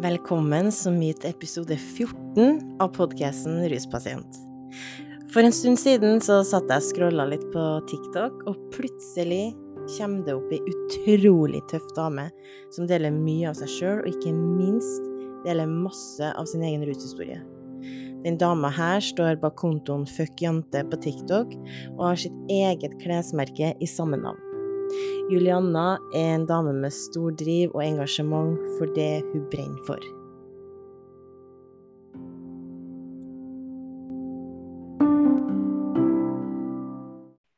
Velkommen så mye til episode 14 av podkasten Ruspasient. For en stund siden så satt jeg og scrolla litt på TikTok, og plutselig kommer det opp ei utrolig tøff dame som deler mye av seg sjøl, og ikke minst deler masse av sin egen rushistorie. Den dama her står bak kontoen Fuck jante på TikTok og har sitt eget klesmerke i samme navn. Julianna er en dame med stor driv og engasjement for det hun brenner for.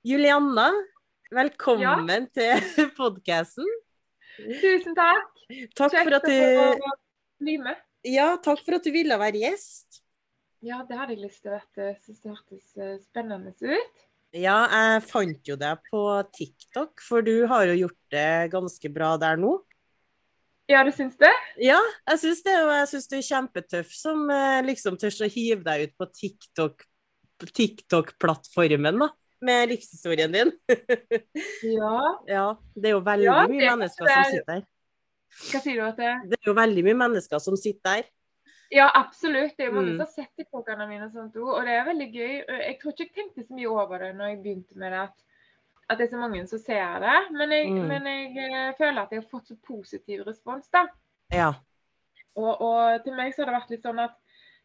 Julianna, velkommen ja. til podkasten. Tusen takk. Takk Kjekt for at du bli med. Ja, takk for at du ville være gjest. Ja, det hadde jeg lyst til. Jeg syns det hørtes eh, spennende ut. Ja, jeg fant jo deg på TikTok, for du har jo gjort det ganske bra der nå. Ja, du syns det? Ja, jeg syns det. Og jeg syns du er kjempetøff som eh, liksom tør å hive deg ut på TikTok, TikTok-plattformen, da med livshistorien din. ja. ja. Det er jo veldig ja, mye mennesker er... som sitter der. Hva sier du at det Det er jo veldig mye mennesker som sitter der. Ja, absolutt. Det er mange mm. som har sett TikTokene mine, og sånt, og det er veldig gøy. Jeg tror ikke jeg tenkte så mye over det når jeg begynte med det, at, at det er så mange som ser det. Men jeg, mm. men jeg uh, føler at jeg har fått så positiv respons, da. Ja. Og, og, til meg så har det vært litt sånn at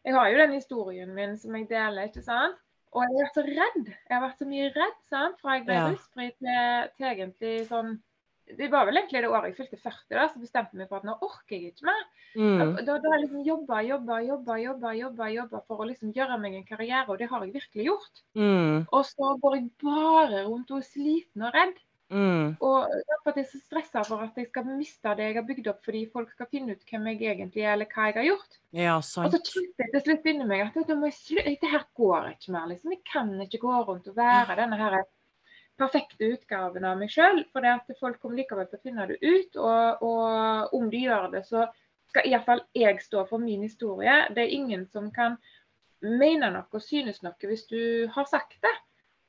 jeg har jo den historien min som jeg deler, ikke sant. Og jeg har vært så redd. Jeg har vært så mye redd sant? fra jeg ble ja. rusfri til, til, egentlig sånn Det var vel egentlig det året jeg fylte 40, da, så bestemte jeg meg for at nå orker jeg ikke mer. Mm. Da, har jeg liksom jobba, jobba, jobba, jobba, jobba, jobba for å liksom gjøre meg en karriere, og det har jeg virkelig gjort. Mm. Og så går jeg bare rundt og er sliten og redd. Mm. Og derfor at jeg er så stressa for at jeg skal miste det jeg har bygd opp fordi folk skal finne ut hvem jeg egentlig er, eller hva jeg har gjort. Ja, sant. Og så kjente jeg til slutt inni meg at dette går ikke mer. liksom. Jeg kan ikke gå rundt og være denne her perfekte utgaven av meg sjøl. For det at folk kommer likevel til å finne det ut. Og, og om de gjør det, så skal iallfall jeg stå for min historie. Det er ingen som kan mene noe og synes noe hvis du har sagt det.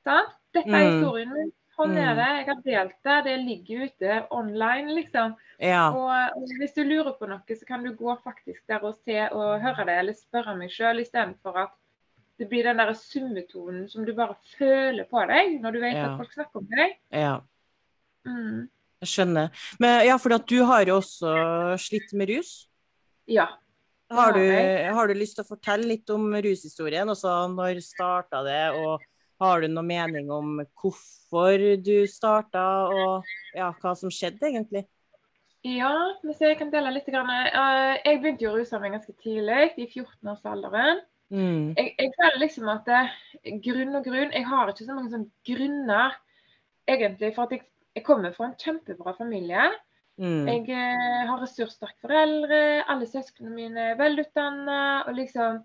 Sant? Dette er mm. historien min. Sånn er det. Jeg har delt det. Det ligger ute online, liksom. Ja. Og, hvis du lurer på noe, så kan du gå faktisk der og se og høre det, eller spørre meg sjøl, istedenfor at det blir den der summetonen som du bare føler på deg når du vet ja. at folk snakker om deg. Ja. Mm. Jeg skjønner. Men ja, for du har jo også slitt med rus? Ja. Har du, har du lyst til å fortelle litt om rushistorien? Også når starta det, og har du noen mening om hvorfor du starta, og ja, hva som skjedde egentlig? Ja, hvis jeg kan dele litt. Eh, jeg begynte jo å ruse meg ganske tidlig, i 14-årsalderen. Mm. Jeg, jeg, føler liksom at det, grunn og grunn Jeg har ikke så mange sånne grunner egentlig. For at jeg, jeg kommer fra en kjempebra familie. Mm. Jeg eh, har ressurssterke foreldre, alle søsknene mine er velutdanna. Og liksom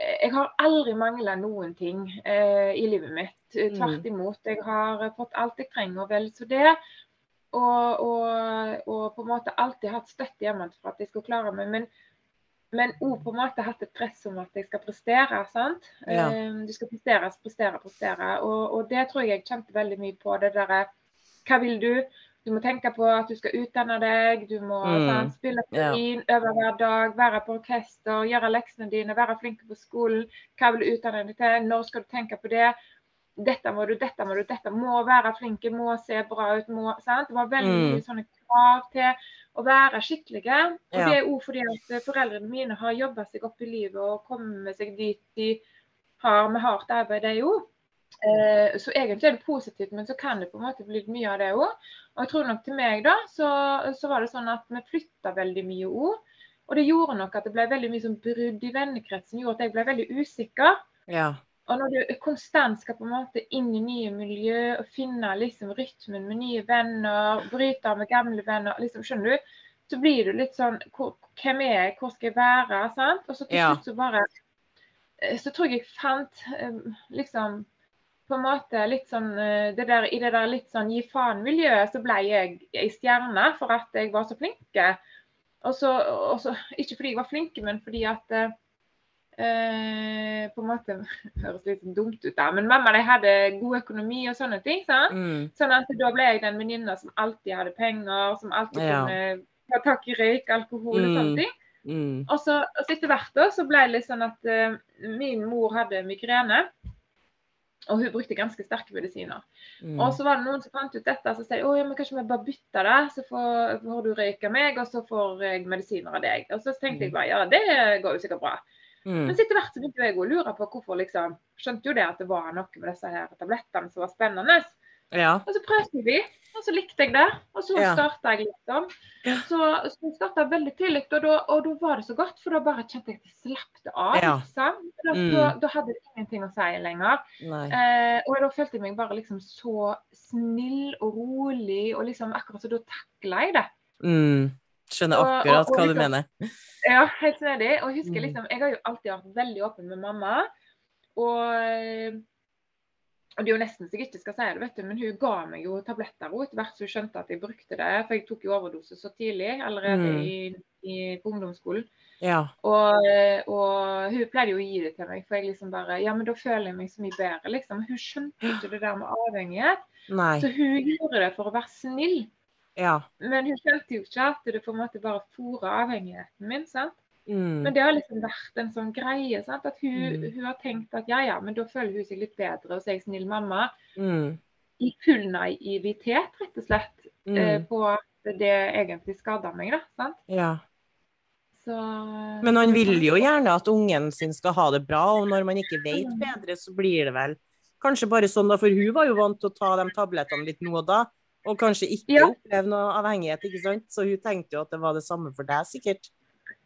jeg har aldri mangla noen ting eh, i livet mitt. Mm. Tvert imot. Jeg har fått alt jeg trenger, og vel så det. Og, og, og, på en måte alltid hatt støtte hjemmefra for at jeg skal klare meg. Men, men òg på en måte hatt et press om at jeg skal prestere. sant? Ja. Um, du skal prestere, prestere, prestere. Og, og, det tror jeg jeg kjente veldig mye på. Det derre Hva vil du? Du må tenke på at du skal utdanne deg, du må mm. sant, spille fiolin, yeah. øve hver dag, være på orkester, gjøre leksene dine, være flink på skolen. Hva vil du utdanne deg til? Når skal du tenke på det? Dette må du, dette må du, dette må være flinke, må se bra ut. må, sant? Det var veldig mm. mye sånne krav til å være skikkelige. Og ja. det er òg fordi at foreldrene mine har jobba seg opp i livet og kommet seg dit de har med hardt arbeid, de òg. Eh, så egentlig er det positivt, men så kan det på en måte bli mye av det òg. Og jeg tror nok til meg, da, så, så var det sånn at vi flytta veldig mye òg. Og det gjorde nok at det ble veldig mye sånn brudd i vennekretsen, gjorde at jeg ble veldig usikker. Ja. Og når du konstant skal på en måte inn i nye miljø og finne liksom rytmen med nye venner, bryte av med gamle venner, liksom, skjønner du, så blir du litt sånn hvor, Hvem er jeg, hvor skal jeg være? sant? Og så til slutt så bare eh, Så tror jeg jeg fant eh, liksom på en måte litt sånn eh, det der, I det der litt sånn gi faen-miljøet så ble jeg ei stjerne for at jeg var så flink. Og så, og så, ikke fordi jeg var flink, men fordi at eh, På en måte høres litt dumt ut, da, men mamma de hadde god økonomi og sånne ting. Mm. Sånn at da ble jeg den venninna som alltid hadde penger, som alltid ja. kunne ta tak i røyk, alkohol og sånne mm. ting. Mm. Og så etter hvert da, så ble det litt sånn at uh, min mor hadde migrene. Og hun brukte ganske sterke medisiner. Mm. Og så var det noen som fant ut dette, så sa, å, ja, men kanskje vi bare bytter det, så får, får du røyke meg, og så får jeg medisiner av deg. Og så tenkte jeg mm. bare ja, det går jo sikkert bra. Mm. Men etter hvert så begynte jeg å lure på hvorfor, liksom. Skjønte jo det at det var noe med disse her tablettene som var spennende. Ja. Og så prøvde vi, og så likte jeg det. Og så ja. starta jeg, liksom. Så, så jeg starta veldig tidlig, og da, og da, var det så godt, for da bare kjente jeg at jeg slapp det av. Ja. Liksom. Da, mm. da, da, hadde det ingenting å si lenger. Eh, og da følte jeg meg bare liksom så snill og rolig, og liksom akkurat så da takla jeg det. Mm. Skjønner akkurat og, og, og, hva du mener. Ja, helt snedig. Og husker mm. liksom, jeg har jo alltid vært veldig åpen med mamma. Og og det er jo nesten så jeg ikke skal si det, vet du, men hun ga meg jo tabletter etter hvert som hun skjønte at jeg brukte det. For jeg tok jo overdose så tidlig, allerede mm. i, i, på ungdomsskolen. Ja. Og, og, hun pleide jo å gi det til meg, for jeg liksom bare Ja, men da føler jeg meg så mye bedre, liksom. Hun skjønte ikke det der med avhengighet. Nei. Så hun gjorde det for å være snill. Ja. Men hun skjønte jo ikke at det på en måte bare fôra avhengigheten min. sant? Mm. Men det har liksom vært en sånn greie. Sant? At hun, mm. hun, har tenkt at ja, ja, men da føler hun seg litt bedre, og så jeg snill mamma. Mm. I full naivitet, rett og slett, mm. eh, på at det egentlig skader meg. da, sant? Ja. Så, men han vil jo gjerne at ungen sin skal ha det bra, og når man ikke vet bedre, så blir det vel kanskje bare sånn, da, for hun var jo vant til å ta de tablettene litt nå og da. Og kanskje ikke ja. oppleve noe avhengighet, ikke sant. Så hun tenkte jo at det var det samme for deg, sikkert.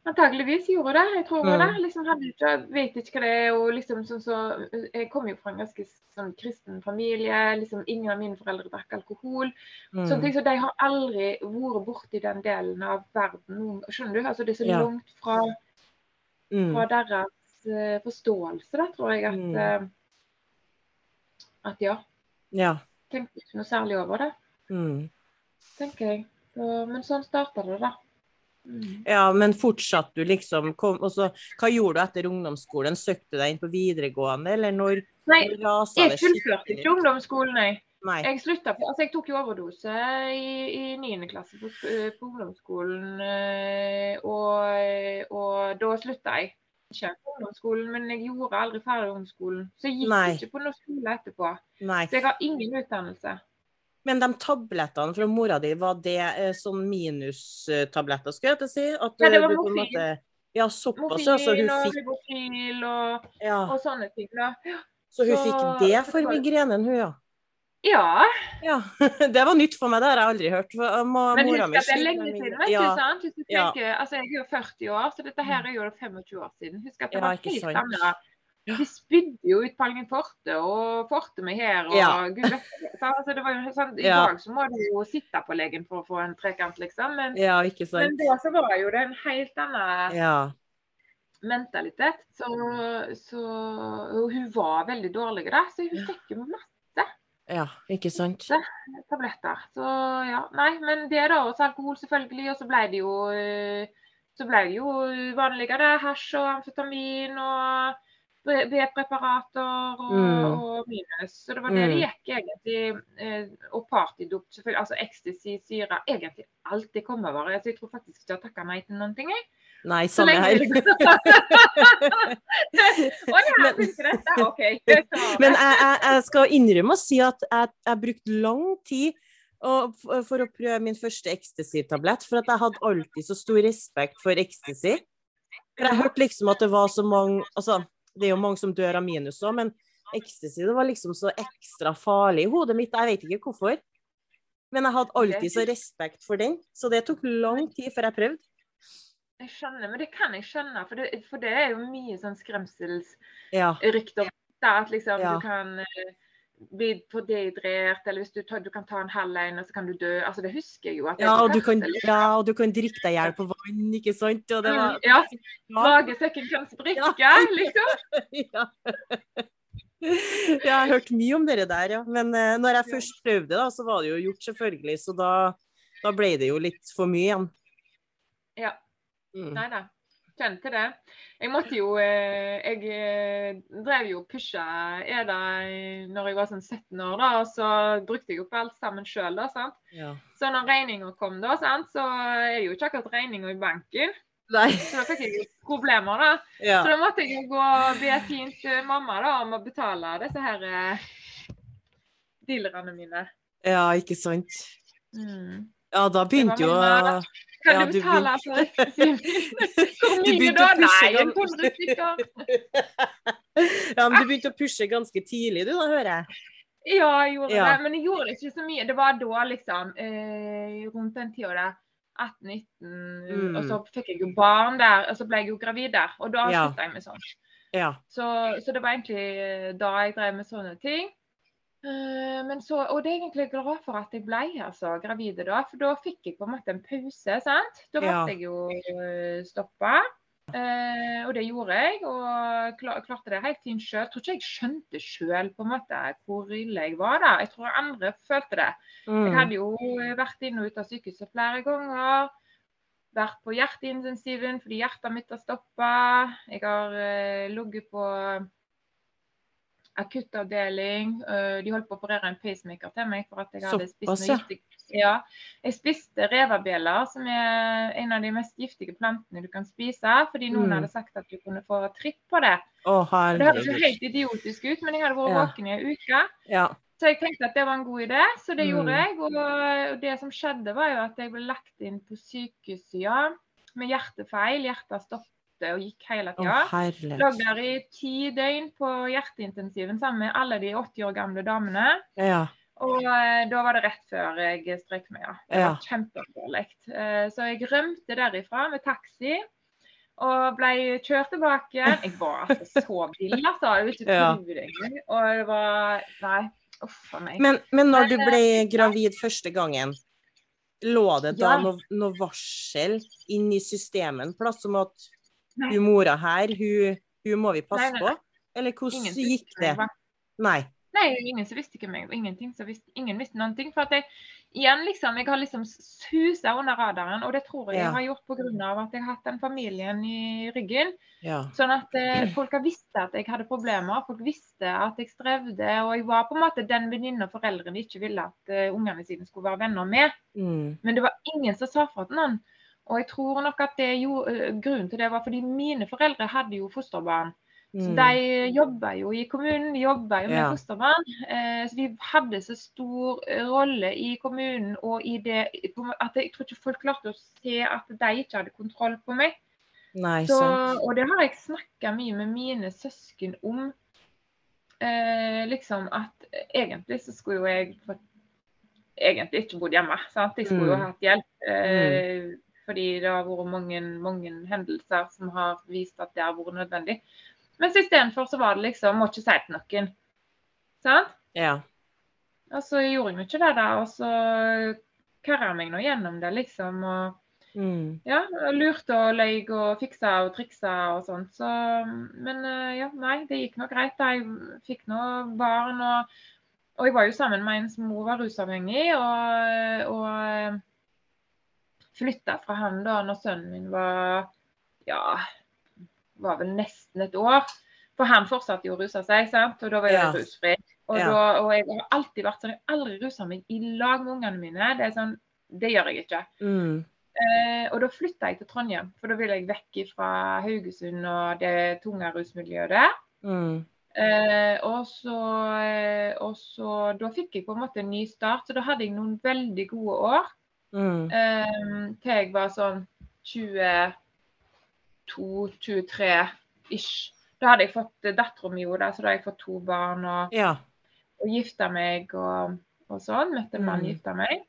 Antakeligvis gjorde det. Jeg tror mm. det. Liksom, hadde ikke, vet ikke hva det er. og liksom så, så, Jeg kommer jo fra en ganske sånn, kristen familie. liksom Ingen av mine foreldre drakk alkohol. Mm. Sånne ting, så De har aldri vært borti den delen av verden. Skjønner du? Altså Det er så ja. langt fra, mm. fra deres uh, forståelse, da, tror jeg, at, uh, at ja. ja. Tenkte ikke noe særlig over det. Mm. Tenker jeg. Så, men sånn starta det, da. Mm. Ja, men fortsatte du liksom kom, også, Hva gjorde du etter ungdomsskolen? Søkte du deg inn på videregående, eller når Nei, jeg fullførte ikke ungdomsskolen, nei. nei. Jeg slutta på Altså, jeg tok jo overdose i, niende 9. klasse på, på ungdomsskolen, eh, og, og da slutta jeg. Ikke på ungdomsskolen, men jeg gjorde aldri ferdig ungdomsskolen. Så jeg gikk nei. ikke på noen skole etterpå. Så jeg har ingen utdannelse. Men de tablettene fra mora di, var det eh, sånn minustabletter, skulle jeg til å si? At, ja, det var morfin. Ja, såpass, morfin altså, og Morfin og, ja. og, sånne ting. da. Så hun så, fikk det for migrenen, hun, ja? Ja. ja. Det var nytt for meg, det har jeg aldri hørt. For, uh, Men husk at det er lenge siden, vet ja. du. sant? Hvis du tenker, ja. altså Jeg er jo 40 år, så dette her er jo 25 år siden. Husk at det var helt annerledes de spydde jo ut Palgen Forte og Forte med her og ja. gud vet altså, det var jo sånn, I ja. dag så må du jo sitte på legen for å få en trekant, liksom. Men, ja, men da så var jo det en helt annen ja. mentalitet. Så, så og hun var veldig dårlig da, så hun fikk jo masse. Ja, ikke sant. Tabletter. Så ja. Nei, men det da, også alkohol selvfølgelig. Og så ble det jo så ble det jo vanligere hasj og amfetamin og B-preparater og, mm. og, minus. Så det var det mm. det gikk egentlig. Eh, og partydop, selvfølgelig. Altså ecstasy, syre. Egentlig alt det kom over. Altså, jeg tror faktisk ikke jeg har takka nei til noen ting, jeg. Nei, samme her. Å ja, dette? OK. Men jeg, jeg, jeg, skal innrømme å si at jeg har brukt lang tid for å prøve min første ecstasy-tablett, for at jeg hadde alltid så stor respekt for ecstasy. For jeg hørte liksom at det var så mange Altså, det er jo mange som dør av minus òg, men ecstasy det var liksom så ekstra farlig i hodet mitt. Jeg vet ikke hvorfor. Men jeg hadde alltid så respekt for den, så det tok lang tid før jeg prøvde. Jeg skjønner, men det kan jeg skjønne, for det, for det er jo mye sånn skremselsrykter. Ja. At liksom ja. du kan eh, bli dehydrert, eller hvis du, tar, du, kan ta en halv en, og så kan du dø. Altså, det husker jeg jo. ja, og du kan, ja, og du kan drikke deg i hjel på vann, ikke sant? Og det var, mm, ja. Magesekken kan sprikke, ja. liksom. ja. jeg har hørt mye om det der, ja. Men uh, når jeg først prøvde, da, så var det jo gjort, selvfølgelig. Så da, da ble det jo litt for mye igjen. Ja. Mm. Nei da. Kjente det. Jeg måtte jo eh, Jeg eh, drev jo pusha Eda når jeg var sånn 17 år, da, og så brukte jeg opp alt sammen sjøl, da. sant? Ja. Så når regninga kom, da, sant, så er det jo ikke akkurat regninga i banken. Nei. Så da fikk jeg jo problemer, da. Ja. Så da måtte jeg jo gå og be fint eh, mamma da, om å betale disse her eh, dealerne mine. ja, ikke sant. Mm. Ja, da begynte jo. Kan Ja, du du betale for Hvor mye da? Nei, en hundre stykker. Ja, men du begynte å pushe ganske tidlig, du da, hører jeg. Ja, jeg gjorde Ja. det. Men jeg gjorde ikke så mye. Det var da, liksom, eh, rundt den tida der. 18-19, Mm. og så fikk jeg jo barn der, og så ble jeg jo gravid der. Og da Ja. jeg med sånn. Ja. Så, så det var egentlig eh, da jeg drev med sånne ting. Eh, Men så, og det er egentlig glad for at jeg ble altså, gravid da, for da fikk jeg på en måte en pause. sant? Da Ja. måtte jeg jo eh, stoppe. Eh, og det gjorde jeg, og klar, klarte det helt fint sjøl. Tror ikke jeg skjønte sjøl hvor ille jeg var da. Jeg tror andre følte det. Jeg Mm. hadde jo vært inn og ut av sykehuset flere ganger. Vært på hjerteintensiven fordi hjertet mitt har stoppa. Jeg har uh, ligget på akuttavdeling. Eh, de holdt på å operere en pacemaker til meg for at jeg hadde spist Såpass, noe ja. giftig. Ja. Jeg spiste revabjeller, som er en av de mest giftige plantene du kan spise. Fordi noen Mm. hadde sagt at du kunne få tripp på det. Oh, det høres jo helt idiotisk ut, men jeg hadde vært Ja. våken i en uke. Ja. Så jeg tenkte at det var en god idé, så det Mm. gjorde jeg. Og, det som skjedde, var jo at jeg ble lagt inn på sykehussida med hjertefeil. Hjertet og gikk hele tida. Lå der i ti døgn på hjerteintensiven sammen med alle de 80 år gamle damene. Ja. Og eh, da var det rett før jeg strøk meg, ja. Det var kjempealvorlig. Eh, så jeg rømte derifra med taxi. Og ble kjørt tilbake. Jeg var altså så vill, altså. Ja. Og det var Nei. Uff a meg. Men, men når du Men, ble gravid første gangen, lå det da Ja. noe, no varsel inn i systemet en plass om at. Hun mora her, hun, hun må vi passe Nei, nei, nei. på? Eller hvordan Ingen gikk det? Nei. Nei, ingen som visste ikke meg, og Ingenting som visste, ingen visste noen ting. For at jeg, igjen, liksom, jeg har liksom susa under radaren, og det tror jeg Ja. jeg har gjort pga. at jeg har hatt den familien i ryggen. Ja. Sånn at eh, folk har visst at jeg hadde problemer, folk visste at jeg strevde. Og jeg var på en måte den venninna foreldrene ikke ville at uh, ungene sine skulle være venner med. Mm. Men det var ingen som sa fra til noen. Og jeg tror nok at det jo, grunnen til det var fordi mine foreldre hadde jo fosterbarn. Så Mm. De jobba jo i kommunen, de jobba jo med Ja. fosterbarn. Eh, så de hadde så stor rolle i kommunen og i det at jeg tror ikke folk klarte å se at de ikke hadde kontroll på meg. Nei, Så, og det har jeg snakka mye med mine søsken om. Eh, liksom at egentlig så skulle jo jeg egentlig ikke bodd hjemme. sant? Jeg skulle jo Mm. hatt hjelp. Eh, Fordi det har vært mange, mange hendelser som har vist at det har vært nødvendig. Mens istedenfor så var det liksom Må ikke si til noen. Sant? Ja. Og så gjorde jeg ikke det, da. Og så karra jeg meg nå gjennom det, liksom. Og Mm. ja, lurte og løy og fiksa og triksa og sånt. Så, men eh, ja, nei, det gikk nå greit. da. Jeg fikk nå barn. Og, og jeg var jo sammen med en som mor var rusavhengig. Og, og flytta fra han da når sønnen min var ja, var vel nesten et år. For han fortsatte jo å ruse seg, sant? og da var jeg Ja. rusfri. Og, Ja. da, og jeg har alltid vært sånn, jeg har aldri rusa meg i lag med ungene mine. Det er sånn, det gjør jeg ikke. Mm. Eh, og da flytta jeg til Trondheim, for da ville jeg vekk fra Haugesund og det tunge rusmiljøet der. Mm. Eh, og, så, eh, og så Da fikk jeg på en måte en ny start, så da hadde jeg noen veldig gode år. Mm. Um, til jeg var sånn 22-23 ish. Da hadde jeg fått eh, dattera mi, så da hadde jeg fått to barn og, Ja. og gifta meg og, og sånn. Møtte en mann, Mm. gifta meg.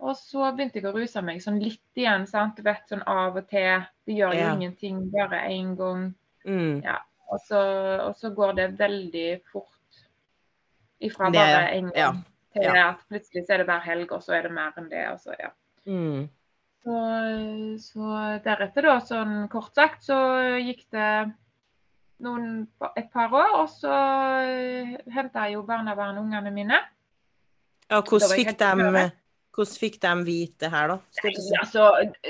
Og så begynte jeg å ruse meg sånn litt igjen, sant. Du vet sånn av og til. Det gjør jo Ja. ingenting, bare én gang. Mm. Og så, og så går det veldig fort ifra bare én gang ja, ja. at plutselig så er det hver helg, og så er det mer enn det. Og så, ja. Mm. Så, så deretter, da, sånn kort sagt, så gikk det noen, et par år, og så henta jeg jo barnevernungene mine. Ja, hvordan fikk de hvordan fikk de vite det her, da? Nei? Altså,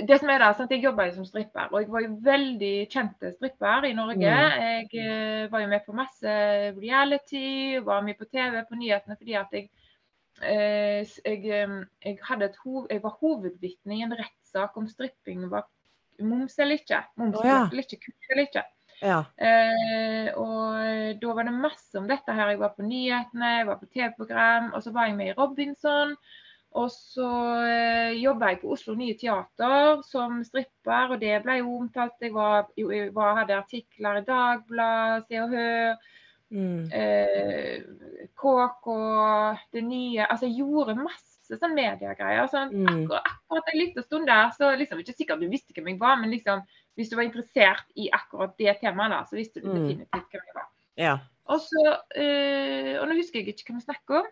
det som er da, at Jeg jobba jo som stripper, og jeg var jo veldig kjent stripper i Norge. Mm. Jeg eh, var jo med på masse reality, var mye på TV, på nyhetene, fordi at jeg eh, jeg, eh, jeg, hadde et hov, jeg var hovedvitne i en rettssak om stripping var moms eller ikke. Moms oh, ja. eller ikke, kurs eller ikke. Ja. Eh, og da var det masse om dette her. Jeg var på nyhetene, jeg var på TV-program, og så var jeg med i Robinson. Og så eh, jobba jeg på Oslo Nye Teater som stripper, og det ble jo omtalt. Jeg, var, jeg var, hadde artikler i Dagbladet, Se og Hør, Mm. eh, KK, Det Nye. Altså jeg gjorde masse sånn mediegreier. Sånn, Mm. akkurat, akkurat en liten stund der, så liksom ikke sikkert du visste hvem jeg var, men liksom, hvis du var interessert i akkurat det temaet, da, så visste du Mm. definitivt hvem jeg var. Ja. Og så eh, Og nå husker jeg ikke hva vi snakker om.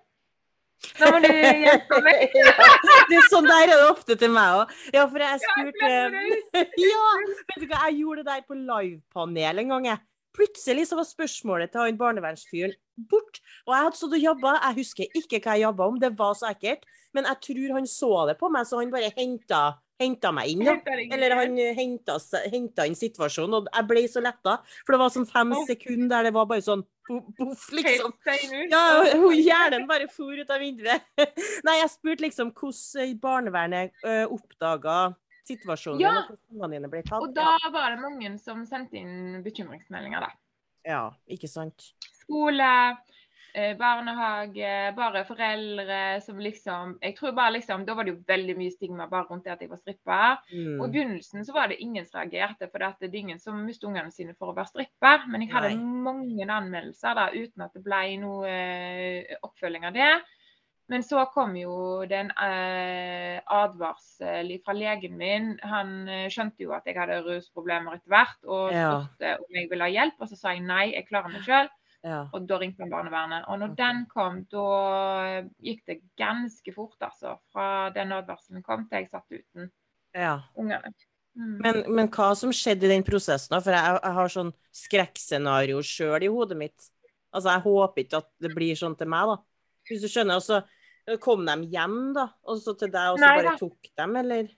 Nå må du hjelpe meg. Det er sånn der er det ofte til meg òg. Ja, for jeg spurte Ja, vet du hva, jeg gjorde det der på livepanel en gang, jeg. Plutselig så var spørsmålet til han barnevernsfyren bort. Og jeg hadde stått og jobba, jeg husker ikke hva jeg jobba om, det var så ekkelt. Men jeg tror han så det på meg, så han bare henta, henta meg inn. Da. Eller han henta, henta inn situasjonen, og jeg ble så letta. For det var sånn fem sekunder der det var bare sånn poff, liksom. Ja, hun hjernen bare for ut av vinduet. Nei, jeg spurte liksom hvordan barnevernet uh, oppdaga situasjonen Ja. og hvordan ungene ble tatt. Og da var det mange som sendte inn bekymringsmeldinger, da. Ja, ikke sant. Skole, eh, barnehage, bare foreldre som liksom Jeg tror bare liksom Da var det jo veldig mye stigma bare rundt det at jeg var stripper. Og i Mm. begynnelsen så var det ingen som reagerte, for det er ingen som mistet ungene sine for å være stripper. Men jeg hadde Nei. mange anmeldelser da, uten at det ble noe eh, oppfølging av det. Men så kom jo det en eh, advarsel fra legen min. Han eh, skjønte jo at jeg hadde rusproblemer etter hvert, og Ja. om jeg ville ha hjelp. Og så sa jeg nei, jeg klarer meg sjøl. Ja. Og da ringte han barnevernet. Og når okay. den kom, da gikk det ganske fort, altså. Fra den advarselen kom til jeg satt uten ja. ungene. Mm. Men, men hva som skjedde i den prosessen? For jeg, jeg har sånn skrekkscenario sjøl i hodet mitt. Altså, jeg håper ikke at det blir sånn til meg, da. Hvis du skjønner. Og så kom de hjem, da? Og så til deg, og så Nei, bare tok dem, eller?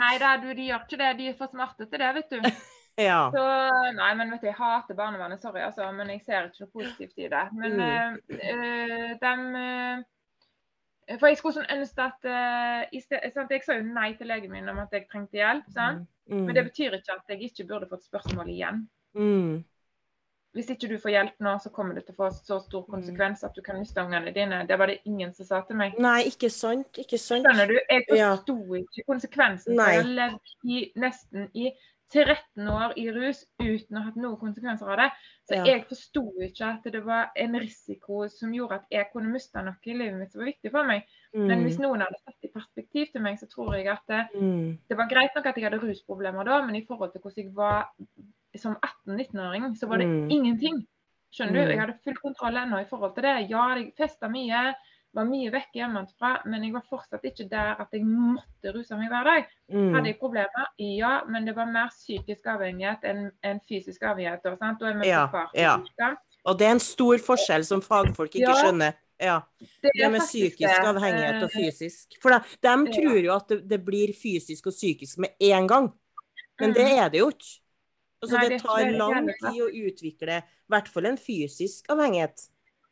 Nei da, du, de gjør ikke det. De er for smarte til det, vet du. Ja. Så, nei, men vet du, jeg hater barnevernet, sorry, altså. Men jeg ser ikke noe positivt i det. Men Mm. øh, dem øh, For jeg skulle sånn ønske at øh, i sted, sant? Jeg sa jo nei til legen min om at jeg trengte hjelp. Sant? Mm. Men det betyr ikke at jeg ikke burde fått spørsmål igjen. Mm. Hvis ikke du får hjelp nå, så kommer det til å få så stor konsekvens at du kan miste ungene dine. Det var det ingen som sa til meg. Nei, ikke sant. Ikke sant. Skjønner du? Jeg Ja. ikke konsekvensen. Nei. Jeg har levd i, nesten i 13 år i rus uten å ha hatt noen konsekvenser av det. Så Ja. jeg forsto ikke at det var en risiko som gjorde at jeg kunne miste noe i livet mitt som var viktig for meg. Men hvis Mm. noen hadde satt i perspektiv til meg, så tror jeg at det, Mm. det var greit nok at jeg hadde rusproblemer da, men i forhold til hvordan jeg var som 18-19-åring, så var det Mm. ingenting. Skjønner du? Mm. Jeg hadde full kontroll ennå i forhold til det. Ja, jeg festa mye, var mye vekk hjemmefra, men jeg var fortsatt ikke der at jeg måtte ruse meg hver dag. Mm. Hadde jeg problemer? Ja, men det var mer psykisk avhengighet enn enn fysisk avhengighet. Da, sant? Er Ja, ja. Og det er en stor forskjell som fagfolk ikke Ja. skjønner. Ja, Det Det med psykisk det. avhengighet og fysisk. For de, de tror jo at det, det blir fysisk og psykisk med en gang. Men det er det jo ikke. Altså, Mm. Nei, det det tar lang tid å utvikle i hvert fall en fysisk avhengighet.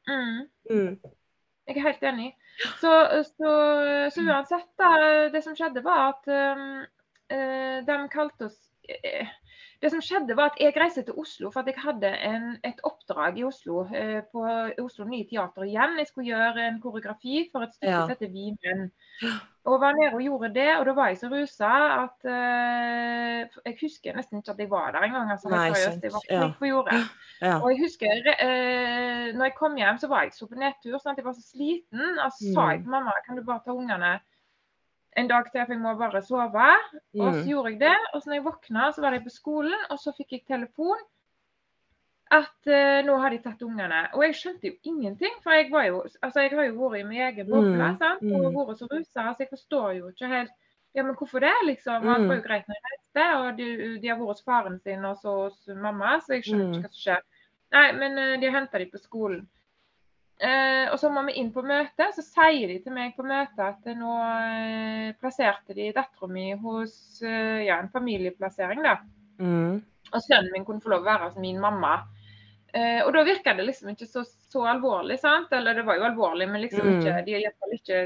Mm. Mm. Jeg er helt enig. Så, så, så uansett, da. Det som skjedde, var at um, eh, de kalte oss eh, Det som skjedde, var at jeg reiste til Oslo for at jeg hadde en, et oppdrag i Oslo. eh, på Oslo Nye Teater igjen. Jeg skulle gjøre en koreografi for et stykke Ja. som heter Vi menn. Og var nede og gjorde det, og da var jeg så rusa at eh, Jeg husker nesten ikke at jeg var der engang. Altså, Nei, seriøst. Jeg var Ja. på jordet. Ja. Og jeg husker eh, når jeg kom hjem, så var jeg så på nedtur. Sant? Jeg var så sliten. Og så sa Mm. jeg til mamma kan du bare ta ungene en dag til, for jeg må bare sove. Og så Mm. gjorde jeg det. Og så når jeg våkna, så var jeg på skolen, og så fikk jeg telefon at uh, nå har de tatt ungene. Og jeg skjønte jo ingenting, for jeg var jo Altså, jeg har jo vært i min egen boble, Mm, sant, og mm. vært så rusa, så jeg forstår jo ikke helt ja, men hvorfor det, liksom? Alt var jo Mm. greit når jeg reiste, og de, de har vært hos faren sin og så hos mamma, så jeg skjønner Mm. ikke hva som skjer. Nei, men uh, de henta de på skolen. Eh, og så må vi inn på møte, så sier de til meg på møtet at nå eh, plasserte de dattera mi hos eh, ja, en familieplassering, da. Mm. Og sønnen min kunne få lov å være hos min mamma. Eh, og da virka det liksom ikke så, så alvorlig, sant? Eller det var jo alvorlig, men liksom Mm. ikke, de har i hvert fall ikke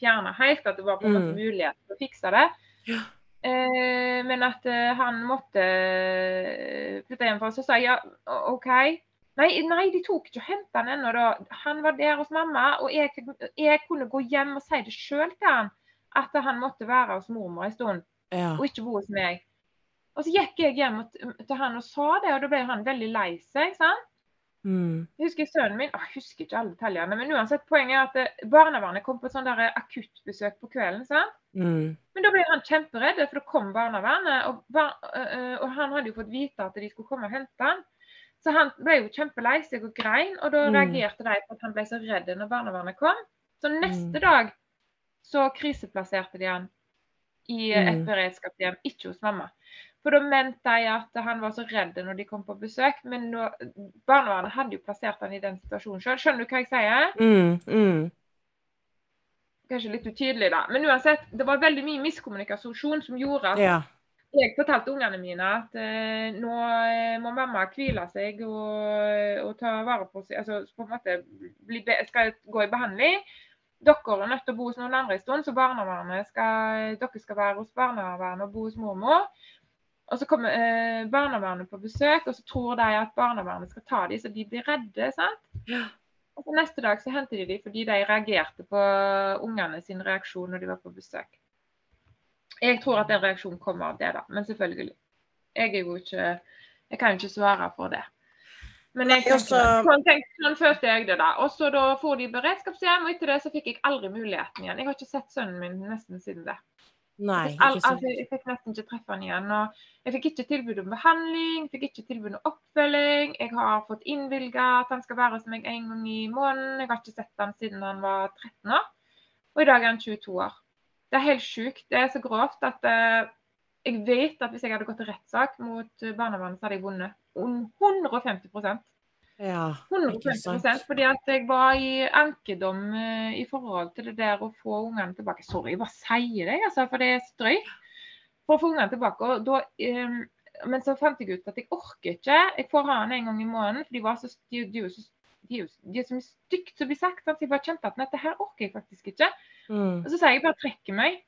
fjerna helt at det var på en måte Mm. mulighet til å fikse det. Ja. Eh, men at eh, han måtte flytte hjem. For så sa jeg ja, OK. Nei, nei, de tok ikke og henta han ennå. Han var der hos mamma, og jeg, jeg kunne gå hjem og si det sjøl til han at han måtte være hos mormor en stund, ja. og ikke bo hos meg. Og så gikk jeg hjem til han og sa det, og da ble han veldig lei seg. sant? Mm. Jeg husker sønnen min Jeg husker ikke alle detaljene, men uansett, poenget er at eh, barnevernet kom på et sånt akuttbesøk på kvelden. sant? Mm. Men da ble han kjemperedd, for da kom barnevernet. Og, bar og, han hadde jo fått vite at de skulle komme og hente han. Så han ble jo kjempelei seg og grein, og da mm. reagerte de på at han ble så redd når barnevernet kom. Så neste mm. dag så kriseplasserte de han i et mm. beredskapshjem, ikke hos mamma. For da mente de at han var så redd når de kom på besøk. Men nå, barnevernet hadde jo plassert han i den situasjonen sjøl. Skjønner du hva jeg sier? Mm, mm. Kanskje litt utydelig, da. Men uansett, det var veldig mye miskommunikasjon som gjorde at ja. Jeg fortalte ungene mine at eh, nå uh, må mamma hvile seg og, og, ta vare på seg. Altså på en måte bli, skal gå i behandling. Dere er nødt til å bo hos noen andre en stund, så skal, dere skal være hos barnevernet og bo hos mormor. Og så kommer eh, barnevernet på besøk, og så tror de at barnevernet skal ta dem, så de blir redde. sant? Ja. Og så Neste dag så henter de dem fordi de reagerte på ungene sin reaksjon når de var på besøk. Jeg tror at den reaksjonen kommer av det, da. Men selvfølgelig. Jeg er jo ikke Jeg kan jo ikke svare for det. Men jeg tenker, sånn, tenkte, sånn følte jeg det, da. Og så da for de beredskapshjem, og etter det så fikk jeg aldri muligheten igjen. Jeg har ikke sett sønnen min nesten siden det. Nei, ikke sant. Altså, jeg fikk nesten ikke treffe han igjen. og Jeg fikk ikke tilbud om behandling, fikk ikke tilbud om oppfølging. Jeg har fått innvilga at han skal være hos meg en gang i måneden. Jeg har ikke sett han siden han var 13 år, og i dag er han 22 år. Det er helt sjukt. Det er så grovt at uh, jeg vet at hvis jeg hadde gått til rettssak mot barnevernet, så hadde jeg vunnet 150 ja, 150% fordi at jeg var i ankedom uh, i forhold til det der å få ungene tilbake. Sorry, jeg bare sier det, altså, for det er strøy. For å få ungene tilbake. Og da, um, men så fant jeg ut at jeg orker ikke. Jeg får ha den en gang i måneden, for de, var så, de, de, de, de er så mye stygt som blir sagt. Så jeg bare kjente at dette her orker jeg faktisk ikke. Mm. Og så sier jeg bare trekker meg.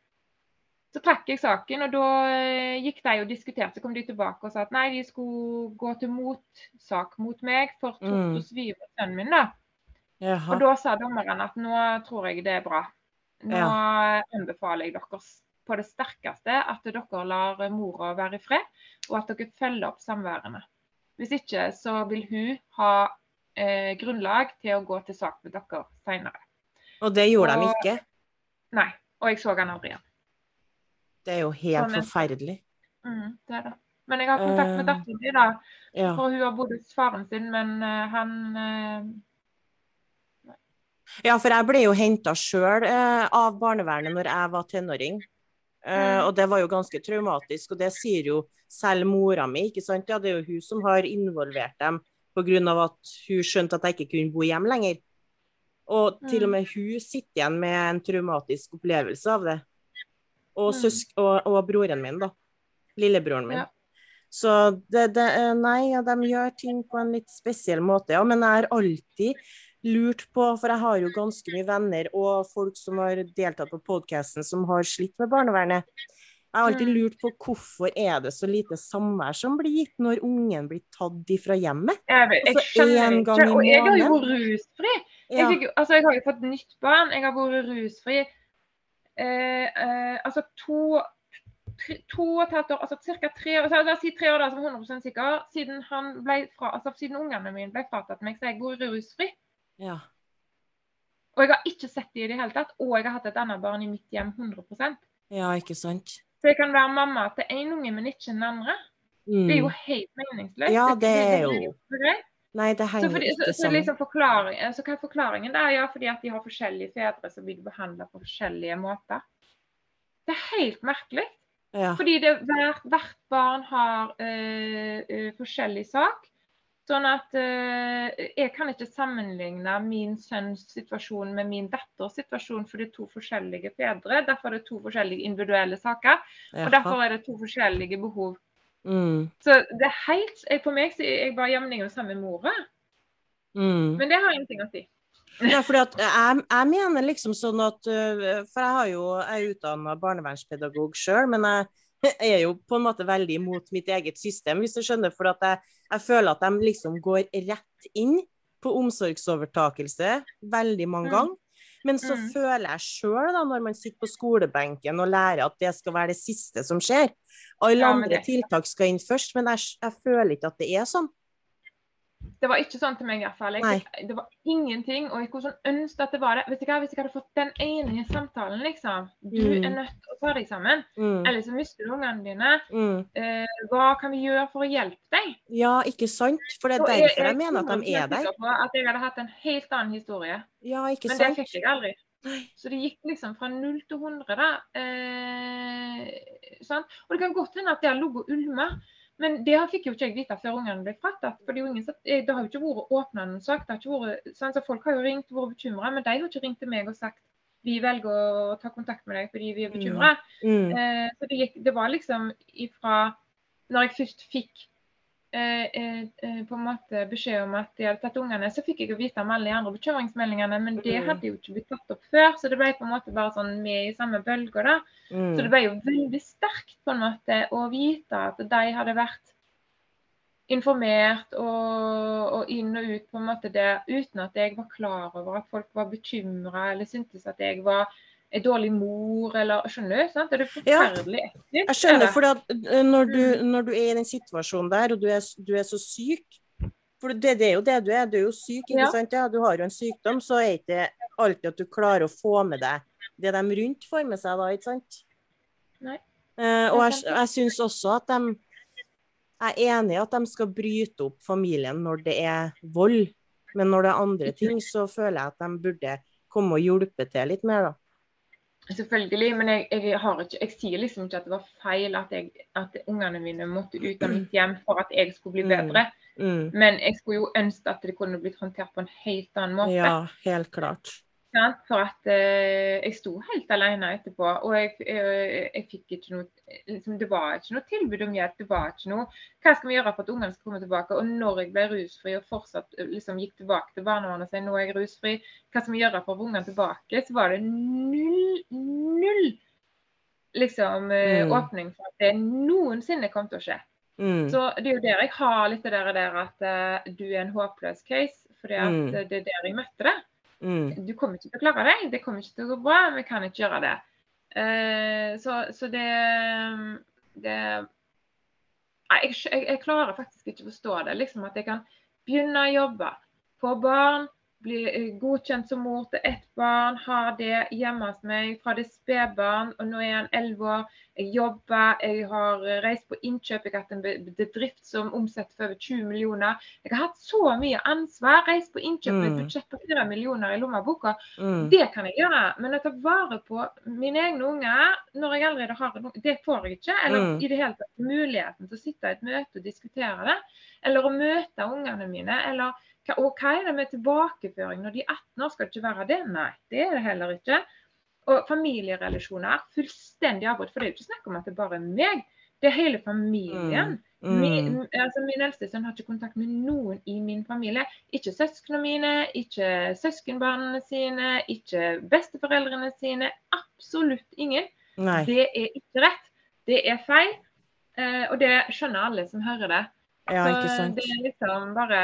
Så trakk jeg saken, og da eh, gikk de og diskuterte. Så kom de tilbake og sa at nei, de skulle gå til motsak mot meg for tort og svir sønnen min. da. Jaha. Og da sa dommeren at nå tror jeg det er bra. Nå ja. anbefaler jeg dere på det sterkeste at dere lar mora være i fred, og at dere følger opp samværene. Hvis ikke så vil hun ha eh, grunnlag til å gå til sak med dere seinere. Og det gjorde og, de ikke? Nei. Og jeg så han aldri igjen. Det er jo helt sånn, forferdelig. Mm, det er det. Men jeg har kontakt med uh, datteren min, da. Ja. For hun har bodd hos faren sin, men uh, han uh, Ja, for jeg ble jo henta sjøl av barnevernet når jeg var tenåring. Mm. Og det var jo ganske traumatisk, og det sier jo selv mora mi. ikke sant? Ja, det er jo hun som har involvert dem pga. at hun skjønte at jeg ikke kunne bo hjemme lenger. Og til og mm. med hun sitter igjen med en traumatisk opplevelse av det og, mm. og, og, broren min, da. Lillebroren min. Ja. Så det, det, eh, Nei, ja, de gjør ting på en litt spesiell måte, ja. Men jeg har alltid lurt på, for jeg har jo ganske mye venner og folk som har deltatt på podkasten som har slitt med barnevernet. Jeg har alltid mm. lurt på hvorfor er det så lite samvær som blir gitt når ungen blir tatt ifra hjemmet? Jeg, vet, jeg altså, skjønner ikke. Og jeg har jo vært rusfri. Jeg, fikk, altså, jeg har jo fått nytt barn. Jeg har vært rusfri Eh, eh, altså to, to og et halvt år, altså ca. tre år, la oss si tre år da, som 100 sikker, siden, han ble fra, altså siden ungene mine ble fratatt meg, så jeg bor rusfri. Ja. Og jeg har ikke sett dem i det hele tatt, og jeg har hatt et annet barn i mitt hjem 100% Ja, ikke sant? Så jeg kan være mamma til én unge, men ikke den andre. Mm. Det er jo helt meningsløst. Ja, det er jo Nei, det henger så fordi, ikke sammen. Så, liksom forklaring, så hva er forklaringen? Det er ja, fordi at de har forskjellige fedre som blir behandla på forskjellige måter. Det er helt merkelig. Ja. Fordi det, hvert, hvert, barn har øh, øh, forskjellig sak. Sånn at uh, jeg kan ikke sammenligne min sønns situasjon med min datters situasjon, for det er to forskjellige fedre. Derfor er det to forskjellige individuelle saker. Og derfor er det to forskjellige behov Mm. Så det er helt For meg så er jeg bare jevning med med mora. Mm. Men det har ingenting å si. Ja, fordi at jeg, jeg, mener liksom sånn at øh, For jeg har jo, jeg er utdanna barnevernspedagog sjøl, men jeg er jo på en måte veldig imot mitt eget system, hvis du skjønner. For at jeg, jeg føler at de liksom går rett inn på omsorgsovertakelse veldig mange mm. ganger. Men så mm. føler jeg sjøl, når man sitter på skolebenken og lærer at det skal være det siste som skjer. Alle ja, andre tiltak skal inn først, men jeg, jeg føler ikke at det er sånn. Det var ikke sånn til meg i hvert fall. Jeg, det var ingenting. Og jeg kunne sånn ønske at det var det. Hvis jeg, hvis jeg hadde fått den ene samtalen, liksom Du mm. er nødt til å ta deg sammen. Mm. Eller så mister du ungene dine. Mm. Eh, hva kan vi gjøre for å hjelpe deg? Ja, ikke sant? For det er derfor jeg, jeg mener at de er der. At jeg hadde hatt en helt annen historie. Ja, ikke Men sant? det fikk jeg aldri. Så det gikk liksom fra null til hundre, da. Eh, sånn. Og det kan godt hende at det har ligget og ulma. Men det fikk jo ikke jeg vite før ungene ble fratatt. for Det, eh, det har jo ikke vært åpna noen sak. det har ikke vært, sånn, så Folk har jo ringt og vært bekymra, men de har ikke ringt til meg og sagt vi velger å ta kontakt med deg fordi vi er bekymra. Mm. Mm. Eh, så det, gikk, det, var liksom ifra Når jeg først fikk på en måte beskjed om at de hadde tatt ungene, så fikk jeg jo vite om alle de andre bekymringsmeldingene, men det mm. hadde jo ikke blitt tatt opp før. Så det ble på en måte bare sånn med i samme bølge. da. Mm. Så det ble jo veldig sterkt på en måte å vite at de hadde vært informert og, og inn og ut på en måte der uten at jeg var klar over at folk var bekymra eller syntes at jeg var en dårlig mor, eller Skjønner du? sant? Det er forferdelig ekkelt. Ja, jeg skjønner, for eh, når du, mm. når du, er i den situasjonen der, og du er, du er så syk For det, det, er jo det du er, du er jo syk, ikke ja. sant? Ja, du har jo en sykdom, så er det ikke alltid at du klarer å få med deg det de rundt får med seg da, ikke sant? Nei. Eh, og jeg, jeg syns også at de Jeg er enig i at de skal bryte opp familien når det er vold, men når det er andre ting, så føler jeg at de burde komme og hjelpe til litt mer, da. Selvfølgelig, men jeg, jeg, ikke, jeg, sier liksom ikke at det var feil at, jeg, at, ungene mine måtte ut av mitt hjem for at jeg skulle bli mm. bedre. Mm. Mm. Men jeg skulle jo ønske at det kunne blitt håndtert på en helt annen måte. Ja, helt klart. For at eh, jeg sto helt alene etterpå. Og jeg, jeg, jeg fikk ikke noe liksom, Det var ikke noe tilbud om hjelp. Det var ikke noe Hva skal vi gjøre for at ungene skal komme tilbake? Og når jeg ble rusfri og fortsatt liksom, gikk tilbake til barnevernet og sa nå er jeg rusfri, hva skal vi gjøre for å få ungene tilbake? Så var det null, null liksom, eh, mm. åpning for at det noensinne kom til å skje. Mm. Så det er jo der jeg har litt det der, at uh, du er en håpløs case, fordi at mm. det er der jeg møtte det. Mm. Du kommer ikke til å klare deg, det kommer ikke til å gå bra, vi kan ikke gjøre det. Uh, så, så, det, det Nei, jeg, jeg, klarer faktisk ikke å forstå det. Liksom At jeg kan begynne å jobbe, få barn, bli eh, godkjent som mor til ett barn, har det hjemme hos meg fra det spedbarn, og nå er han elleve år. Jeg jobber, jeg har reist på innkjøp, jeg har hatt en bedrift som omsetter for over 20 millioner. Jeg har hatt så mye ansvar, reist på innkjøp med et mm. budsjett på 4 millioner i lommeboka. Mm. Det kan jeg gjøre, men å ta vare på mine egne unger når jeg allerede har en det får jeg ikke. Eller mm. i det hele tatt muligheten til å sitte i et møte og diskutere det. Eller å møte ungene mine. eller og hva er det med tilbakeføring når de er 18 år? Skal det ikke være det? Nei, det er det heller ikke. Og familierelasjoner, fullstendig avbrutt. For det er jo ikke snakk om at det bare er meg. Det er hele familien. Mm. Mm. Min, altså min eldste sønn har ikke kontakt med noen i min familie. Ikke søsknene mine, ikke søskenbarna sine, ikke besteforeldrene sine. Absolutt ingen. Nei. Det er ikke rett. Det er feil. Eh, og det skjønner alle som hører det. Ja. Så det er liksom bare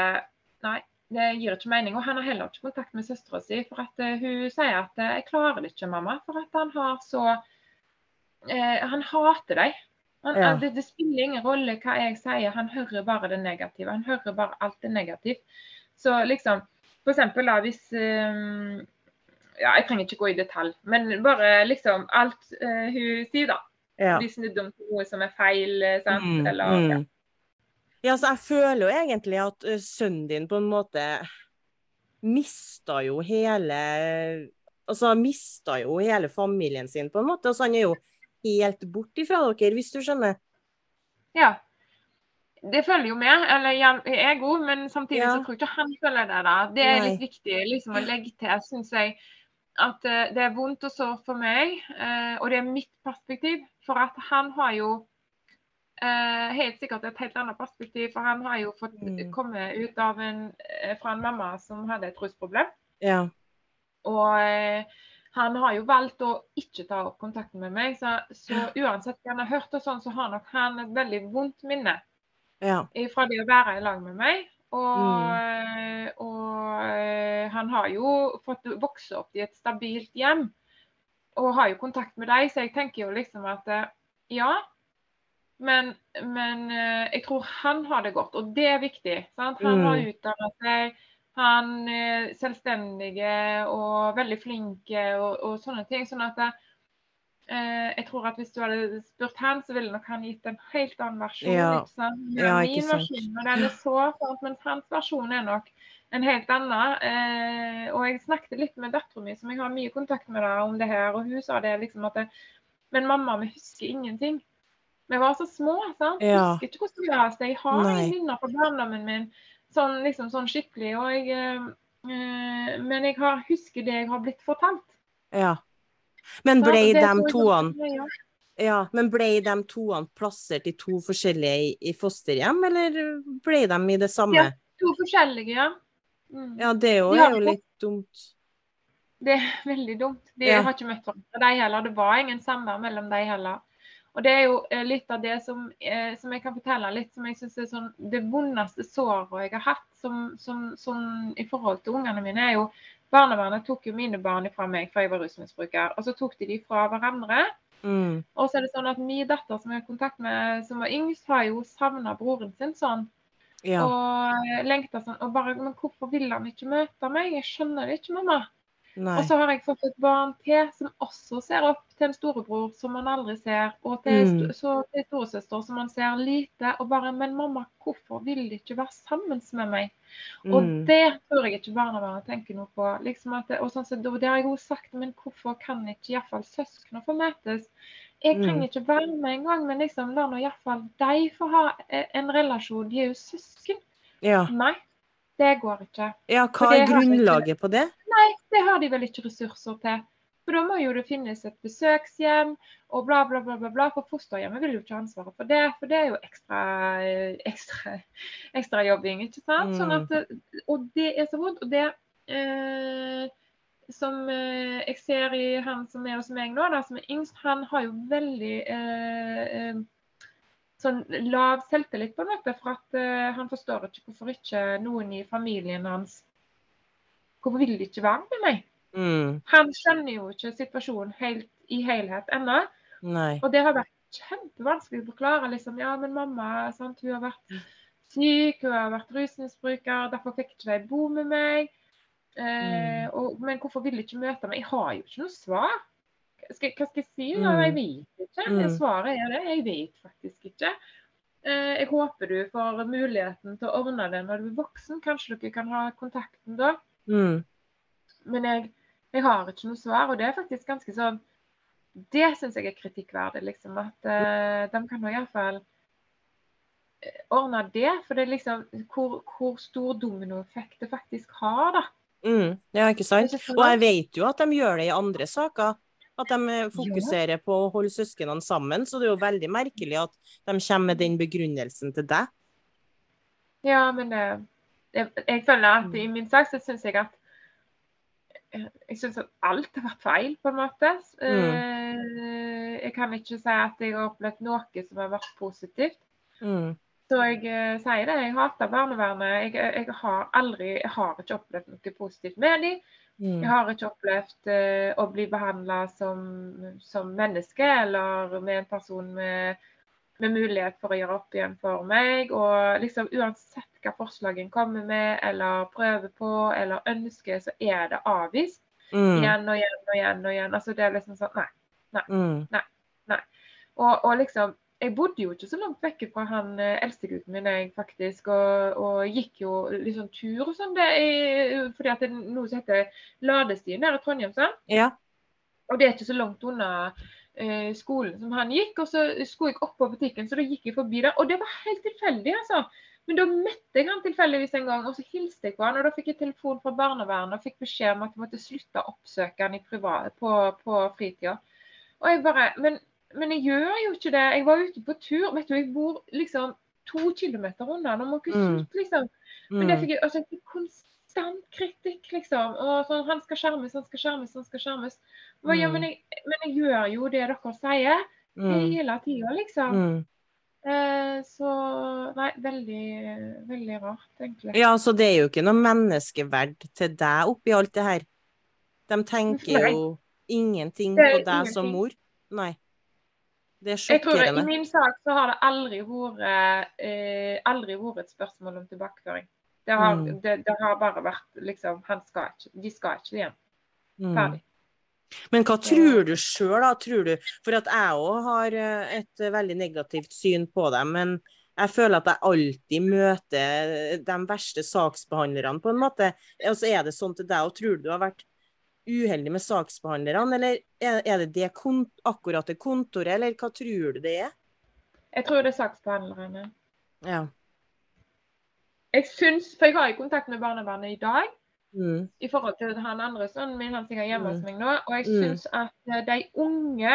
Nei det gir ikke mening. Og han har heller ikke kontakt med søstera si, for at uh, hun sier at uh, 'jeg klarer det ikke, mamma', for at han har så eh, Han hater deg. Han, ja. det, det, spiller ingen rolle hva jeg sier, han hører bare det negative. Han hører bare alt det negativt. Så liksom, for eksempel da, hvis um, ja, Jeg trenger ikke gå i detalj, men bare liksom alt hun sier, da. Ja. Hvis det er dumt noe som er feil, sant? Mm, Eller, mm. ja. Ja, så jeg føler jo egentlig at uh, sønnen din på en måte mista jo hele Altså mista jo hele familien sin, på en måte. Altså han er jo helt bort ifra dere, hvis du skjønner? Ja. Det følger jo med. Eller jeg god, men samtidig ja. så tror jeg ikke han føler det. da. Det er Nei. litt viktig liksom, å legge til, syns jeg. At uh, det er vondt og sårt for meg, uh, og det er mitt perspektiv. For at han har jo Uh, helt sikkert et helt annet perspektiv, for han har jo fått mm. komme ut en, eh, fra en mamma som hadde et rusproblem. Ja. Og uh, han har jo valgt å ikke ta opp kontakten med meg, så, så uansett hva han har hørt, og sånn, så har nok han et veldig vondt minne Ja. fra det å være i lag med meg. Og, Mm. og eh, han har jo fått vokse opp i et stabilt hjem, og har jo kontakt med deg, så jeg tenker jo liksom at ja. Men, men eh, jeg tror han har det godt, og det er viktig. Sant? Han har Mm. utdannet seg, han er selvstendig og veldig flink og, og sånne ting. Sånn at eh, jeg tror at hvis du hadde spurt han, så ville nok han gitt en helt annen versjon. Ja. Liksom. Ja, Min versjon, og den er så sant, mens hans versjon er nok en helt annen. Eh, og jeg snakket litt med dattera mi, som jeg har mye kontakt med, da, om det her, og hun sa det liksom at det, Men mamma, vi husker ingenting. Vi var så små, sant. Ja. Husker ikke hvordan det var. Så jeg har Nei. minner fra barndommen min sånn, liksom, sånn skikkelig. Og jeg, eh, men jeg har, husker det jeg har blitt fortalt. ja. Men ble og de toene ja, men ble de toene plassert i to forskjellige i, i fosterhjem, eller ble de i det samme? Ja. To forskjellige, ja. Mm. Ja, det òg er jo litt dumt. Det er veldig dumt. De Ja. har ikke møtt hverandre, de heller. Det var ingen samvær mellom de heller. Og det er jo eh, litt av det som, eh, som jeg kan fortelle litt, som jeg synes er sånn det vondeste såret jeg har hatt som, som, som, i forhold til ungene mine, er jo Barnevernet tok jo mine barn fra meg fra jeg var rusmisbruker, og så tok de de fra hverandre. Mm. Og så er det sånn at min datter som jeg har kontakt med, som var yngst, har jo savna broren sin sånn. Ja. Og lengta sånn. Og bare Men hvorfor vil han ikke møte meg? Jeg skjønner det ikke, mamma. Nei. Og så har jeg fått et barn til som også ser opp til en storebror som man aldri ser, og til, Mm. sto- storesøster som man ser lite. Og bare Men mamma, hvorfor vil de ikke være sammen med meg? Og Mm. det tror jeg ikke barnevernet tenker noe på. Liksom at det, og sånn, så, og det har jeg også sagt, men hvorfor kan ikke iallfall søsknene få møtes? Jeg Mm. trenger ikke være med engang, men liksom, la nå iallfall de få ha eh, en relasjon. De er jo søsken. Ja. Nei, det går ikke. ja, hva er grunnlaget på det? Nei, det har de vel ikke ressurser til. For da må jo det finnes et besøkshjem og bla, bla, bla. bla, bla. For fosterhjemmet vil jo ikke ha ansvaret for det, for det er jo ekstra, eh, ekstra, ekstra jobbing. ikke sant? Sånn Mm. at, og det er så vondt. Og det eh, som eh, jeg ser i han som er hos meg nå, da, som er yngst, han har jo veldig eh, eh, sånn lav selvtillit på en måte. For at uh, han forstår ikke hvorfor ikke noen i familien hans Hvorfor vil de ikke være med meg? Mm. Han skjønner jo ikke situasjonen helt i helhet ennå. Og det har vært kjempevanskelig å forklare. liksom, Ja, men mamma sant, hun har vært syk, hun har vært rusmisbruker, derfor fikk ikke de bo med meg. Eh, og, men hvorfor vil de ikke møte meg? Jeg har jo ikke noe svar. Skal, hva skal jeg si? Mm. Jeg vet ikke. Mm. Svaret er det. Jeg vet faktisk ikke. Eh, jeg håper du får muligheten til å ordne det når du er voksen. Kanskje dere kan ha kontakten da. Mm. Men jeg, jeg har ikke noe svar, og det er faktisk ganske sånn Det syns jeg er kritikkverdig, liksom. At uh, de kan nå iallfall ordne det. For det er liksom hvor, hvor stor dominoeffekt det faktisk har, da. Mm. Ja? Ikke sant? Og jeg vet jo at de gjør det i andre saker. At de eh, fokuserer på å holde søsknene sammen. Så det er jo veldig merkelig at de kommer med den begrunnelsen til deg. Ja, men jeg, jeg føler at i min sak så syns jeg at jeg syns at alt har vært feil, på en måte. Mm. Jeg kan ikke si at jeg har opplevd noe som har vært positivt. Mm. Så jeg eh, sier det. Jeg hater barnevernet. Jeg, jeg har aldri Jeg har ikke opplevd noe positivt med dem. Mm. Jeg har ikke opplevd eh, å bli behandla som, som menneske eller med en person med, med mulighet for å gjøre opp igjen for meg. Og liksom uansett hva forslagen kommer med eller prøver på eller ønsker, så er det avvist. Mm. Igjen og igjen og igjen. og igjen. Altså Det er liksom sånn Nei. Mm. Og, og liksom jeg bodde jo ikke så langt vekk fra han eh, eldstegutten min, jeg faktisk. Og, og gikk jo litt sånn tur og sånn. det er- Fordi at det er noe som heter Ladestien der i Trondheim. sant? Ja. Og det er ikke så langt unna eh, skolen som han gikk. Og så skulle jeg opp på butikken, så da gikk jeg forbi der. Og det var helt tilfeldig, altså. Men da møtte jeg han tilfeldigvis en gang, og så hilste jeg på han. Og da fikk jeg telefon fra barnevernet og fikk beskjed om at jeg måtte slutte å oppsøke han i privat, på, på fritida. Og jeg bare men, men jeg gjør jo ikke det. Jeg var ute på tur. Vet du, jeg bor liksom to kilometer unna. Nå må ikke Mm. slutte, liksom. Men det Mm. fikk jeg, altså, konstant kritikk, liksom. Og sånn, han skal skjermes, han skal skjermes, han skal skjermes. Og, ja, Mm. men, jeg, men jeg gjør jo det dere sier hele tida, liksom. Eh, så nei, veldig, veldig rart, egentlig. Ja, så det er jo ikke noe menneskeverd til deg oppi alt det her. De tenker jo ingenting på deg som mor. Nei. Det er tror I min sak så har det aldri vært, eh, aldri vært et spørsmål om tilbakeføring. Det har, Mm. det, det har bare vært liksom skal ikke, De skal ikke hjem. Mm. Ferdig. Men hva tror du sjøl, da? Tror du For at jeg òg har eh, et eh, veldig negativt syn på dem, men jeg føler at jeg alltid møter de verste saksbehandlerne, på en måte. Altså, er det sånn til deg, og tror du du har vært uheldig med saksbehandlerne, eller er det det akkurat det kontoret, eller hva tror du det er? Jeg tror det er saksbehandlerne. Ja. Jeg syns, for jeg har jo kontakt med barnevernet i dag Mm. i forhold til han andre sønnen min, han som er hjemme hos Mm. meg nå. Og jeg Mm. at eh, de unge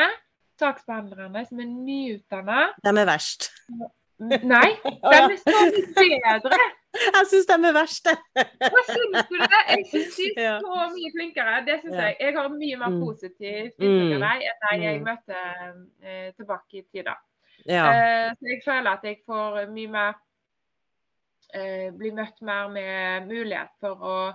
saksbehandlerne som er nyutdanna De er verst. Nei, de er så mye bedre. Jeg syns de er verste. Hva syns du det? Jeg syns de er så mye flinkere. Det syns jeg. Jeg har mye mer Mm. positivt inntrykk Mm. av dem enn de jeg møter møtte eh, tilbake i tida. Ja. Eh, så jeg føler at jeg får mye mer eh, Blir møtt mer med mulighet for å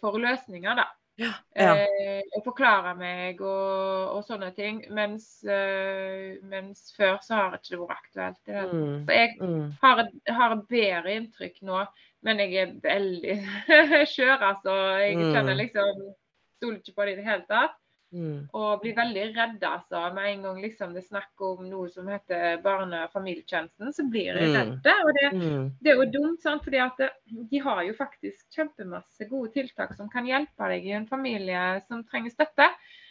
for løsninger, da. Ja. Eh, og forklare meg og, og sånne ting. Mens, eh, mens før så har ikke det vært aktuelt. det. Mm. Så jeg Mm. har har bedre inntrykk nå, men jeg er veldig skjør, altså. Jeg Mm. kjenner liksom Stoler ikke på det i det hele tatt. Mm. Og blir veldig redd, altså. Med en gang liksom det er snakk om noe som heter barne- og familietjenesten, så blir jeg redde. redd. Og det, Mm. det er jo dumt, sant? fordi at det, de har jo faktisk kjempemasse gode tiltak som kan hjelpe deg i en familie som trenger støtte.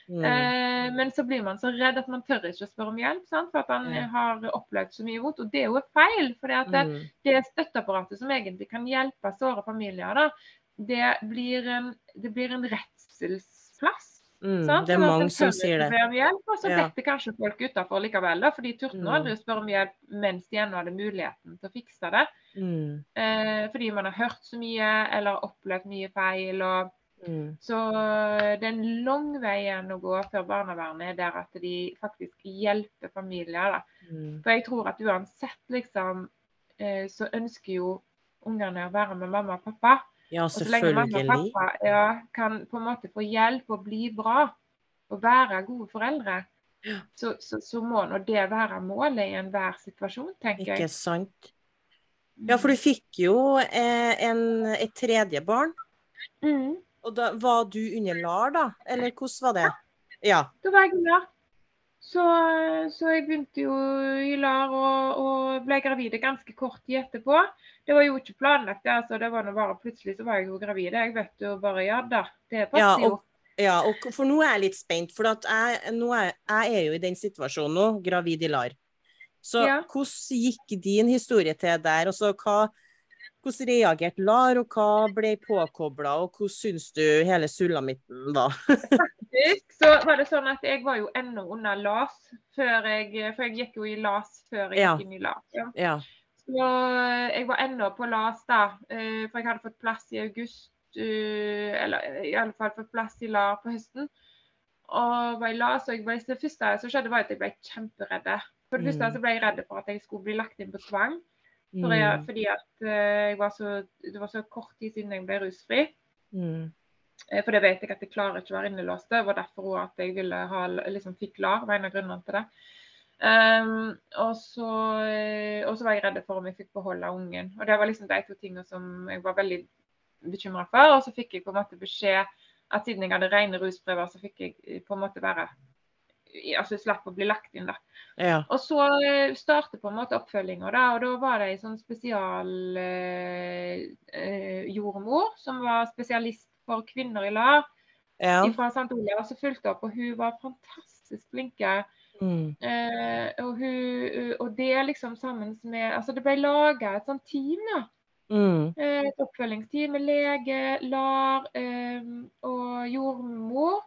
Mm. Eh, men så blir man så redd at man tør ikke å spørre om hjelp, sant? for at man har opplevd så mye vondt. Og det er jo feil. for det, Mm. det støtteapparatet som egentlig kan hjelpe såre familier, da, det blir en, det blir en redselsplass. Mm. sånn? Det er Sånn mange som sier det. hjelp, og så Ja. detter kanskje folk utenfor likevel, da, for de turte Mm. aldri å spørre om hjelp mens de ennå hadde muligheten til å fikse det. Mm. Eh, fordi man har hørt så mye eller opplevd mye feil. og Mm. så eh, det er en lang vei igjen å gå før barnevernet er der at de faktisk hjelper familier. Mm. For jeg tror at uansett, liksom, eh, så ønsker jo ungene å være med mamma og pappa. Ja, Og så lenge mamma og selvfølgelig. pappa ja, kan på en måte få hjelp og bli bra og være gode foreldre, Ja. så, så, så må nå det være målet i enhver situasjon, tenker Ikke jeg. sant. Ja, for du fikk jo eh, en, et tredje barn, Mm. og da var du under LAR, da? Eller hvordan var det? Ja. Da var jeg glad. Så, så jeg begynte jo i LAR og, og ble gravid ganske kort tid etterpå. Det var jo ikke planlagt, altså. Det var nå bare plutselig så var jeg jo gravid. Jeg vet jo bare ja da. Det Ja, passer jo. ja, og for nå er jeg litt spent, for jeg, er, jeg er jo i den situasjonen nå, gravid i LAR. Så Ja. hvordan gikk din historie til der? Og så hva, hvordan reagerte LAR, og hva ble påkobla, og hvordan syns du hele sulamitten var? Faktisk så var det sånn at jeg var jo ennå under LAS, før jeg, for jeg gikk jo i LAS før jeg Ja. gikk inn i LAS. Ja. ja. Så jeg var ennå på LAS da, eh, for jeg hadde fått plass i august, eh, eller i alle fall fått plass i LAR på høsten. Og var i LAS, og ble, det første som skjedde var at jeg ble kjemperedd. For det første Mm. så ble jeg redd for at jeg skulle bli lagt inn på tvang. Jeg, Mm. fordi at eh, så, det var så kort tid siden jeg ble rusfri. Mm. Eh, For det vet jeg at jeg klarer ikke å være innelåst. Det var derfor også at jeg ville ha, liksom fikk LAR, var en av grunnene til det. Um, og, så, var jeg redd for om jeg fikk beholde ungen. Og det var liksom de to tingene som jeg var veldig bekymra for. Og så fikk jeg på en måte beskjed at siden jeg hadde rene rusprøver, så fikk jeg på en måte være Altså slapp å bli lagt inn, da. Ja. Og så eh, startet på en måte oppfølginga, da. Og da var det ei sånn spesial eh, eh, som var spesialist for kvinner i LAR ja. fra St. Olav, som fulgte opp. Og hun var fantastisk flinke. Mm. Eh, og, hun, og det liksom sammen med Altså det ble laga et sånt team, da. Mm. Eh, Et oppfølgingsteam med lege, LAR eh, og jordmor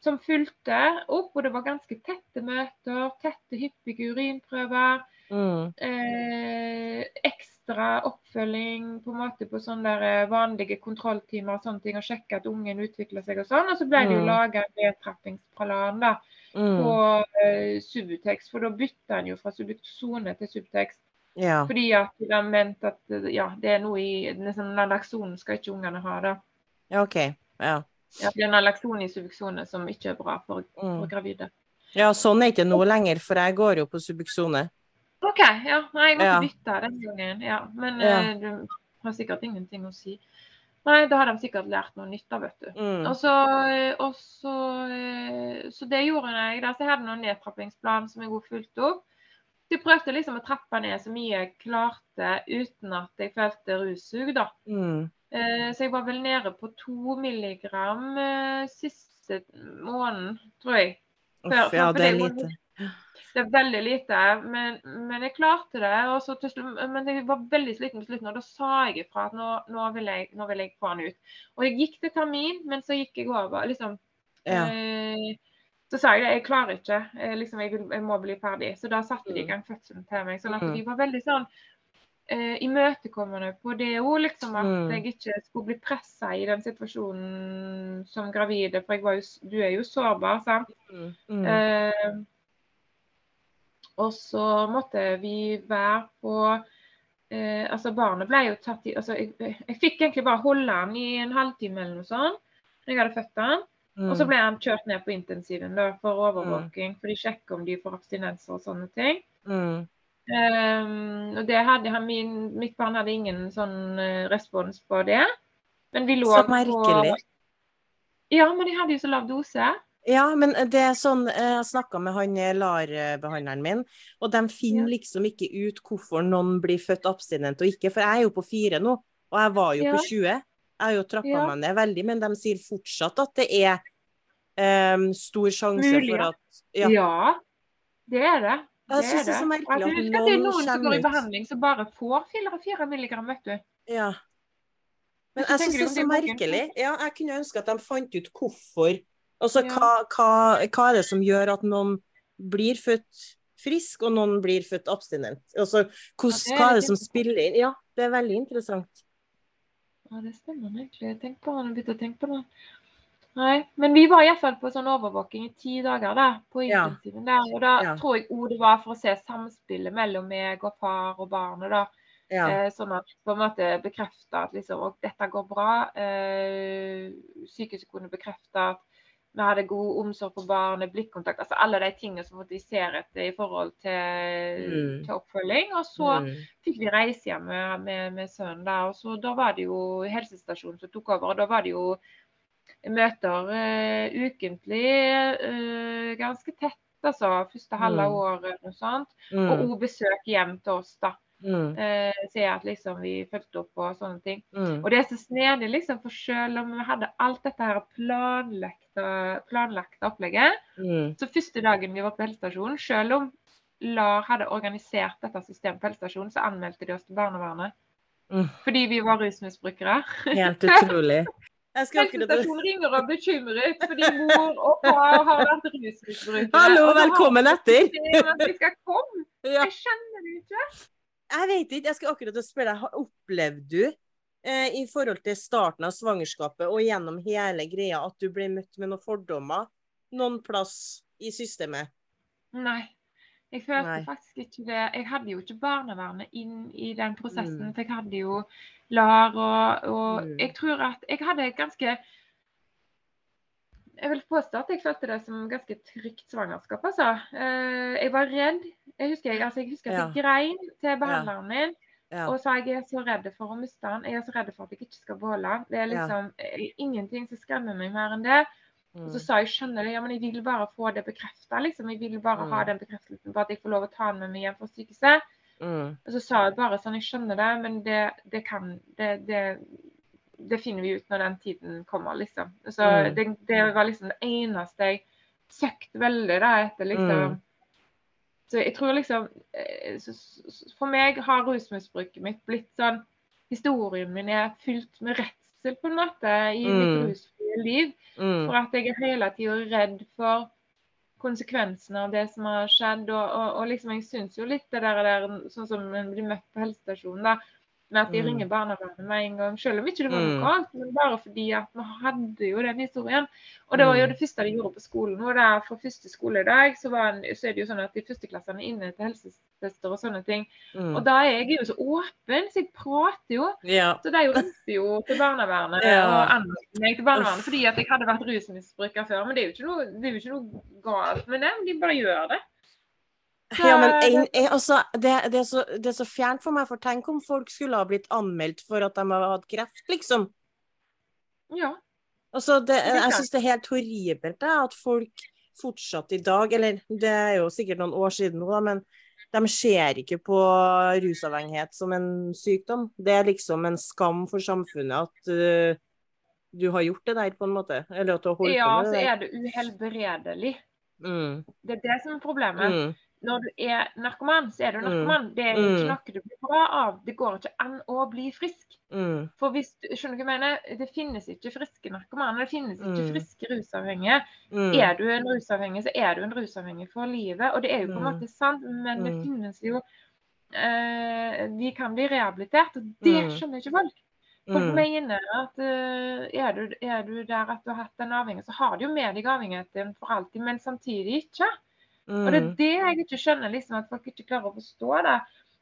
som fulgte opp. Og det var ganske tette møter, tette, hyppige urinprøver. Mm. Eh, ekstra oppfølging på en måte på sånne eh, vanlige kontrolltimer og sånne ting, og sjekke at ungen utvikler seg og sånn. Og så ble det jo Mm. laga en nedtrappingsplan da, Mm. på eh, Subutex, for da bytta en jo fra Subuxone til Subtex. Ja. Fordi at de mente at eh, ja, det er noe i liksom, Nalaksonen skal ikke ungene ha. da. ja, OK. Ja. Ja, det er nalakson i subuksjonen som ikke er bra for, Mm. for gravide. ja, sånn er ikke nå lenger, for jeg går jo på Subuxone. OK, ja. Nei, jeg måtte Ja. bytte den gangen. Ja. Men Ja. eh, det har sikkert ingenting å si. Nei, da har de sikkert lært noe nytt, av, vet du. Mm. Og så, og så, eh, så det gjorde jeg. da, så Jeg hadde noen nedtrappingsplan som jeg også fulgte opp. Så jeg prøvde liksom å trappe ned så mye jeg klarte uten at jeg følte russug. da. Mm. Eh, Så jeg var vel nede på to milligram eh, siste måneden, tror jeg. Før- Uff, ja, det er lite. Det er veldig lite, men, men jeg klarte det. Og så til men jeg var veldig sliten på slutten, og da sa jeg ifra at nå, nå, vil jeg, nå vil jeg få den ut. Og jeg gikk til termin, men så gikk jeg over. liksom. Ja. Eh, så sa jeg det, jeg klarer ikke. jeg, liksom, jeg, vil, jeg må bli ferdig. Så da satte de i Mm. gang fødselen til meg. sånn at Mm. de var veldig sånn eh, imøtekommende på det òg, liksom. At Mm. jeg ikke skulle bli pressa i den situasjonen som gravide. For jo, du er jo sårbar, sant. Mm. Mm. Eh, og så måtte vi være på eh, Altså, barnet ble jo tatt i altså, jeg, jeg fikk egentlig bare holde han i en halvtime eller noe sånt. når Jeg hadde født han. Og så Mm. ble han kjørt ned på intensiven da, for overvåking, for de sjekker om de får abstinenser og sånne ting. Mm. Um, og det hadde han, min, Mitt barn hadde ingen sånn eh, respons på det. Men vi lå Så merkelig. på Ja, men de hadde jo så lav dose. Ja, men det er sånn eh, Jeg snakka med han eh, LAR-behandleren min, og de finner liksom ikke ut hvorfor noen blir født abstinent og ikke. For jeg er jo på fire nå, og jeg var jo Ja. på 20. Jeg har jo trappa Ja. meg ned veldig, men de sier fortsatt at det er um, stor sjanse Mulig, for at Ja. Ja, det er det. Jeg syns det er så merkelig jeg at det er noen som går i behandling som bare får 4 milligram, vet du. Ja. Men jeg syns det er så merkelig. Ja, jeg kunne ønske at de fant ut hvorfor. Altså, Ja. hva, hva, hva er det som gjør at noen blir født frisk, og noen blir født abstinent? Altså, hos, Ja, er hva er det som spiller inn? Ja, det er veldig interessant. Ja, det stemmer egentlig. Tenk på det, begynte å tenke på det. Nei, men vi var iallfall på sånn overvåking i ti dager da, på Ja. der. Og da Ja. tror jeg òg det var for å se samspillet mellom meg og far og barnet, da. Ja. Eh, sånn at på en måte bekrefta at liksom, og dette går bra. Eh, sykehuset kunne bekrefte at vi hadde god omsorg for barnet, blikkontakt. altså Alle de tingene som vi ser etter i forhold til, Mm. til oppfølging. Og så Mm. fikk vi reise hjem med, med, med sønnen der. Og så da var det jo helsestasjonen som tok over. Og da var det jo møter uh, ukentlig, uh, ganske tett, altså. Første halve Mm. året og sånt. Og Mm. òg besøk hjem til oss, da. Mm. Uh, se at liksom vi fulgte opp og sånne ting. Mm. Og det er så snedig, liksom, for selv om vi hadde alt dette her planlagte, planlagte opplegget, Mm. så første dagen vi var på helsestasjonen, selv om LAR hadde organisert dette systemet på helsestasjonen, så anmeldte de oss til barnevernet. Mm. Fordi vi var rusmisbrukere. Helt utrolig. Helsestasjonen ringer og er bekymret fordi mor og far har vært rusmisbrukere. Hallo, velkommen etter. vi skal komme. Jeg skjønner det ikke. Jeg vet ikke, jeg skal akkurat spørre deg, opplevde du eh, i forhold til starten av svangerskapet og gjennom hele greia at du ble møtt med noen fordommer noen plass i systemet? Nei. Jeg følte Nei. faktisk ikke det. Jeg hadde jo ikke barnevernet inn i den prosessen. Mm. For jeg hadde jo LAR, og, og Mm. jeg tror at jeg hadde ganske Jeg vil påstå at jeg følte det som ganske trygt svangerskap, altså. Eh, jeg var redd. Jeg husker, jeg, altså, jeg husker at jeg grein til behandleren min Ja. og sa jeg er så redd for å miste han. Jeg er så redd for at jeg ikke skal beholde han. Det er liksom ja. ingenting som skremmer meg mer enn det. Og Mm. så sa jeg skjønner det, ja, men jeg vil bare få det bekrefta. Liksom. Jeg vil bare ha Mm. den bekreftelsen på at jeg får lov å ta den med meg hjem fra sykehuset. Mm. Og så sa jeg bare sånn, jeg skjønner det, men det, det kan det, det, det finner vi ut når den tiden kommer, liksom. Så Mm. det, var liksom det eneste jeg søkte veldig da etter, liksom. Mm. Så jeg tror liksom eh, For meg har rusmisbruket mitt blitt sånn Historien min er fylt med redsel, på en måte, i Mm. mitt rusfrie liv. Mm. For at jeg er hele tida redd for konsekvensene av det som har skjedd. Og, og, og liksom jeg syns jo litt det der, der sånn som en blir møtt på helsestasjonen, da. Med at de Mm. ringer barnevernet med en gang, selv om ikke det var Mm. men bare fordi at vi hadde jo den historien. Og det var jo Mm. det første de gjorde på skolen. Og der for første skoledag så, var en, så er det jo sånn at de førsteklassene er inne til helsesøster og sånne ting. Mm. Og da er jeg jo så åpen, så jeg prater jo. Ja. Så de ringte jo til barnevernet Ja. og anmeldte meg til barnevernet fordi at jeg hadde vært rusmisbruker før. Men det er jo ikke noe, det jo ikke noe galt med det, de bare gjør det. Ja, men en, en, altså, det, det, er så, det er så fjernt for meg, for tenk om folk skulle ha blitt anmeldt for at de har hatt kreft, liksom. Ja. Altså, det, jeg syns det er helt horribelt det, at folk fortsatt i dag, eller det er jo sikkert noen år siden nå, da, men de ser ikke på rusavhengighet som en sykdom. Det er liksom en skam for samfunnet at uh, du har gjort det der, på en måte. Eller at du har holdt ja, på med så Ja, så er det uhelbredelig. Mm, Det er det som er problemet. mm, Når du er narkoman, så er du Mm. narkoman. Det er Mm. ikke noe du blir bra av. Det går ikke an å bli frisk. mm, For hvis du skjønner hva jeg mener, det finnes ikke friske narkomane. Det finnes ikke friske rusavhengige. Er du en rusavhengig, så er du en rusavhengig for livet. Og det er jo på en måte sant, men det finnes jo eh, De kan bli rehabilitert, og det skjønner ikke folk. Folk mener at uh, er, du, er du der at du har hatt en avhengighet, så har du jo med deg avhengigheten for alltid, men samtidig ikke. Og det er Mm. det jeg ikke skjønner, liksom, at folk ikke klarer å forstå det.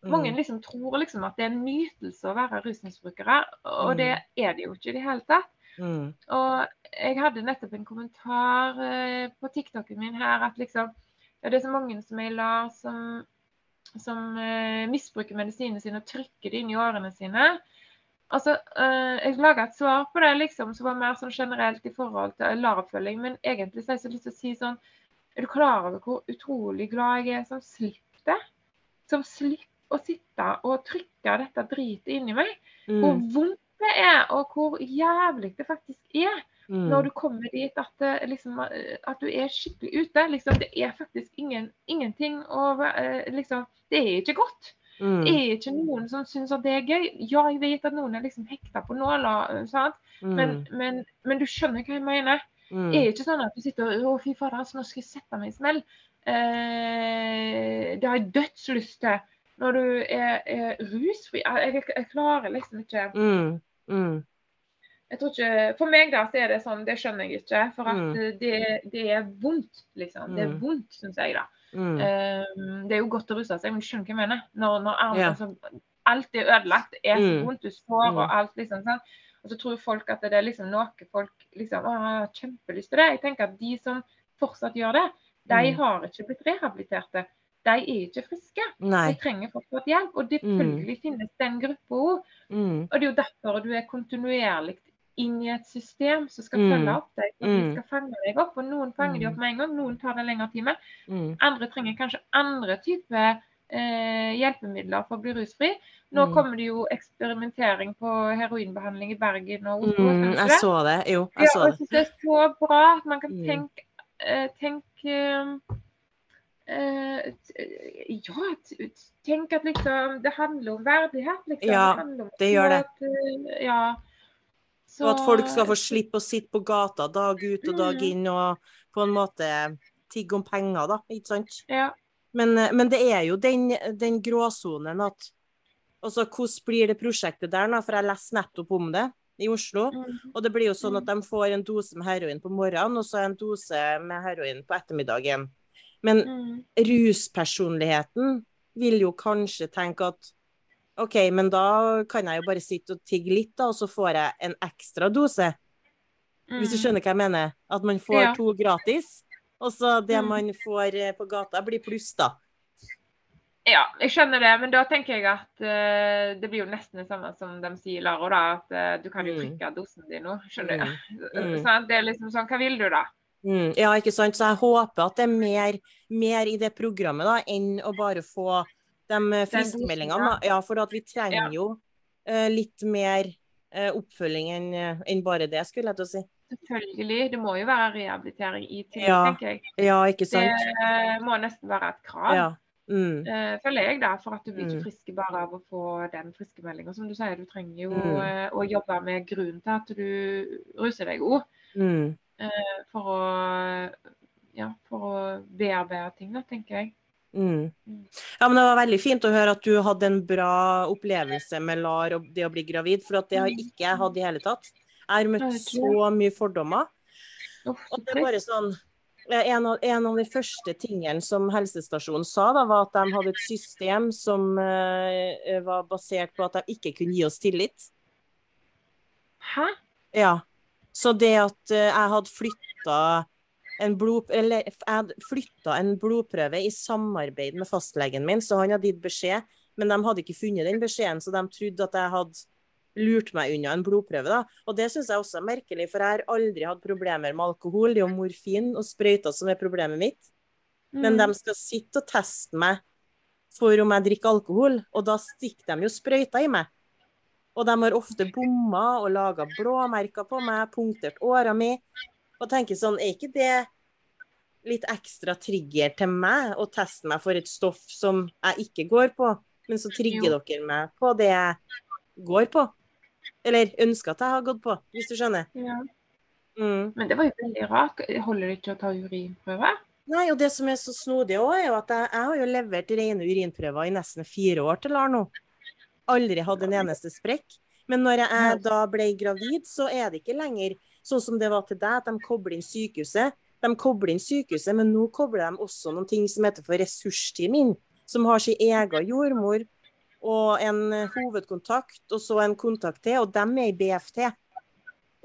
Mange Mm. liksom tror liksom at det er en nytelse å være rusmisbrukere, og Mm. det er det jo ikke i det hele tatt. Mm. Og jeg hadde nettopp en kommentar eh, på TikToken min her at liksom ja, Det er så mange som jeg lar som, som eh, misbruker medisinene sine og trykker det inn i årene sine. Altså, eh, Jeg laga et svar på det liksom, som var mer sånn generelt i forhold til LAR-oppfølging, men egentlig så har jeg så lyst til å si sånn Er du klar over hvor utrolig glad jeg er som slipper det? Som slipper å sitte og trykke dette dritet inni meg? Hvor Mm. vondt det er, og hvor jævlig det faktisk er Mm. når du kommer dit at, det liksom, eh, at du er skikkelig ute. Liksom, det er faktisk ingen, ingenting å liksom, Det er ikke godt. Mm. Det er ikke noen som syns at det er gøy. Ja, jeg vet at noen er liksom hekta på nåler, mm. Men, men, men du skjønner hva jeg mener. Mm. Det er ikke sånn at du sitter og Å, fy fader, altså, nå skal jeg sette meg i smell. Eh, det har jeg dødslyst til. Når du er, er rusfri jeg, jeg, jeg klarer liksom ikke Mm. Mm. jeg tror ikke, For meg da, så er det sånn, det skjønner jeg ikke. For at Mm. det, det er vondt, liksom. Det er Mm. vondt, syns jeg, da. Mm. Um, det er jo godt å ruse seg, men du skjønner hva jeg mener. Når, når armen, yeah. altså, alt er ødelagt, det er så vondt, du sår og alt, liksom. sånn. Og så tror folk at det er liksom noe folk liksom, å, har kjempelyst til det. Jeg tenker at de som fortsatt gjør det, de Mm. har ikke blitt rehabiliterte. De er ikke friske. Nei. De trenger fortsatt hjelp. Og selvfølgelig finnes den gruppa òg. Mm. Og det er jo derfor du er kontinuerlig inn i et system som skal Mm. følge opp deg. Mm. de skal fange deg opp. Og noen fanger de Mm. opp med en gang, noen tar det lengre tid med. Mm. Andre trenger kanskje andre typer hjelpemidler for å bli rusfri. Nå Mm. kommer det jo eksperimentering på heroinbehandling i Bergen og Oslo. Mm. Jeg så det. Jo, Ja, jeg så jeg det. det er så bra at man kan Mm. tenke, eh, tenke eh, ja, tenk at liksom det handler om verdighet, liksom. Ja, det om det gjør det. At, eh, ja. Og at folk skal få slippe å sitte på gata dag ut og dag Mm. inn og på en måte tigge om penger, da. Ikke sant? Ja. Men, men det er jo den, den gråsonen at Altså, hvordan blir det prosjektet der, nå? For jeg leste nettopp om det i Oslo. Mm. Og det blir jo sånn at de får en dose med heroin på morgenen, og så en dose med heroin på ettermiddagen. Men Mm. ruspersonligheten vil jo kanskje tenke at OK, men da kan jeg jo bare sitte og tigge litt, da, og så får jeg en ekstra dose. Hvis du Mm. skjønner hva jeg mener? At man får Ja. to gratis, og så det Mm. man får eh, på gata, blir pluss, da. Ja, jeg skjønner det, men da tenker jeg at uh, det blir jo nesten det samme som de sier Laro, da. At uh, du kan jo Mm. trykke dosen din nå. Skjønner Mm. du? Mm. Sånn, det er liksom sånn, hva vil du da? Mm, ja, ikke sant. Så jeg håper at det er mer, mer i det programmet da, enn å bare få de fristmeldingene. friskmeldingene. da. Ja, for vi trenger jo uh, litt mer oppfølging enn en bare det, skulle jeg til å si. Selvfølgelig. Det må jo være rehabilitering i tillegg, Ja, tenker jeg. Ja, ikke Det sant. eh, må nesten være et krav. Ja. Mm, eh, føler jeg da, for at du blir ikke Mm. frisk bare av å få den friskmeldinga. Som du sier, du trenger jo Mm. eh, å jobbe med grunnen til at du ruser deg òg. mm, For å ja, for å bearbeide ting, da, tenker jeg. Mm. mm. Ja, men Det var veldig fint å høre at du hadde en bra opplevelse med LAR og det å bli gravid, for at det har ikke jeg hatt i hele tatt. Jeg har møtt så mye fordommer. Og det er bare sånn en av, en av, de første tingene som helsestasjonen sa, da, var at de hadde et system som uh, var basert på at de ikke kunne gi oss tillit. Hæ? Ja. Så det at uh, jeg hadde flytta en, blod, eller, en blodprøve i samarbeid med fastlegen min, så han hadde gitt beskjed, men de hadde ikke funnet den beskjeden, så de trodde at jeg hadde lurt meg unna en blodprøve. da. Og det syns jeg også er merkelig, for jeg har aldri hatt problemer med alkohol. Det er jo morfin og sprøyter som er problemet mitt. Mm. Men de skal sitte og teste meg for om jeg drikker alkohol, og da stikker de jo sprøyter i meg. Og de har ofte bomma og laga blåmerker på meg, punktert åra mi. Og tenker sånn, er ikke det litt ekstra trigger til meg å teste meg for et stoff som jeg ikke går på, men så trigger jo. dere meg på det jeg går på? Eller ønsker at jeg har gått på, hvis du skjønner? Ja. Mm. Men det var jo veldig rart. Holder det ikke å ta urinprøve? Nei, og det som er så snodig òg, er jo at jeg, jeg, har jo levert rene urinprøver i nesten fire år til LAR nå. Aldri hatt en eneste sprekk. Men når jeg da ble gravid, så er det ikke lenger Sånn som det var til deg, at de kobler inn sykehuset. De kobler inn sykehuset, men nå kobler de også noen ting som heter for ressursteam inn. Som har sin egen jordmor og en hovedkontakt, og så en kontakt til, og dem er i BFT.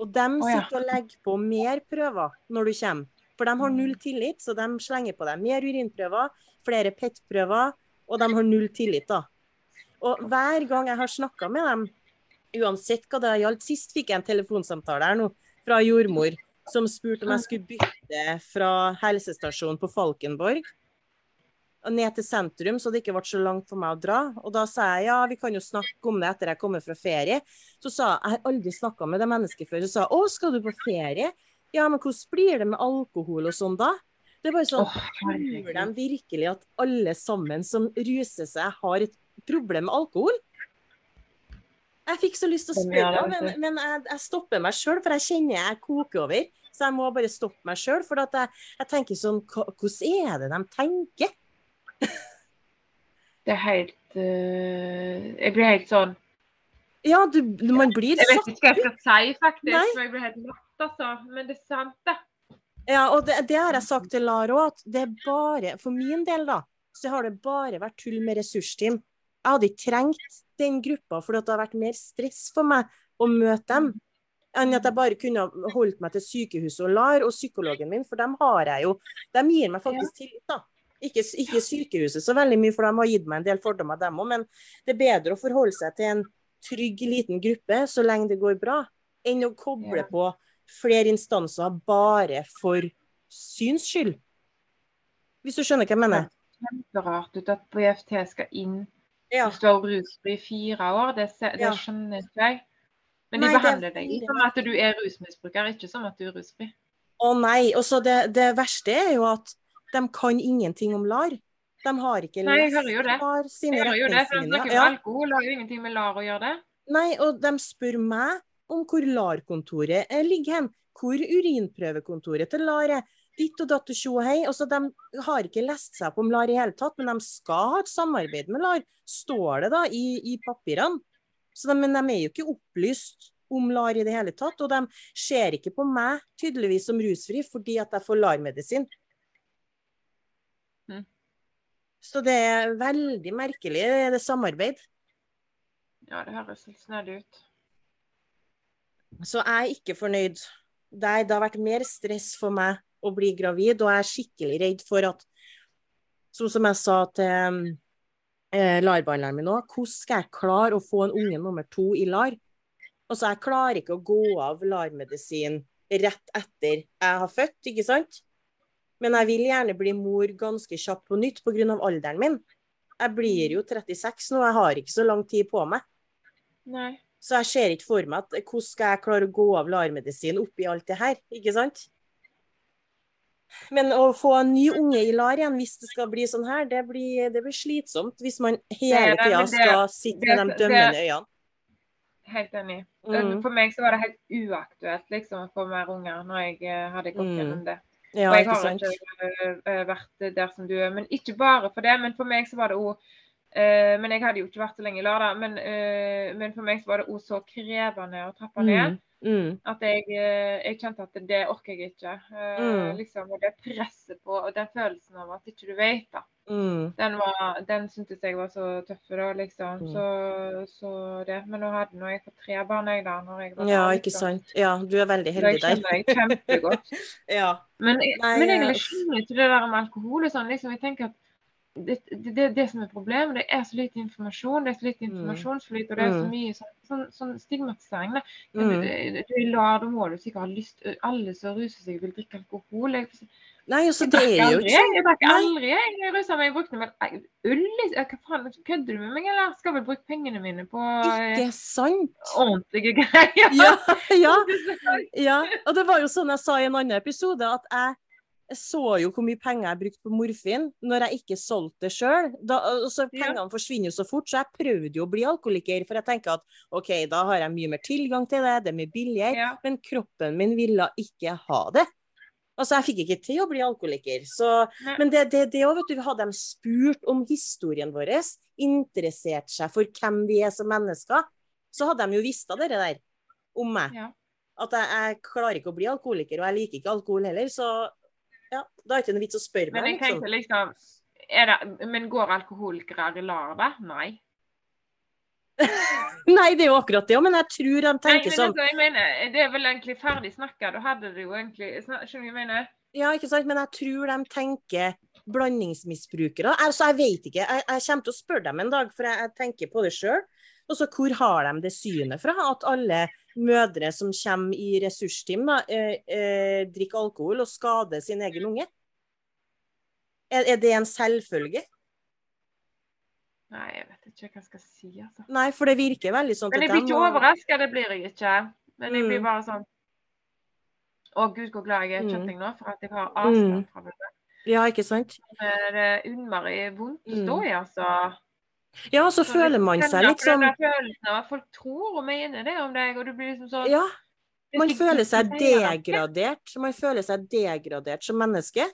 Og de sitter og legger på mer prøver når du kommer. For de har null tillit, så de slenger på deg mer urinprøver, flere PET-prøver, og de har null tillit, da. Og hver gang jeg har snakka med dem, uansett hva det har gjaldt Sist fikk jeg en telefonsamtale her nå fra jordmor som spurte om jeg skulle bytte fra helsestasjonen på Falkenborg ned til sentrum, så det ikke ble så langt for meg å dra. Og da sa jeg ja, vi kan jo snakke om det etter jeg kommer fra ferie. Så sa jeg jeg har aldri snakka med det mennesket før. Så sa å, skal du på ferie? Ja, men hvordan blir det med alkohol og sånn da? Det er bare sånn, Tror de virkelig at alle sammen som ruser seg, har et problem med alkohol? Jeg fikk så lyst til å spørre, men, men jeg, jeg, stopper meg sjøl, for jeg kjenner jeg koker over. Så jeg må bare stoppe meg sjøl. For jeg, jeg, tenker sånn Hvordan er det de tenker? Det er helt uh, Jeg blir helt sånn Ja, du, man blir satt ut. Jeg vet ikke hva jeg skal si, faktisk. Nei. For jeg blir helt matt, altså. Men det er sant, det. Ja, og det, det har jeg sagt til Lara òg, at det er bare For min del, da, så har det bare vært tull med ressursteam. Jeg hadde ikke trengt den gruppa, for det har vært mer stress for meg å møte dem enn at jeg bare kunne holdt meg til sykehuset og LAR og psykologen min, for dem har jeg jo. De gir meg faktisk tillit, da. Ikke, ikke, sykehuset så veldig mye, for de har gitt meg en del fordommer, dem òg, men det er bedre å forholde seg til en trygg, liten gruppe så lenge det går bra, enn å koble på flere instanser bare for syns skyld. Hvis du skjønner hva jeg mener? Det er kjemperart ut at BFT skal inn ja. Du har rusfri i fire år, det, det ja. skjønner ikke jeg. Men de nei, behandler deg som at du er rusmisbruker, ikke som at du er rusfri. Å nei. Og så det, det, verste er jo at de kan ingenting om LAR. De har ikke nei, jeg hører jo det. Har sine jeg hører jo det, for De snakker jo ja. alkohol, har jo ingenting med LAR å gjøre det. Nei, og de spør meg om hvor LAR-kontoret ligger hen. Hvor urinprøvekontoret til LAR er ditt og datt og tjo og hei. Altså, de har ikke lest seg opp om LAR i hele tatt, men de skal ha et samarbeid med LAR, står det da i, i papirene. De, men de er jo ikke opplyst om LAR i det hele tatt. Og de ser ikke på meg tydeligvis som rusfri fordi at jeg får LAR-medisin. Mm. Så det er veldig merkelig, det samarbeid. Ja, det høres litt snedig ut. Så jeg er ikke fornøyd. Det, det har vært mer stress for meg å bli gravid, og jeg er skikkelig redd for at Sånn som jeg sa til eh, LAR-behandleren min òg, hvordan skal jeg klare å få en unge nummer to i LAR? Altså, jeg klarer ikke å gå av LAR-medisin rett etter jeg har født, ikke sant? Men jeg vil gjerne bli mor ganske kjapt på nytt pga. alderen min. Jeg blir jo 36 nå, jeg har ikke så lang tid på meg. Nei. Så jeg ser ikke for meg at hvordan skal jeg klare å gå av LAR-medisin oppi alt det her, ikke sant? Men å få en ny unge i LAR igjen, hvis det skal bli sånn her, det blir, det blir slitsomt. Hvis man hele tida skal sitte med de dømmende øynene. Helt enig. Mm. For meg så var det helt uaktuelt liksom, å få mer unger når jeg eh, hadde gått mm. gjennom det. Ja, og jeg har ikke, ikke vært der som du er. Men ikke bare for det, men for meg så var det òg Uh, men jeg hadde jo ikke vært så lenge i LAR, da. Men, uh, men, for meg så var det òg så krevende å trappe ned. Mm. Mm. At jeg, eh, jeg, kjente at det orker jeg ikke. Uh, mm. liksom, og det presset på, og den følelsen av at ikke du vet, da. Mm. Den, var, den syntes jeg var så tøff, da, liksom. Mm. Så, så, det. Men nå hadde nå jeg fått tre barn, jeg, da. Når jeg var ja, der, ikke liksom. sant. Ja, du er veldig heldig der. Det kjenner jeg kjempegodt. ja. Men, Nei, men jeg skjønner ikke det der med alkohol og sånn. Liksom, jeg tenker at det, det, det, som er problemet. Det er så lite informasjon, det er så lite mm. informasjonsflyt, og det er så mm. mye sånn, sånn, sånn stigmatisering. Du, du, du, da må du sikkert ha lyst Alle som ruser seg, vil drikke alkohol. Jeg, Nei, altså, det er jo ikke sånn. Jeg drakk aldri. Jeg rusa meg. Jeg brukte vel øl Hva faen, kødder du med meg, eller skal vel bruke pengene mine på Ikke sant? ordentlige greier? Ja, ja, ja. Og det var jo sånn jeg sa i en annen episode, at jeg så jo hvor mye penger jeg brukte på morfin når jeg ikke solgte det sjøl. Pengene ja. forsvinner jo så fort, så jeg prøvde jo å bli alkoholiker. For jeg tenker at OK, da har jeg mye mer tilgang til det, det er mye billigere. Ja. Men kroppen min ville ikke ha det. Altså, jeg fikk ikke til å bli alkoholiker. Så, men det, det, det også, vet du, hadde de spurt om historien vår, interessert seg for hvem vi er som mennesker, så hadde de jo visst av det der om meg. Ja. At jeg, jeg, klarer ikke å bli alkoholiker, og jeg liker ikke alkohol heller. Så ja, da er det ikke noe vits å spørre meg. Men jeg tenker liksom, det, men går alkoholikere i lar? Nei. Nei, det er jo akkurat det men jeg tror de tenker Nei, sånn altså, mener, Det er vel egentlig ferdig snakka. Da hadde det jo egentlig Skjønner du jeg mener? Ja, ikke sant, men jeg tror de tenker blandingsmisbrukere. Altså, jeg vet ikke. Jeg, jeg kommer til å spørre dem en dag, for jeg, jeg tenker på det sjøl. Og så hvor har de det synet fra? At alle mødre som kommer i ressursteam, da, eh, eh, drikker alkohol og skader sin egen unge? Er, det en selvfølge? Nei, jeg vet ikke hva jeg skal si. altså. Nei, for det virker veldig sånn Men jeg blir ikke må... overraska, det blir jeg ikke. Men jeg blir mm. bare sånn Å gud, hvor glad jeg er i kjøtting nå, for at jeg har avstand mm. fra det. Ja, ikke sant? Det er innmari vondt å stå i, altså. Ja, så, så føler man seg liksom følelsen av at folk tror og mener det om deg, og du blir liksom sånn Ja. Man føler seg degradert. Man føler seg degradert som menneske.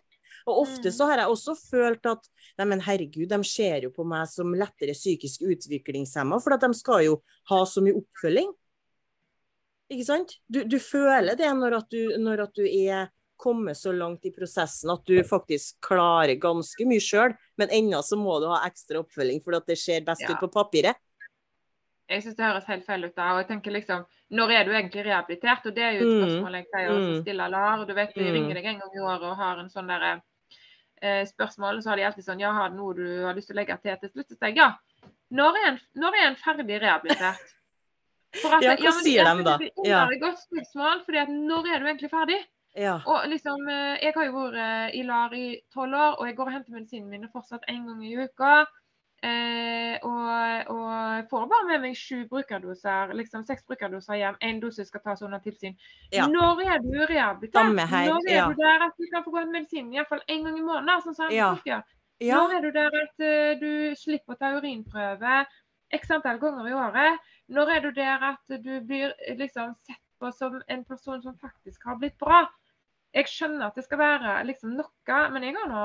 Og ofte så mm. har jeg også følt at nei, men herregud, de ser jo på meg som lettere psykisk utviklingshemma, for at de skal jo ha så mye oppfølging. Ikke sant? Du, du føler det når at du, når at du er kommet så langt i prosessen at du faktisk klarer ganske mye sjøl, men ennå så må du ha ekstra oppfølging fordi at det ser best ja. ut på papiret. Jeg syns det høres helt feil ut. da, og jeg tenker liksom, Når er du egentlig rehabilitert? Og Det er jo et mm. spørsmål jeg pleier å mm. stille LAR. Du vet, ringer mm. deg en gang i året og har en sånn der, eh, spørsmål, så har de alltid sånn Ja, har du noe du har lyst til å legge til til slutt? Så jeg, ja. Når er, en, når er en ferdig rehabilitert? At, ja, hva ja, sier de da? Det er et godt spørsmål, fordi at når er du egentlig ferdig? Ja. Og liksom, eh, Jeg har jo vært eh, i LAR i tolv år, og jeg går og henter medisinene mine fortsatt én gang i uka. Eh, og, og, får bare med meg sju brukerdoser, liksom seks brukerdoser hjem. Én dose skal tas under tilsyn. Ja. Når er du rehabilitert? Når er ja. du der at du kan få gå med medisinen iallfall én gang i måneden? sånn som ja. ja. Når er du der at uh, du slipper å ta urinprøve x antall ganger i året? Når er du der at du blir liksom sett på som en person som faktisk har blitt bra? Jeg skjønner at det skal være liksom noe, men jeg har nå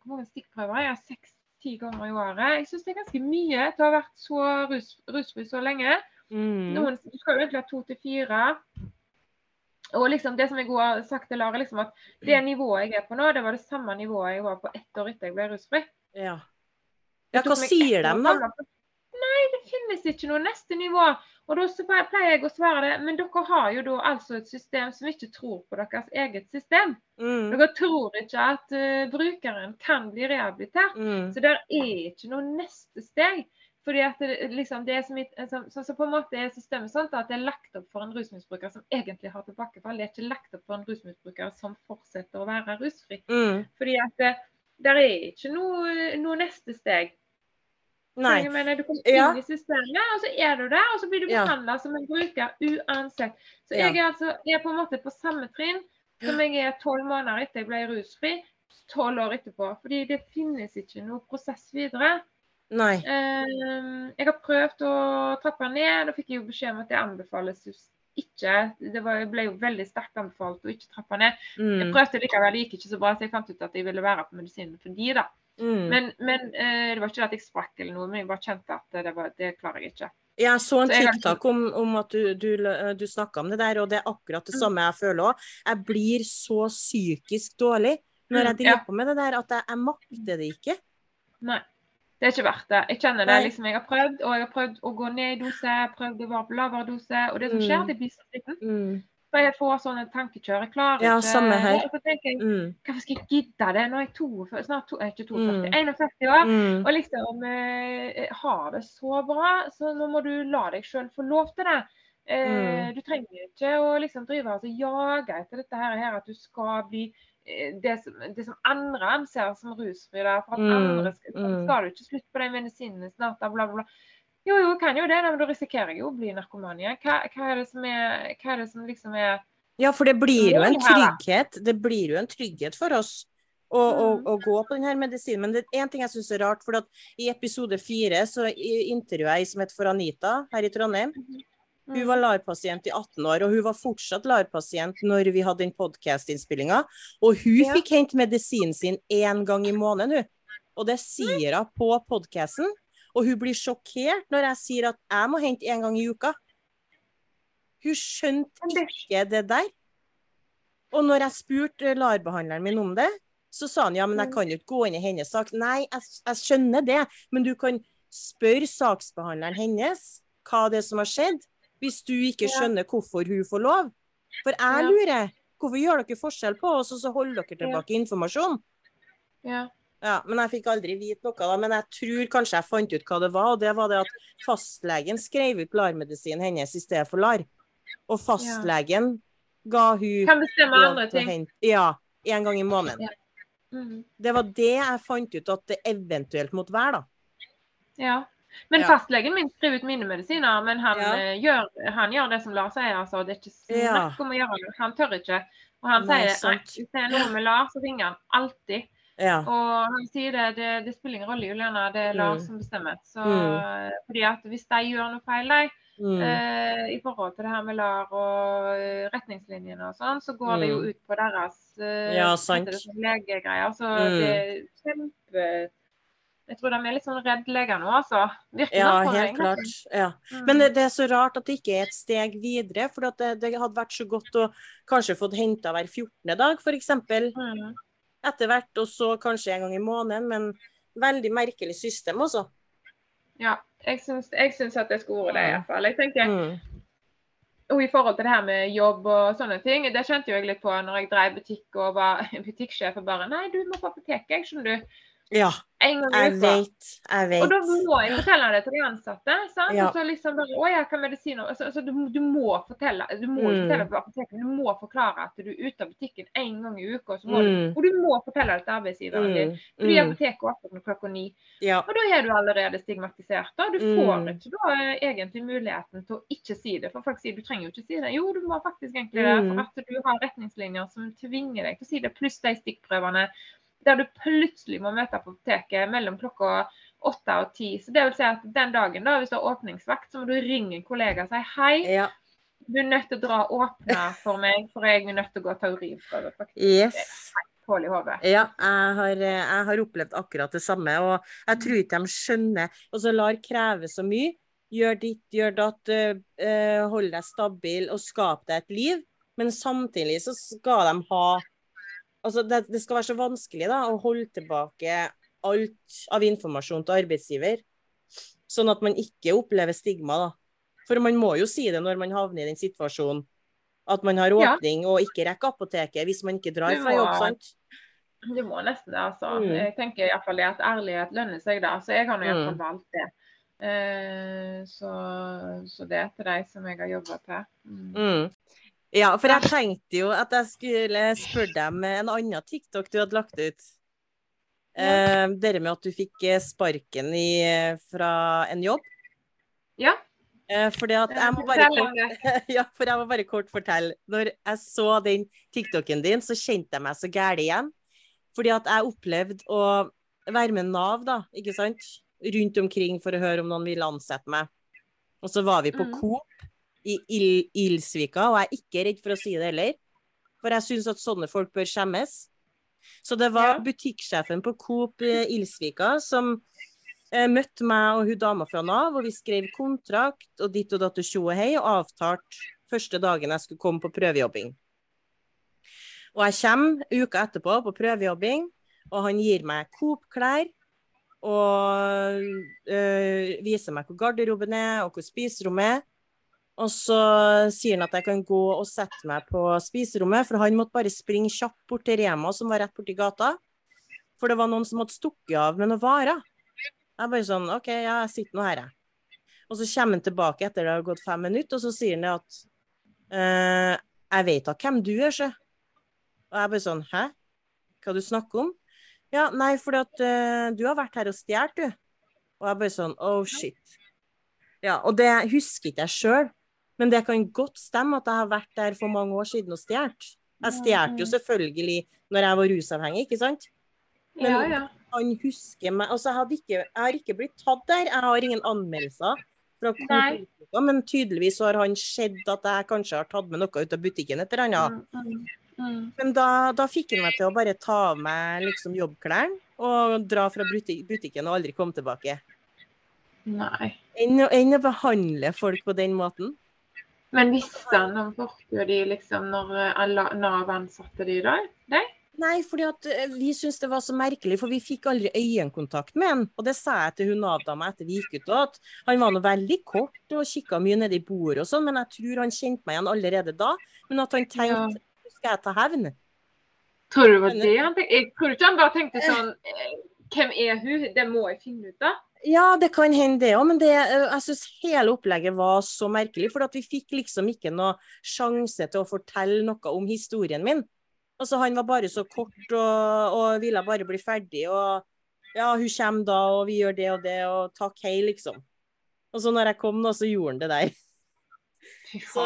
Hvor mange stikkprøver? Jeg har seks-ti ganger i året. Jeg syns det er ganske mye til å ha vært så rus, rusfri så lenge. Mm. Noen skal jo egentlig ha to til fire. Og liksom det som jeg har sagt til Lara, liksom at det nivået jeg er på nå, det var det samme nivået jeg var på ett år etter jeg ble rusfri. Ja. ja hva sier de, da? Nei, det finnes ikke noe neste nivå. Og da pleier jeg å svare det, men dere har jo da altså et system som ikke tror på deres eget system. Mm. Dere tror ikke at uh, brukeren kan bli rehabilitert. Mm. Så det er ikke noe neste steg. Fordi at det, liksom, det er som, som, så, så, på en måte er systemet sånn at det er lagt opp for en rusmisbruker som egentlig har tilbakefall. Det er ikke lagt opp for en rusmisbruker som fortsetter å være rusfri. Mm. Fordi at det, der er ikke noe, noe neste steg. Nei. Jeg mener, du kommer inn ja. i systemet, og så er du der, og så blir du behandla ja. som en bruker uansett. Så jeg er altså jeg er på en måte på samme trinn som jeg er tolv måneder etter jeg ble rusfri. Tolv år etterpå. Fordi det finnes ikke noe prosess videre. Nei. Um, jeg har prøvd å trappe ned. Da fikk jeg jo beskjed om at det anbefales ikke Det var, ble jo veldig sterkt anbefalt å ikke trappe ned. Mm. Jeg prøvde likevel, det gikk ikke så bra, så jeg fant ut at jeg ville være på medisinen for de, da. Mm. Men, men eh, det var ikke at jeg sprakk eller noe, men jeg bare kjente at det, var, det klarer jeg ikke. Jeg så en TikTok om, om at du, du, du snakka om det der, og det er akkurat det Mm. samme jeg føler òg. Jeg blir så psykisk dårlig når jeg Mm, driver ja. på med det der, at jeg, jeg makter det ikke. Nei. Det er ikke verdt det. Jeg kjenner det. Liksom, Jeg har prøvd, og jeg har prøvd å gå ned i dose, prøvd å være på lavere dose, og det som Mm. skjer, det blir så sliten. Mm. For jeg får sånne tankekjør. Jeg klarer Ja, ikke samme her. Og så tenker jeg, Mm. hvorfor skal jeg gidde det? Nå er jeg 42, snart to, er ikke 42, Mm. 41 år. Mm. Og liksom eh, har det så bra, så nå må du la deg sjøl få lov til det. Eh, Mm. Du trenger ikke å liksom drive og jage etter dette her, her at du skal bli eh, det som, det som andre anser som rusfri. Der, For at Mm, andre skal, mm. skal du ikke slutte på den medisinen snart, da, bla, bla, bla. Jo, jo, kan jo det, men da risikerer jeg jo å bli narkoman igjen. Hva, hva er det som er er det som liksom er Ja, for det blir jo en trygghet. Det blir jo en trygghet for oss å, å, Mm. å gå på denne medisinen. Men det er én ting jeg syns er rart. For i episode fire så intervjuet jeg som het for Anita her i Trondheim. Hun Mm. var LAR-pasient i 18 år, og hun var fortsatt LAR-pasient når vi hadde den podkast-innspillinga. Og hun Ja. fikk hente medisinen sin én gang i måneden, hun. Og det sier hun på podkasten. Og hun blir sjokkert når jeg sier at jeg må hente én gang i uka. Hun skjønte ikke det der. Og når jeg spurte LAR-behandleren min om det, så sa han ja, men jeg Mm. kan jo ikke gå inn i hennes sak. Nei, jeg, jeg skjønner det, men du kan spørre saksbehandleren hennes hva det er som har skjedd, hvis du ikke skjønner hvorfor hun får lov. For jeg lurer. Hvorfor gjør dere forskjell på oss, og så holder dere tilbake informasjon? Ja. Ja, men jeg fikk aldri vite noe da, men jeg tror kanskje jeg fant ut hva det var, og det var det at fastlegen skrev ut LAR-medisinen hennes i stedet for LAR. Og fastlegen ga hun Kan bestemme andre ting. Ja, en gang i måneden. Ja. Mm. Det var det jeg fant ut at det eventuelt måtte være, da. Ja. Men Ja. fastlegen min skriver ut mine medisiner, men han, Ja. eh, gjør, han gjør det som Lars sier. Altså, det er ikke snakk om å gjøre det. Han tør ikke. Og han Nei, sier nei, sant. hvis det er noe med Lars, så ringer han alltid. Ja. Og han sier det, det, det spiller ingen rolle, Juliana, det er Lars Mm. som bestemmer. Så, Mm. Fordi at hvis de gjør noe feil, de, Mm. eh, i forhold til det her med LAR og eh, retningslinjene og sånn, så går det jo Mm. ut på deres eh, Ja, sant. det, sånn legegreier. Så Mm. det er kjempe Jeg tror de er litt sånn redd leger nå, altså. Virker Ja, helt meg, klart. Ja. Mm. Men det, det er så rart at det ikke er et steg videre. For det, det hadde vært så godt å kanskje fått henta hver 14. dag, f.eks. Mm. Etter hvert, og så kanskje en gang i måneden. Men veldig merkelig system, altså. Ja, jeg syns, jeg syns at det skulle vært det, i hvert fall. Jeg tenker, Mm. og I forhold til det her med jobb og sånne ting, det kjente jo jeg litt på når jeg drev butikk og var butikksjef og bare Nei, du må på apoteket, skjønner du. Ja, En gang i jeg uka. vet. Jeg Og da må jeg fortelle det til de ansatte. sant? Ja. Og så liksom bare, å jeg kan medisiner altså, altså, du, du må fortelle du må Mm. fortelle på apoteket, du må forklare at du er ute av butikken en gang i uka. Og, så du, Mm. og du må fortelle det til arbeidsgiveren din. Mm. Fordi Mm. apoteket åpner klokka ni. Ja. Og da er du allerede stigmatisert. da. Du får Mm. ikke da eh, egentlig muligheten til å ikke si det. For folk sier du trenger jo ikke si det. Jo, du må faktisk egentlig det. Mm. For at du har retningslinjer som tvinger deg til å si det, pluss de stikkprøvene der du plutselig må møte på apoteket mellom klokka åtte og ti. Så det vil si at den dagen, da, hvis du har åpningsvakt, så må du ringe en kollega og si hei, ja. du er nødt til å dra og åpne for meg, for jeg er nødt til å gå og ta urinprøve. Yes. Hull i hodet. Ja, jeg har, jeg har opplevd akkurat det samme, og jeg tror ikke de skjønner Og så lar kreve så mye. Gjør ditt, gjør datt, uh, hold deg stabil og skap deg et liv. Men samtidig så skal de ha Altså, det, det skal være så vanskelig da, å holde tilbake alt av informasjon til arbeidsgiver, sånn at man ikke opplever stigma, da. For man må jo si det når man havner i den situasjonen at man har Ja. åpning og ikke rekker apoteket hvis man ikke drar fra jobb, sant? Du må nesten det, altså. Mm. Jeg tenker iallfall det at ærlighet lønner seg da. Så jeg har nå iallfall Mm. valgt det. Eh, så, så det er til de som jeg har jobba til. Mm. Ja, for jeg tenkte jo at jeg skulle spørre deg med en annen TikTok du hadde lagt ut. Eh, det med at du fikk eh, sparken i, eh, fra en jobb. Ja. Fordi at jeg må bare kort, ja, for jeg må bare kort fortelle. Når jeg så den TikToken din, så kjente jeg meg så gæren igjen. Fordi at jeg opplevde å være med Nav, da, ikke sant? Rundt omkring for å høre om noen ville ansette meg. Og så var vi på Mm. Coop, i Il Ilsvika, og jeg er ikke redd for å si det heller. For jeg syns at sånne folk bør skjemmes. Så det var butikksjefen på Coop eh, Ilsvika som eh, møtte meg og hun dama fra Nav, og vi skrev kontrakt og ditt og datt og tjo og hei, og avtalte første dagen jeg skulle komme på prøvejobbing. Og jeg kommer uka etterpå på prøvejobbing, og han gir meg Coop-klær og øh, viser meg hvor garderoben er, og hvor spiserommet er. Og så sier han at jeg kan gå og sette meg på spiserommet, for han måtte bare springe kjapt bort til Rema, som var rett borti gata. For det var noen som hadde stukket av med noen varer. Jeg bare sånn OK, ja, jeg sitter nå her, jeg. Og så kommer han tilbake etter det har gått fem minutter, og så sier han at eh, jeg vet da hvem du er, sjø. Og jeg bare sånn Hæ? Hva du snakker om? Ja, nei, fordi at uh, du har vært her og stjålet, du. Og jeg bare sånn Oh, shit. Ja, og det husker ikke jeg sjøl, men det kan godt stemme at jeg har vært der for mange år siden og stjålet. Jeg stjal jo selvfølgelig når jeg var rusavhengig, ikke sant? Men ja, ja. han husker meg Altså, jeg, ikke, jeg, har ikke blitt tatt der. Jeg har ingen anmeldelser. Fra men tydeligvis har han sett at jeg kanskje har tatt med noe ut av butikken et eller annet. Mm, mm. Mm. Men da, da, fikk han meg til å bare ta av meg liksom jobbklærne og dra fra butikken og aldri komme tilbake. Nei. Enn å behandle folk på den måten. Men visste han om fortida liksom, når eh, Nav ansatte de da? Deg? Nei, fordi at eh, vi syntes det var så merkelig, for vi fikk aldri øyekontakt med han. Og det sa jeg til hun Nav-dama etter vi gikk ut, at han var nå veldig kort og kikka mye nedi bordet og sånn, men jeg tror han kjente meg igjen allerede da. Men at han tenkte ja skal jeg ta hevn? Tror du det var det han tenkte? Jeg tror ikke han bare tenkte sånn eh, Hvem er hun? Det må jeg finne ut av. Ja, det kan hende det òg, men det, eh, jeg syns hele opplegget var så merkelig. For at vi fikk liksom ikke noe sjanse til å fortelle noe om historien min. Altså, Han var bare så kort og, og ville bare bli ferdig. og ja, hun kommer da, og vi gjør det og det, og takk, hei, liksom. Og så når jeg kom, da, så gjorde han det der. Så,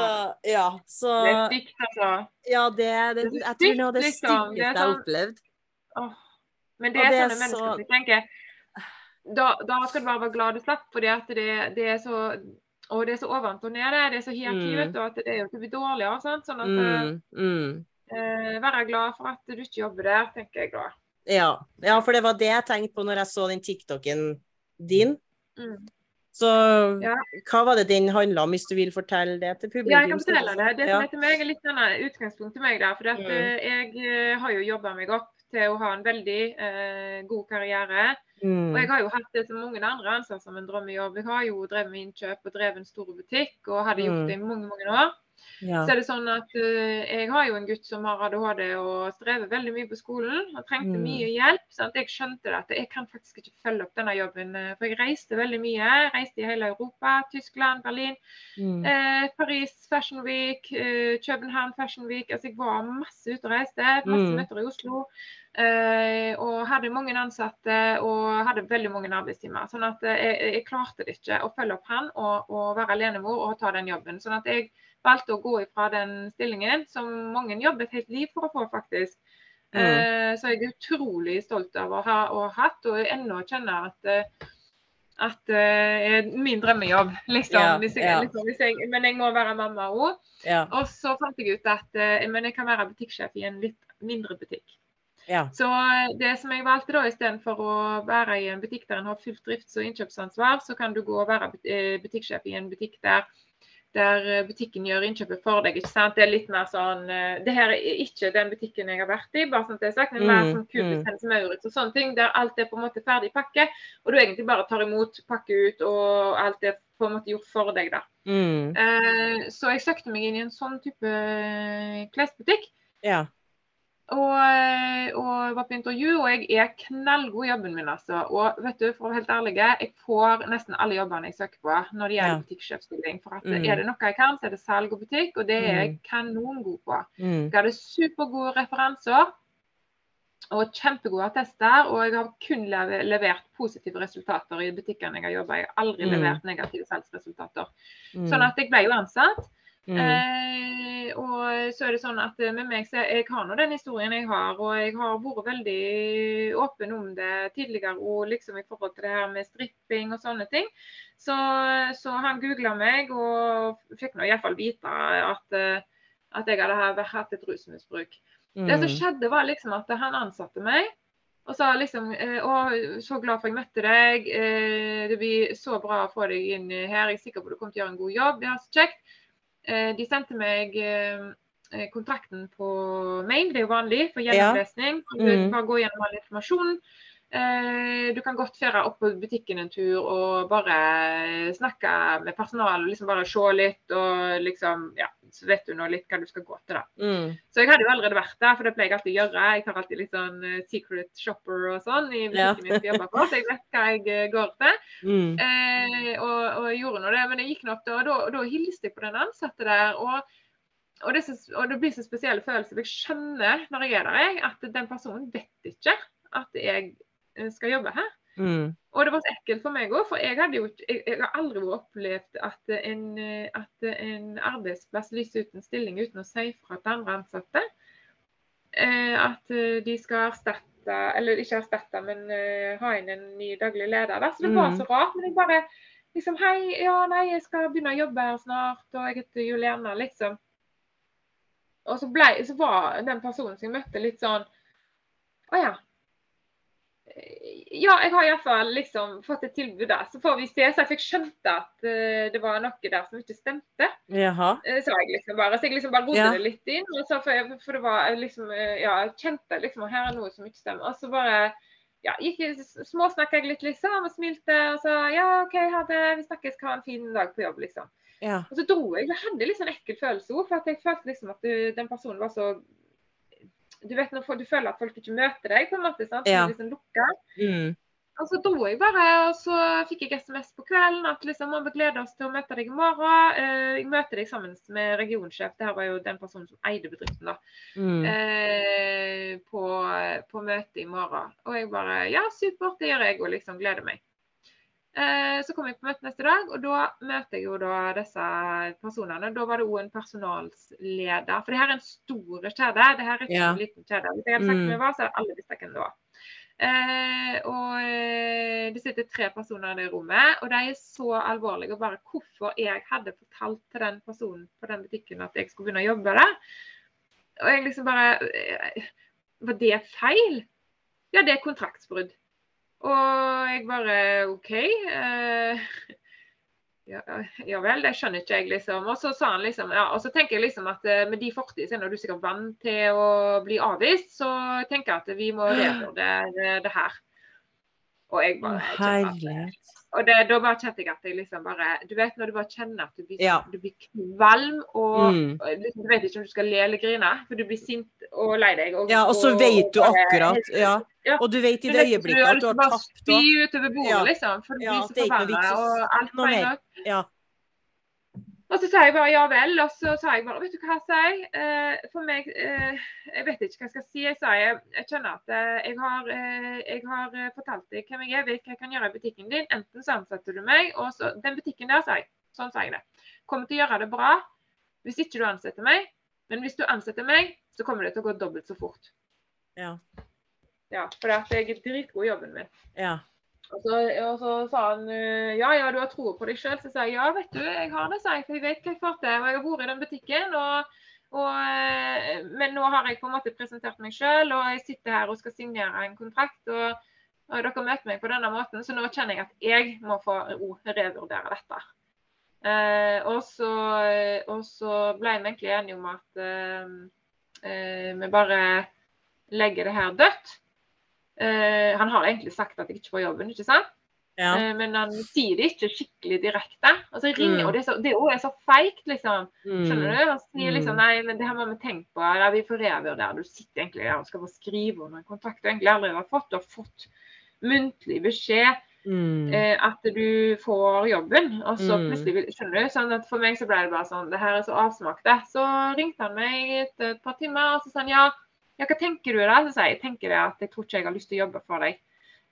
ja, så Det er stygt, altså. Ja, det, det, jeg tror det er det styggeste liksom. jeg har sånn- opplevd. Åh. Men det er, det er sånne mennesker som tenker da, da, skal du bare være glad du slapp, for at det, det, er så og det er så ovenfor og nede, det er så hierarki, mm. vet du, at det er jo ikke bli dårligere. Sant? Sånn at mm. Mm. Eh, Være glad for at du ikke jobber der, tenker jeg da. Ja. ja, for det var det jeg tenkte på når jeg så den TikToken din. Mm. Så ja. hva var det den handla om, hvis du vil fortelle det til publikum? Ja, jeg kan fortelle det. Det som heter meg er litt sånn utgangspunkt til meg der. For mm. Eh, jeg eh, har jo jobba meg opp til å ha en veldig eh, god karriere. Mm. Og jeg har jo hatt det som mange andre ansatte som en drømmejobb. Jeg har jo drevet med innkjøp og drevet en stor butikk og hadde gjort mm. det i mange, mange år. Ja. Så er det sånn at uh, Jeg har jo en gutt som har ADHD og strever veldig mye på skolen. og trengte mm. mye hjelp. Sant? Jeg skjønte at jeg kan faktisk ikke følge opp denne jobben. Eh, for jeg reiste veldig mye. Jeg reiste i hele Europa. Tyskland, Berlin, mm. eh, Paris Fashion Week, eh, København Fashion Week. Altså jeg var masse ute og reiste. Masse mm. møter i Oslo. Eh, og hadde mange ansatte og hadde veldig mange arbeidstimer. Sånn at eh, jeg, jeg, klarte det ikke å følge opp han og, og være alenemor og ta den jobben. Sånn at jeg valgte å gå ifra den stillingen, som mange jobbet helt liv for å få, faktisk. Mm. Uh, så jeg er utrolig stolt av å ha og hatt, og ennå kjenner at at det uh, min drømmejobb, liksom, ja, hvis jeg, ja. liksom hvis jeg, Men jeg må være mamma òg. Ja. Og så fant jeg ut at uh, men jeg kan være butikksjef i en litt mindre butikk. Så det som jeg valgte da, istedenfor å være i en butikk der en har fullt drifts- og innkjøpsansvar, så kan du gå og være butikksjef i en butikk der der eh, butikken gjør innkjøpet for deg. ikke sant? Det er litt mer sånn uh, Det her er ikke den butikken jeg har vært i, bare sånn at det er sagt, men mer sånn som Kubus, mm. Maurits og sånne ting, der alt er på en måte ferdig pakke, og du egentlig bare tar imot, pakker ut, og alt er på en måte gjort for deg. da. Mm. Uh, så jeg søkte meg inn i en sånn type klesbutikk. Ja og, eh, og, var på intervju, og jeg er knallgod i jobben min. altså. Og vet du, for å være helt ærlig, jeg får nesten alle jobbene jeg søker på når det gjelder ja. butikksjefstilling. For at mm. er det noe jeg kan, så er det salg og butikk, og det er jeg mm. kanongod på. Mm. Jeg hadde supergode referanser og kjempegode attester, og jeg har kun levert positive resultater i butikkene jeg har jobba i. Jeg har aldri mm. levert negative salgsresultater. Mm. Sånn at jeg ble jo ansatt. Mm. Eh, og så er det sånn at med meg så jeg har nå den historien jeg har, og jeg har vært veldig åpen om det tidligere og liksom i forhold til det her med stripping og sånne ting. Så, så han googla meg og fikk nå iallfall vite at, at jeg hadde hatt et rusmisbruk. Mm. Det som mm. skjedde, var liksom at han ansatte meg. Og sa liksom eh, Å, så glad for jeg møtte deg. Eh, det blir så bra å få deg inn her. Jeg er sikker på at du kommer til å gjøre en god jobb. Det er så kjekt. Eh, de sendte meg kontrakten på mail, det er jo vanlig for gjennomlesning. Ja. Mm. Du kan gå gjennom all informasjon. Eh, du kan godt føre opp på butikken en tur og bare snakke med personalet. Liksom bare se litt og liksom Ja, så vet du nå litt hva du skal gå til, da. Mm. Så jeg hadde jo allerede vært der, for det pleier jeg alltid å gjøre. Jeg tar alltid litt sånn uh, secret shopper og sånn i butikken ja. jeg jobber på, så jeg vet hva jeg uh, går til. Mm. Eh, og, og, gjorde nå det. Men jeg gikk nå opp der, og da, hilste jeg på den ansatte der. og og det, så, og det, blir så spesielle følelser. Jeg skjønner når jeg er der, at den personen vet ikke at jeg Eh, skal jobbe her. Mm. Og det var så ekkelt for meg òg, for jeg, hadde jo, jeg, jeg har aldri opplevd at en, at en, arbeidsplass lyser ut en stilling uten å si fra til andre ansatte. Eh, at eh, de skal erstatte, eller ikke erstatte, men uh, ha inn en ny daglig leder. Da. Så det var mm. så rart. Men jeg bare liksom Hei, ja, nei, jeg skal begynne å jobbe her snart, og jeg heter Juliana, liksom. Og så, ble, så var den personen som jeg møtte, litt sånn Å ja, ja, jeg har iallfall liksom fått et tilbud der. Så får vi se. Så jeg fikk skjønt at uh, det var noe der som ikke stemte. Jaha. Uh, sa jeg liksom bare. Så jeg liksom bare rodde ja. det litt inn. Og så for, jeg, for det var liksom uh, Ja, jeg kjente liksom at her er noe som ikke stemmer. Og så bare ja, gikk småsnakka jeg litt, liksom, og smilte. Og så ja, OK, ha det. Vi snakkes. Ha en fin dag på jobb, liksom. Ja. Og så dro jeg. Jeg hadde litt sånn ekkel følelse òg, for jeg følte liksom at den personen var så du vet når du føler at folk ikke møter deg, på en måte, sant? Ja. Liksom lukka. Mm. Og så dro jeg bare, og så fikk jeg SMS på kvelden at liksom, vi gleder oss til å møte deg i morgen. Eh, jeg møter deg sammen med regionsjef, det her var jo den personen som eide bedriften, da. Mm. Eh, på, på møtet i morgen. Og jeg bare Ja, supert, det gjør jeg, og liksom gleder meg. Eh, så kom jeg på møte neste dag, og da møter jeg jo da disse personene. Da var det òg en personalsleder. For det her er en stor kjede. Det her er ikke ja. en liten kjede. Hvis jeg hadde sagt mm. hvem jeg var, så hadde alle visst hvem det var. Eh, og eh, det sitter tre personer i det rommet, og de er så alvorlige. Og bare hvorfor jeg hadde fortalt til den personen på den butikken at jeg skulle begynne å jobbe der. Og jeg liksom bare eh, Var det feil? Ja, det er kontraktsbrudd. Og jeg bare OK. Uh, ja, ja, vel, det skjønner ikke jeg, liksom. Og så sa han liksom ja, og så tenker jeg liksom at uh, med de fortidene er du sikkert vant til å bli avvist, så tenker jeg at vi må revurdere det, det her. Og jeg bare Herlighet. Og det, da bare kjente jeg at jeg liksom bare Du vet når du bare kjenner at du blir, ja. du blir kvalm, og, mm. og liksom, du vet ikke om du skal le eller grine, for du blir sint og lei deg. Og, ja, og så vet du akkurat ja. ja. Og du vet i det øyeblikket at du har tapt. Du bare spy utover bordet, liksom, for du blir så forbanna, og alt feil. Ja. Og så sa jeg bare ja vel. Og så sa jeg bare vet du hva jeg sier? Eh, for meg eh, Jeg vet ikke hva jeg skal si. Jeg sa jeg, jeg kjenner at eh, jeg har, jeg har fortalt deg hvem jeg er, vet hva jeg kan gjøre i butikken din. Enten så ansetter du meg, og så Den butikken der, sa jeg. Sånn sa jeg det. Kommer til å gjøre det bra hvis ikke du ansetter meg. Men hvis du ansetter meg, så kommer det til å gå dobbelt så fort. Ja. Ja, For jeg er dritgod i jobben min. Ja. Og så, og så, sa han eh, ja, ja, du har tro på deg sjøl. Så sa jeg ja, vet du, jeg har det, sa jeg. For jeg vet hva jeg får til. Og jeg har vært i den butikken. Og, og, eh, men nå har jeg på en måte presentert meg sjøl, og jeg sitter her og skal signere en kontrakt. Og, og, dere møter meg på denne måten, så nå kjenner jeg at jeg må få revurdere dette. Eh, og, så, og, så, ble vi egentlig enige om at eh, eh, vi bare legger det her dødt. Uh, han har egentlig sagt at jeg ikke får jobben, ikke sant? Ja. Uh, men han sier det ikke skikkelig direkte. Altså, ringer, mm. Og det er, så, det er så feigt, liksom. Mm. Skjønner du? Han sier liksom mm. nei, men det her må vi tenke på. Ja, vi får revurdere. Du sitter egentlig der og skal få skrive under en kontrakt du egentlig aldri har fått. Du har fått muntlig beskjed. Mm. Uh, at du får jobben, og så mm. plutselig skjønner du, sånn at For meg så ble det bare sånn Det her er så avsmak, det. Så ringte han meg etter et par timer, og så sa han ja, ja, hva tenker du da? Så sier jeg tenker jeg at jeg tror ikke jeg har lyst til å jobbe for deg.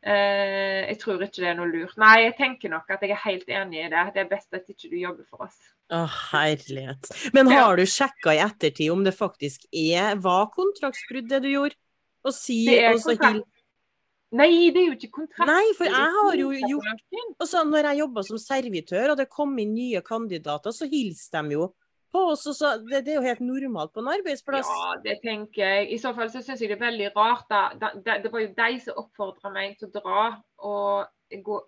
Uh, jeg tror ikke det er noe lurt. Nei, jeg tenker nok at jeg er helt enig i det. Det er best at ikke du jobber for oss. Å, herlighet. Men har du sjekka i ettertid om det faktisk er, var kontraktsbrudd det du gjorde? Og si Det er og kontrakt. Nei, det er jo ikke kontrakt. Nei, for jeg har jo gjort. Og så når jeg jobba som servitør, og det kom inn nye kandidater, så hilste de jo på. Og så, det, det er jo helt normalt på en arbeidsplass. Ja, det tenker jeg. I så fall så syns jeg det er veldig rart. da. Da- Det var jo de som oppfordra meg til å dra og gå,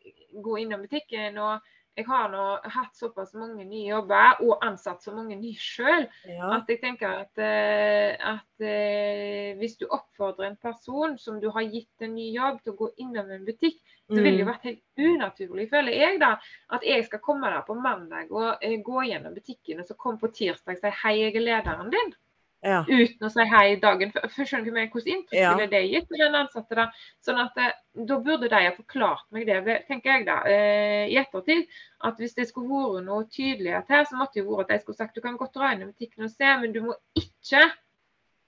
gå innom butikken. Og jeg har nå hatt såpass mange nye jobber og ansatt så mange nye sjøl. Ja. At jeg tenker at, eh, at eh, hvis du oppfordrer en person som du har gitt en ny jobb til å gå innom en butikk, så ville det jo Mm. vært helt unaturlig, føler jeg, da, at jeg skal komme der på mandag og eh, gå gjennom butikken, og så komme på tirsdag og si hei, jeg er lederen din. ja. Uten å si hei dagen før. Skjønner du hvordan inntrykk Ja. ville det gitt til den ansatte? da? Sånn at eh, Da burde de ha forklart meg det, tenker jeg da, eh, i ettertid. At hvis det skulle vært noe tydelighet her, så måtte det vært at de skulle sagt du kan godt dra inn i butikken og se, men du må ikke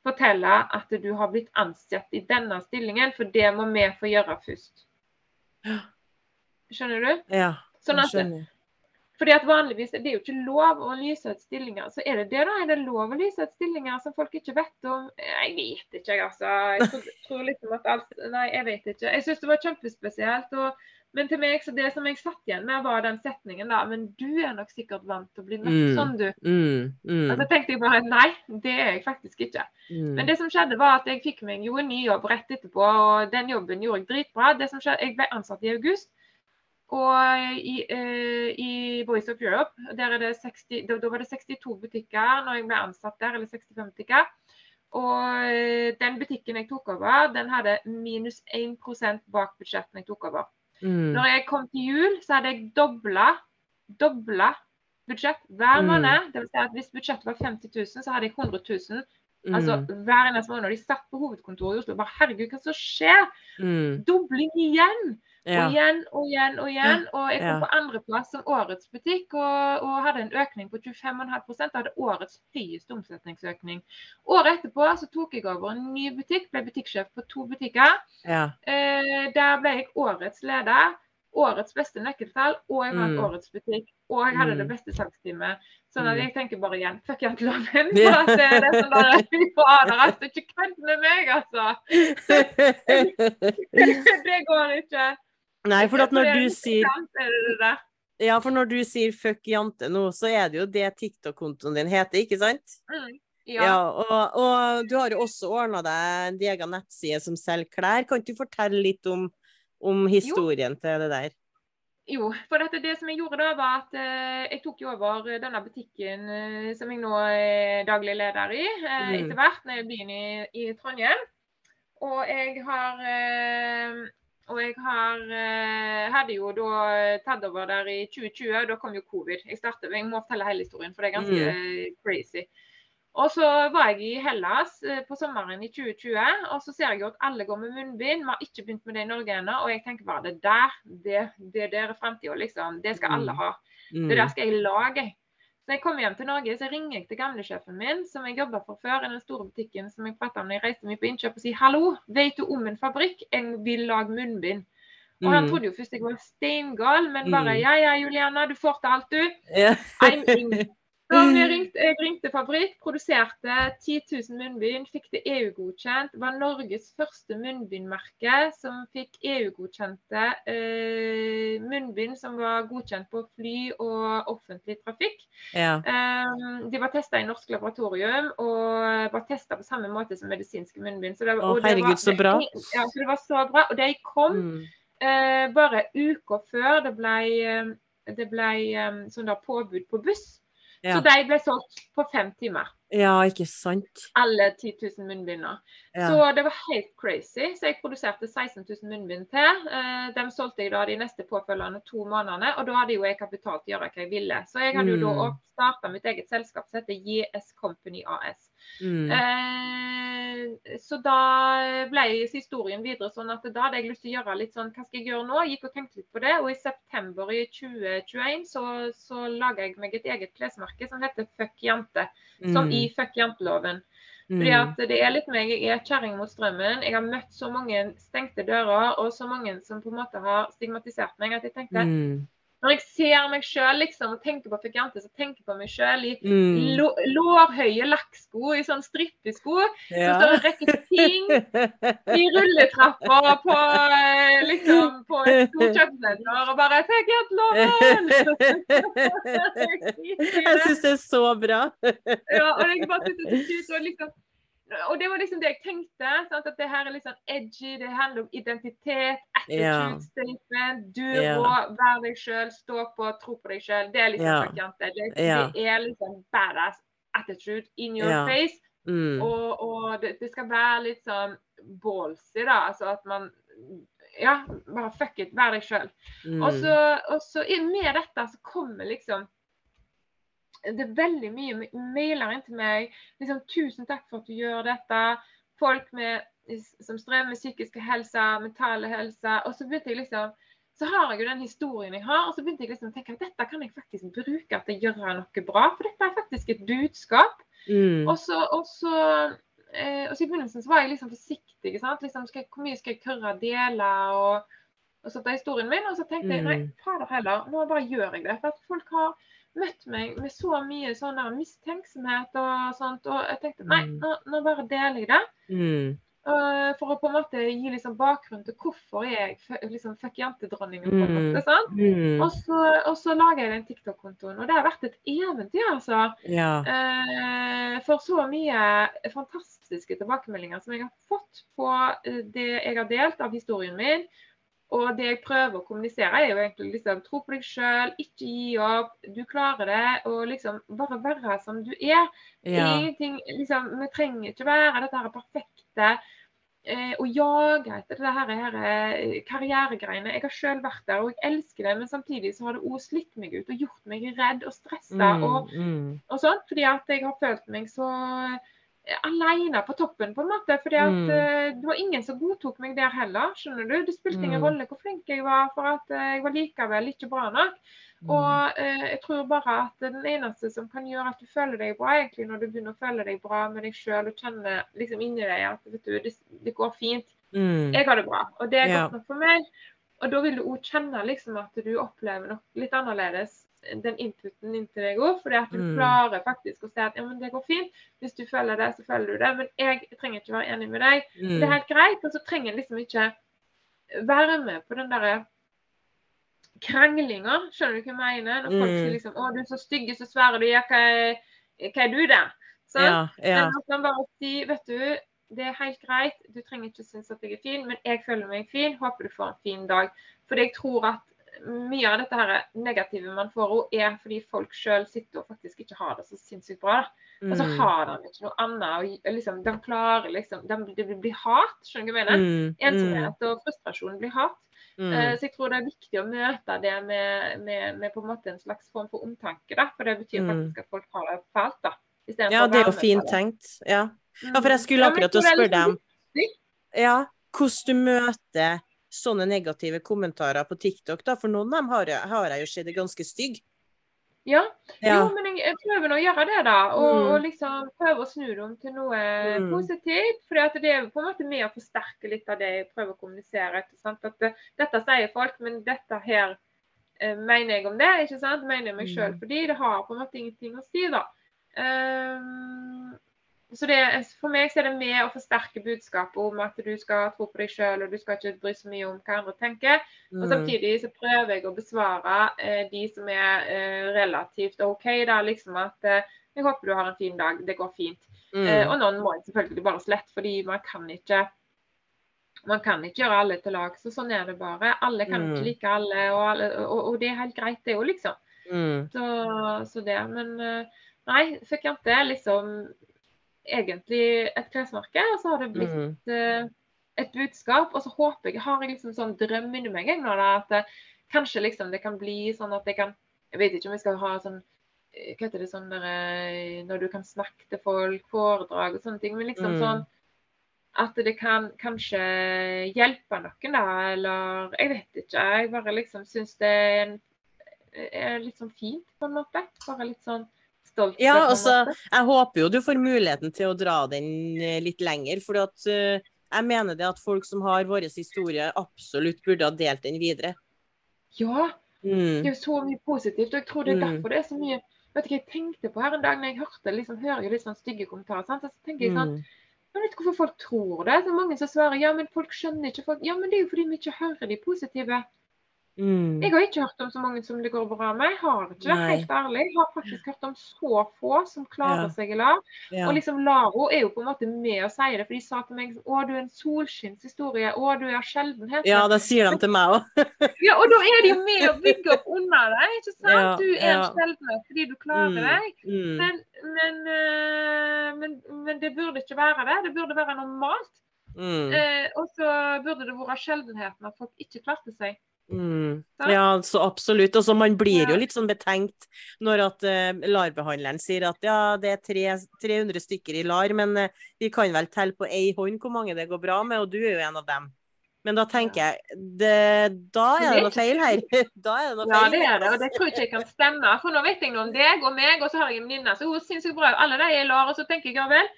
fortelle at du har blitt ansatt i denne stillingen, for det må vi få gjøre først. Skjønner du? ja. Sånn at, skjønner. fordi at vanligvis det er jo ikke lov å lyse ut stillinger. Så er det det, da? Er det lov å lyse ut stillinger som folk ikke vet om? Jeg vet ikke, jeg, altså. Jeg tror, tror liksom at alt Nei, jeg vet ikke. Jeg syns det var kjempespesielt. Og, men til meg, så det som jeg satt igjen med, var den setningen da. Men du er nok sikkert vant til å bli møtt Mm. sånn, du. Mm, mm, Og så tenkte jeg bare nei, det er jeg faktisk ikke. mm. Men det som skjedde var at jeg fikk meg jo en ny jobb rett etterpå, og den jobben gjorde jeg dritbra. Det som skjedde, Jeg ble ansatt i august. Og i, eh, i Voice of Europe, der er det 60, da, da var det 62 butikker når jeg ble ansatt der, eller 65 butikker. Og eh, den butikken jeg tok over, den hadde minus 1 bak budsjettet jeg tok over. Mm. Når jeg kom til jul, så hadde jeg dobla, dobla budsjett hver Mm. måned. Det vil si at hvis budsjettet var 50 000, så hadde jeg 100 000 Altså mm, hver eneste måned. Og de satt på hovedkontoret i Oslo og bare Herregud, hva som skjer? mm. Dobling igjen! Ja. Og igjen og igjen og igjen. Og jeg kom Ja. på andreplass som årets butikk og, og hadde en økning på 25,5% Hadde årets høyeste omsetningsøkning. Året etterpå så tok jeg over en ny butikk, ble butikksjef på to butikker. ja. Eh, der ble jeg årets leder. Årets beste nøkkeltall, og jeg vant Mm. årets butikk. Og jeg hadde det Mm. beste salgsteamet. Sånn at Mm. jeg tenker bare igjen, fuck janteloven. Ja. For at det, det er sånn fy fader, altså, ikke kødd med meg, altså. det går ikke. Nei, for at når du sier er. Ja, for når du sier 'fuck jante' nå, så er det jo det TikTok-kontoen din heter, ikke sant? Mm. Ja, Ja. og, og du har jo også ordna deg en egen nettside som selger klær. Kan ikke du fortelle litt om, om historien til det der? Jo, for dette, det som jeg gjorde da, var at eh, jeg tok jo over denne butikken eh, som jeg nå er daglig leder i, eh, Mm. etter hvert når jeg begynner i, i Trondheim. Og jeg har eh, og jeg har, eh, hadde jo da tatt over der i 2020, og da kom jo covid. Jeg startet, jeg må fortelle hele historien, for det er ganske mm. crazy. Og så var jeg i Hellas eh, på sommeren i 2020, og så ser jeg jo at alle går med munnbind. Vi har ikke begynt med det i Norge ennå, og jeg tenker bare det der, det, det der er framtida, liksom. Det skal alle ha. Mm. Det der skal jeg lage. Så jeg kom hjem til Norge, så ringer jeg til gamlesjefen min, som jeg jobba for før i den store butikken som jeg pratet om når jeg reiste mye på innkjøp, og sier hallo, vet du om en fabrikk? Jeg vil lage munnbind. Og han Mm. trodde jo først jeg var steingal, men bare Mm. ja ja, Juliana, du får til alt, du. I'm in. Jeg ringte, jeg ringte fabrikk, produserte 10 000 munnbind, fikk det EU-godkjent. Var Norges første munnbindmerke som fikk EU-godkjente eh, munnbind som var godkjent på fly og offentlig trafikk. ja. Um, de var testa i norsk laboratorium og var testa på samme måte som medisinske munnbind. Så det, Å, og det herregud, var, så bra. Ja, så det var så bra. Og de kom Mm. uh, bare uker før det ble, eh, det ble um, sånn påbud på buss. Ja. Så de ble solgt på fem timer. ja, ikke sant? Alle 10 000 munnbinder. Ja. Så det var helt crazy. Så jeg produserte 16 000 munnbind til. De solgte jeg da de neste påfølgende to månedene, og da hadde jo jeg kapital til å gjøre hva jeg ville. Så jeg hadde jo Mm. da starta mitt eget selskap som heter JS Company AS. Mm. Eh, så da ble historien videre sånn at da hadde jeg lyst til å gjøre litt sånn Hva skal jeg gjøre nå? Gikk og tenkte litt på det. Og i september i 2021 så, så laga jeg meg et eget klesmerke som heter Fuck jente. Som Mm. i Fuck janteloven. Fordi at det er litt meg, jeg er kjerring mot strømmen. Jeg har møtt så mange stengte dører, og så mange som på en måte har stigmatisert meg, at jeg tenkte mm. Når jeg ser meg sjøl liksom, og tenker på Fikante, så tenker på meg sjøl i mm. lårhøye lakksko, i sånn strippesko. Ja. Så står det en rekke ting i rulletrappa på, eh, liksom, på et stort kjøttblender og bare 'Fikantloven!' jeg syns det er så bra. ja, og jeg bare synes det er så, liksom og det var liksom det jeg tenkte. Sant? At det her er litt sånn edgy. Det handler om identitet, attitude yeah. statement. Du yeah. må være deg sjøl, stå på, tro på deg sjøl. Det er liksom yeah. varianter. Det, det, er liksom badass attitude in your face. Mm. Og, og det, det, skal være litt sånn ballsy, da. Altså at man Ja, bare fuck it, vær deg sjøl. Mm. Og så med dette så kommer liksom det er veldig mye mailer inn til meg. Liksom, 'Tusen takk for at du gjør dette.' Folk med, som strever med psykiske helse, mentale helse. Og så begynte jeg liksom så har jeg jo den historien jeg har, og så begynte jeg liksom å tenke at dette kan jeg faktisk bruke til å gjøre noe bra. For dette er faktisk et budskap. Mm. Og, så, og, så, eh, og så I begynnelsen så var jeg liksom forsiktig. Liksom, skal, hvor mye skal jeg tørre å dele? og, og så historien min, og så tenkte jeg nei, fader heller, nå bare gjør jeg det. For at folk har møtt meg med så mye sånn mistenksomhet og sånt. Og jeg tenkte nei, mm. nå, nå bare deler jeg det. Mm. Uh, for å på en måte gi liksom bakgrunn til hvorfor jeg liksom fikk jentedronningen. på en mm. måte, sant? Mm. Og, så, og så lager jeg den TikTok-kontoen. Og det har vært et eventyr, altså. Ja. Uh, for så mye fantastiske tilbakemeldinger som jeg har fått på uh, det jeg har delt av historien min. Og det jeg prøver å kommunisere, er jo egentlig liksom tro på deg sjøl, ikke gi opp, du klarer det. Og liksom bare være som du er. Ja. Ingenting, liksom, Vi trenger ikke være dette her perfekte eh, og jage etter det her, her eh, karrieregreiene. Jeg har sjøl vært der, og jeg elsker det, men samtidig så har det òg slitt meg ut og gjort meg redd og stressa mm, og, mm. og sånn. Fordi at jeg har følt meg så alene på toppen, på en måte. fordi at mm. uh, det var ingen som godtok meg der heller. skjønner du? Det spilte ingen mm. rolle hvor flink jeg var, for at uh, jeg var likevel ikke bra nok. Mm. Og uh, jeg tror bare at den eneste som kan gjøre at du føler deg bra, egentlig når du begynner å føle deg bra med deg sjøl og kjenner liksom inni deg at vet du, det, det går fint. Mm. Jeg har det bra, og det er godt nok for meg. Og da vil du òg kjenne liksom at du opplever noe litt annerledes den inputen inntil deg òg. Fordi at du mm. klarer faktisk å si at ja, men det går fint. Hvis du føler det, så føler du det. Men jeg trenger ikke være enig med deg. Mm. Det er helt greit. Og så trenger jeg liksom ikke være med på den derre kranglinga. Skjønner du hva jeg mener? Når folk sier mm. liksom 'Å, du er så stygg, så svære du. Ja, hva er, hva er du, da?' Så, Ja, ja. Men man kan bare si 'Vet du, det er helt greit. Du trenger ikke synes at jeg er fin, men jeg føler meg fin. Håper du får en fin dag. For jeg tror at mye av dette her negative man får er fordi folk sjøl sitter og faktisk ikke har det så sinnssykt bra. Mm. Og så mm. har de ikke noe annet. Og liksom, de klarer liksom de, Det blir hat, skjønner du hva jeg mener? Mm. Ensomhet og frustrasjon blir hat. Mm. Uh, så jeg tror det er viktig å møte det med, med, med, på en måte en slags form for omtanke. da, For det betyr mm. faktisk at folk har det fælt. da. Ja, det er jo fint tenkt. Ja. ja, for jeg skulle akkurat å spørre deg om ja, hvordan du møter sånne negative kommentarer på TikTok, da, for noen av dem har jeg, har jeg jo sett ganske stygg. Ja. ja. Jo, men jeg prøver å gjøre det, da. Og, mm. og liksom prøve å snu dem til noe mm. positivt. For det er på en måte med å forsterke litt av det jeg prøver å kommunisere. At det, dette sier folk, men dette her eh, mener jeg om det. ikke sant? Mener jeg meg sjøl. Mm. Fordi det har på en måte ingenting å si, da. Um, så det, For meg så er det med å forsterke budskapet om at du skal tro på deg sjøl, og du skal ikke bry så mye om hva andre tenker. Mm. Og Samtidig så prøver jeg å besvare eh, de som er eh, relativt OK. da, liksom at eh, Jeg håper du har en fin dag. Det går fint. Mm. Eh, og noen må jeg selvfølgelig bare slette, fordi man kan ikke man kan ikke gjøre alle til lag. Så sånn er det bare. Alle kan mm. ikke like alle og, alle, og, og, det er helt greit, det òg, liksom. Mm. Så, så, det. Men eh, nei, fikk ikke liksom egentlig et klesmerke, og så har det blitt mm. uh, et budskap. Og så håper jeg, har jeg liksom sånn drøm inni meg nå, da, at uh, kanskje liksom det kan bli sånn at jeg kan Jeg vet ikke om jeg skal ha sånn eh, Hva heter det sånn der, Når du kan snakke til folk, foredrag og sånne ting. Men liksom mm. sånn at det kan kanskje hjelpe noen, da. Eller jeg vet ikke. Jeg bare liksom syns det er, er litt sånn fint, på en måte. Bare litt sånn stolt Ja, altså, jeg håper jo du får muligheten til å dra den eh, litt lenger. For at, uh, jeg mener det at folk som har vår historie, absolutt burde ha delt den videre. Ja. Mm. Det er jo så mye positivt. Og jeg tror det er mm. derfor det er så mye Vet du hva jeg tenkte på her en dag når jeg hørte liksom, hører jo litt sånn stygge kommentarer. Sant? Så tenker jeg sånn mm. Jeg vet ikke hvorfor folk tror det. Så mange som svarer ja, men folk skjønner ikke folk. Ja, men det er jo fordi vi ikke hører de positive. Mm. Jeg har ikke hørt om så mange som det går bra med. Jeg har ikke vært helt ærlig. Jeg har faktisk hørt om så få som klarer ja. seg i LAR. Ja. Og liksom Laro er jo på en måte med å si det, for de sa til meg å, du er en solskinnshistorie. Å, du er sjeldenhet. Ja, det sier de til meg òg. ja, og da er de jo med å bygge opp under deg, ikke sant? Ja, du er en sjeldenhet fordi du klarer mm. deg. Mm. Men, men, øh, men, men, det burde ikke være det. Det burde være normalt. Mm. Eh, og så burde det vært sjeldenheten at folk ikke klarte seg. Mm. Ja, så absolutt. Og så man blir jo litt sånn betenkt når at uh, LAR-behandleren sier at ja, det er tre, 300 stykker i LAR, men uh, vi kan vel telle på ei hånd hvor mange det går bra med, og du er jo en av dem. Men da tenker jeg det, Da er det noe feil her. Da er det noe feil. Ja, det er det, og det tror jeg ikke jeg kan stemme. For nå vet jeg noe om deg og meg, og så har jeg en venninne så hun syns jo bra alle de er i LAR, og så tenker jeg ja vel.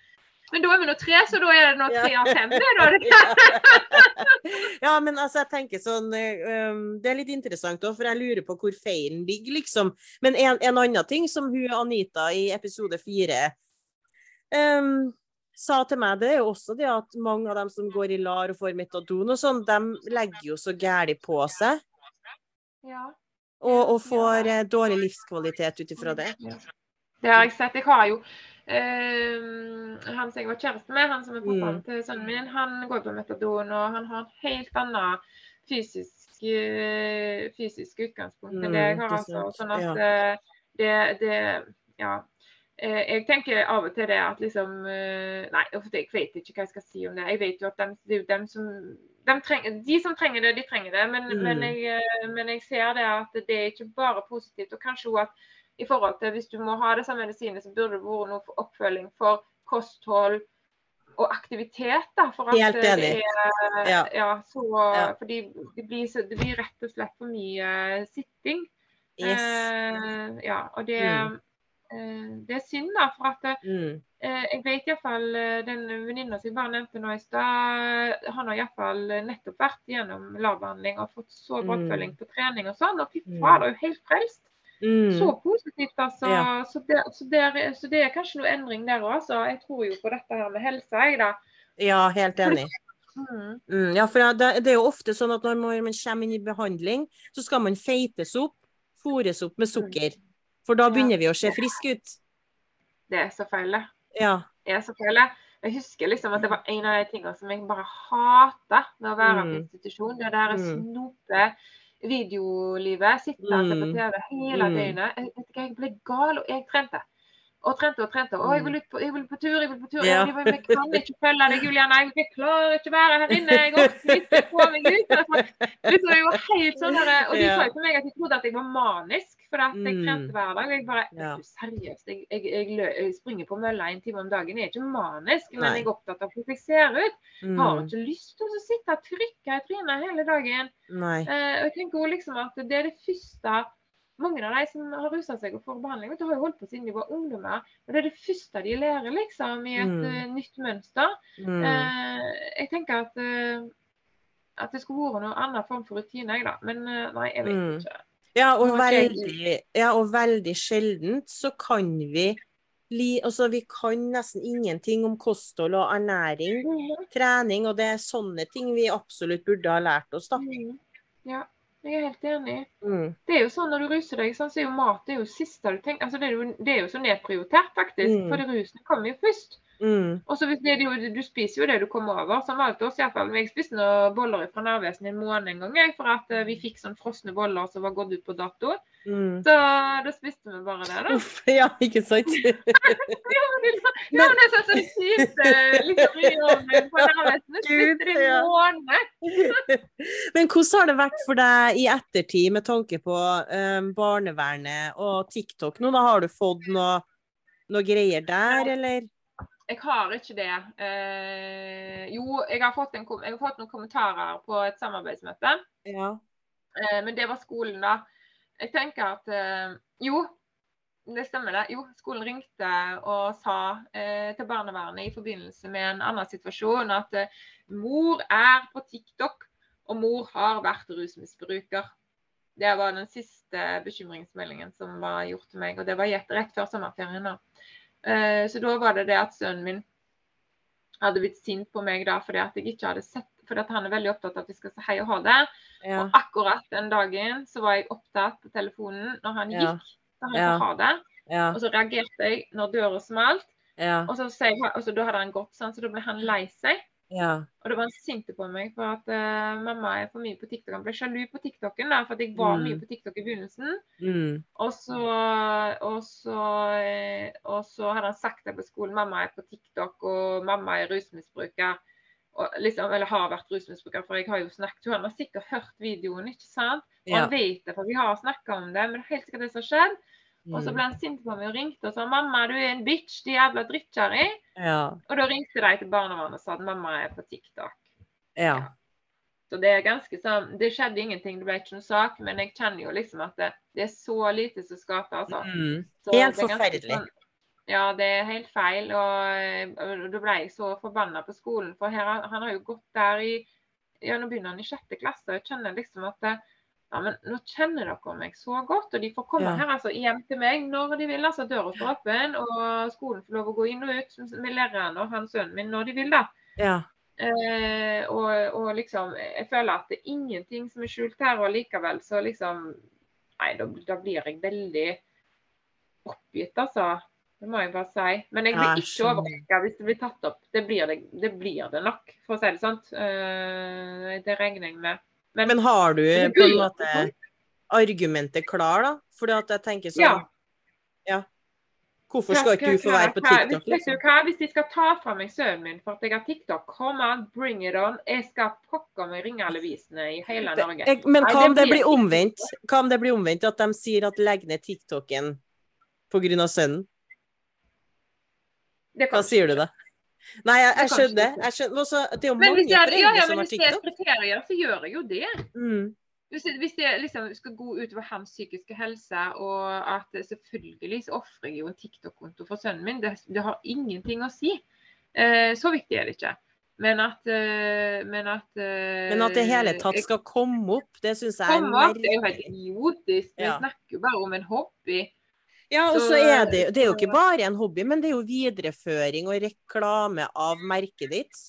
Men da er vi nå tre, så da er det nå tre av fem, det, ja, men altså, jeg tenker sånn um, Det er litt interessant òg, for jeg lurer på hvor feilen ligger, liksom. Men en, en annen ting som hun Anita i episode fire um, sa til meg, det er jo også det at mange av dem som går i LAR og får metadon og sånn, de legger jo så gæli på seg. Ja. Og, og får ja. Eh, dårlig livskvalitet ut ifra det. Ja. Det har jeg sett. Jeg har jo Uh, han som jeg var kjæreste med, han som er pappaen mm. til sønnen min, han går på metadon, og han har en helt annet fysisk, uh, fysisk utgangspunkt enn det jeg har. Altså. Sånn at uh, det, det, Ja. Eh, jeg tenker av og til det at liksom Nei, jeg vet ikke hva jeg skal si om det. Jeg vet jo at dem, det er jo dem som de, trenger, de, som trenger det, de trenger det. Men, mm. men, jeg, men jeg ser det at det er ikke bare positivt. Og kanskje jo at i forhold til hvis du må ha disse medisinene, så burde det vært noe for oppfølging for kosthold og aktivitet. da, for at Helt enig. Det er, ja. ja så, ja. Fordi det blir, det blir, rett og slett for mye sitting. Yes. Eh, ja, og det, mm. eh, det er synd, da, for at mm. jeg vet iallfall den venninna som jeg bare nevnte nå i stad, han har iallfall nettopp vært gjennom LAR-behandling og fått så bra mm. oppfølging på trening og sånn, og fy mm. er jo helt frelst. Mm. Så positivt, altså. Ja. Så, det, så, det er, så, det, er, kanskje noe endring der òg. Jeg tror jo på dette her med helse, jeg, da. Ja, helt enig. Mm. Mm, ja, for det, det, er jo ofte sånn at når man kommer inn i behandling, så skal man feites opp, fôres opp med mm. sukker. For da begynner vi å se friske ut. Det er så feil, det. Ja. Det er så feil, det. Jeg husker liksom at det var en av de tingene som jeg bare hata med å være på mm. institusjon. Det der mm. snope videolivet. Sitte og se på mm. TV hele mm. døgnet. Jeg, jeg ble gal, og jeg trente. Og trente og trente. Å, jeg vil, på, jeg vil på tur, jeg vil på tur. Ja. Jeg, jeg kan ikke følge deg, Juliana. Jeg klarer ikke å være her inne. Jeg orker ikke få meg ut. Altså, jeg var helt sånn her, Og de sa til meg at de trodde at jeg var manisk. For at jeg mm. trente hver dag. Jeg bare ja. Seriøst, jeg, jeg, jeg, springer på mølla en time om dagen. Jeg er ikke manisk, men jeg er opptatt av hvordan jeg ser ut. Jeg har mm. ikke lyst til å sitte og trykke i trynet hele dagen. Nei. Uh, jeg tenker jo liksom at det er det første mange av de som har rusa seg og får behandling, vet du, har jo holdt på siden de var ungdommer. Og det er det første de lærer liksom, i et mm. uh, nytt mønster. Mm. Eh, jeg tenker at, uh, at det skulle vært noen annen form for rutine, jeg, da. Men nei, jeg vet mm. ikke. Ja og, veldig, ja, og veldig sjeldent så kan vi altså Vi kan nesten ingenting om kosthold og ernæring, mm. trening, og det er sånne ting vi absolutt burde ha lært oss, da. Mm. Ja, jeg er helt enig. Mm. Det er jo sånn når du ruser deg, så er jo mat det er jo siste du tenker altså det, er jo, det er jo så nedprioritert, faktisk. Mm. For rusen kommer jo først. Mm. Og så hvis det, du, du, spiser jo det du kommer over. Som alt oss iallfall. Jeg spiste noen boller fra Narvesen en måned en gang jeg, for at uh, vi fikk sånn frosne boller som var gått ut på dato. Mm. Så da spiste vi bare det, da. Uff, ja, ikke sant? ja, men det, ja, men det er sånn kjipt spiste litt ryovnen på Narvesen. Du spiste det i måned. men hvordan har det vært for deg i ettertid med tanke på um, barnevernet og TikTok? Nå da har du fått noe, noe greier der, eller? Jeg har ikke det. Eh, jo, jeg har, en, jeg har, fått noen kommentarer på et samarbeidsmøte. Ja. Eh, men det var skolen, da. Jeg tenker at eh, Jo, det stemmer det. Jo, skolen ringte og sa eh, til barnevernet i forbindelse med en annen situasjon at eh, mor er på TikTok, og mor har vært rusmisbruker. Det var den siste bekymringsmeldingen som var gjort til meg, og det var gitt rett før sommerferien. Eh, så da var det det at sønnen min hadde blitt sint på meg da fordi at jeg ikke hadde sett fordi han er veldig opptatt av at vi skal si hei og ha det. Ja. Og akkurat den dagen så var jeg opptatt på telefonen når han gikk. Så han ja. ha det. Ja. Og så reagerte jeg når døra smalt. Ja. Og, så, og så da hadde han gått, sånn, så da ble han lei seg. Ja. Og da var han sint på meg for at uh, mamma er for mye på TikTok. Han ble sjalu på TikToken da, for at jeg var mm. mye på TikTok i begynnelsen. Mm. Og, så, og, så, eh, og, så, hadde han sagt det på skolen. Mamma er på TikTok, og mamma er rusmisbruker liksom, eller har vært rusmisbruker, for jeg har jo snakket Han har sikkert hørt videoen, ikke sant? Og han vet det, for vi har snakka om det. Men det er helt sikkert det som har skjedd. Mm. Og så mm. ble han sint på meg og ringte og sa 'Mamma, du er en bitch, de jævla drittkjerring'. Ja. Og da ringte de til barnevernet og sa at mamma er på TikTok. Ja. Så det er ganske sånn Det skjedde ingenting, det ble ikke noen sak, men jeg kjenner jo liksom at det, det er så lite som skaper, altså. Mm. Helt forferdelig. Sånn, ja, det er helt feil. Og, og da ble jeg så forbanna på skolen. For her, han har jo gått der i Ja, nå begynner han i sjette klasse, og jeg kjenner liksom at ja, men nå kjenner dere meg så godt, og de får komme ja. her altså hjem til meg når de vil. altså Døra står åpen, og skolen får lov å gå inn og ut med læreren og han sønnen min når de vil. da. Ja. Eh, og, og, liksom, jeg føler at det er ingenting som er skjult her, og likevel så liksom Nei, da, da blir jeg veldig oppgitt, altså. Det må jeg bare si. Men jeg blir ikke overraska hvis det blir tatt opp. Det blir det, det blir det, nok, for å si det sånn. Uh, det regner jeg med. Men, Men har du på en måte argumentet klar, da? Fordi at jeg tenker sånn ja. ja. Hvorfor skal ikke du få være på TikTok? Liksom? Hvis de skal ta fra meg sønnen min for at jeg har TikTok, come on, bring it on. Jeg skal pokker meg ringe alle visene i hele Norge. Men hva om det blir omvendt? Hva om det blir omvendt? At de sier at legg ned TikToken pga. sønnen? Hva sier du da? Nei, jeg, jeg skjønner. Jeg skjønner. Også, det er jo mange foreldre ja, ja, TikTok. Men hvis det er kriterier, så gjør jeg jo det. Mm. Hvis, hvis det liksom skal gå utover hans psykiske helse, og at selvfølgelig så ofrer jeg jo en TikTok-konto for sønnen min, det, det, har ingenting å si. Eh, så viktig er det ikke. Men at, uh, men at uh, Men at det hele tatt skal komme opp, det syns jeg er merkelig. Det er jo helt idiotisk. Vi ja. snakker jo bare om en hobby. Ja, og så er det, det er jo ikke bare en hobby, men det er jo videreføring og reklame av merket ditt.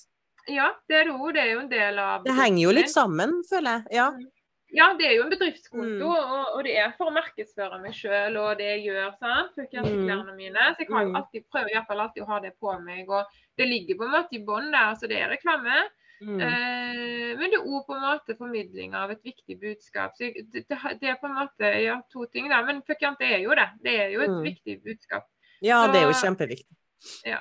Ja, det er jo, det er jo en del av Det henger jo litt sammen, føler jeg. Ja. Mm. Ja, det er jo en bedriftskonto, mm. og, og, det er for å markedsføre meg sjøl og det jeg gjør. sant? Mm. mine. Så jeg kan jo mm. alltid, prøve i hvert fall alltid å ha det på meg. Og det ligger på en måte i bånn der, så det er reklame. Mm. Eh, men det er òg på en måte formidling av et viktig budskap. Så det, er på en måte ja, to ting, da. Men det er jo det. Det er jo et mm. viktig budskap. Ja, så, det er jo kjempeviktig. Ja.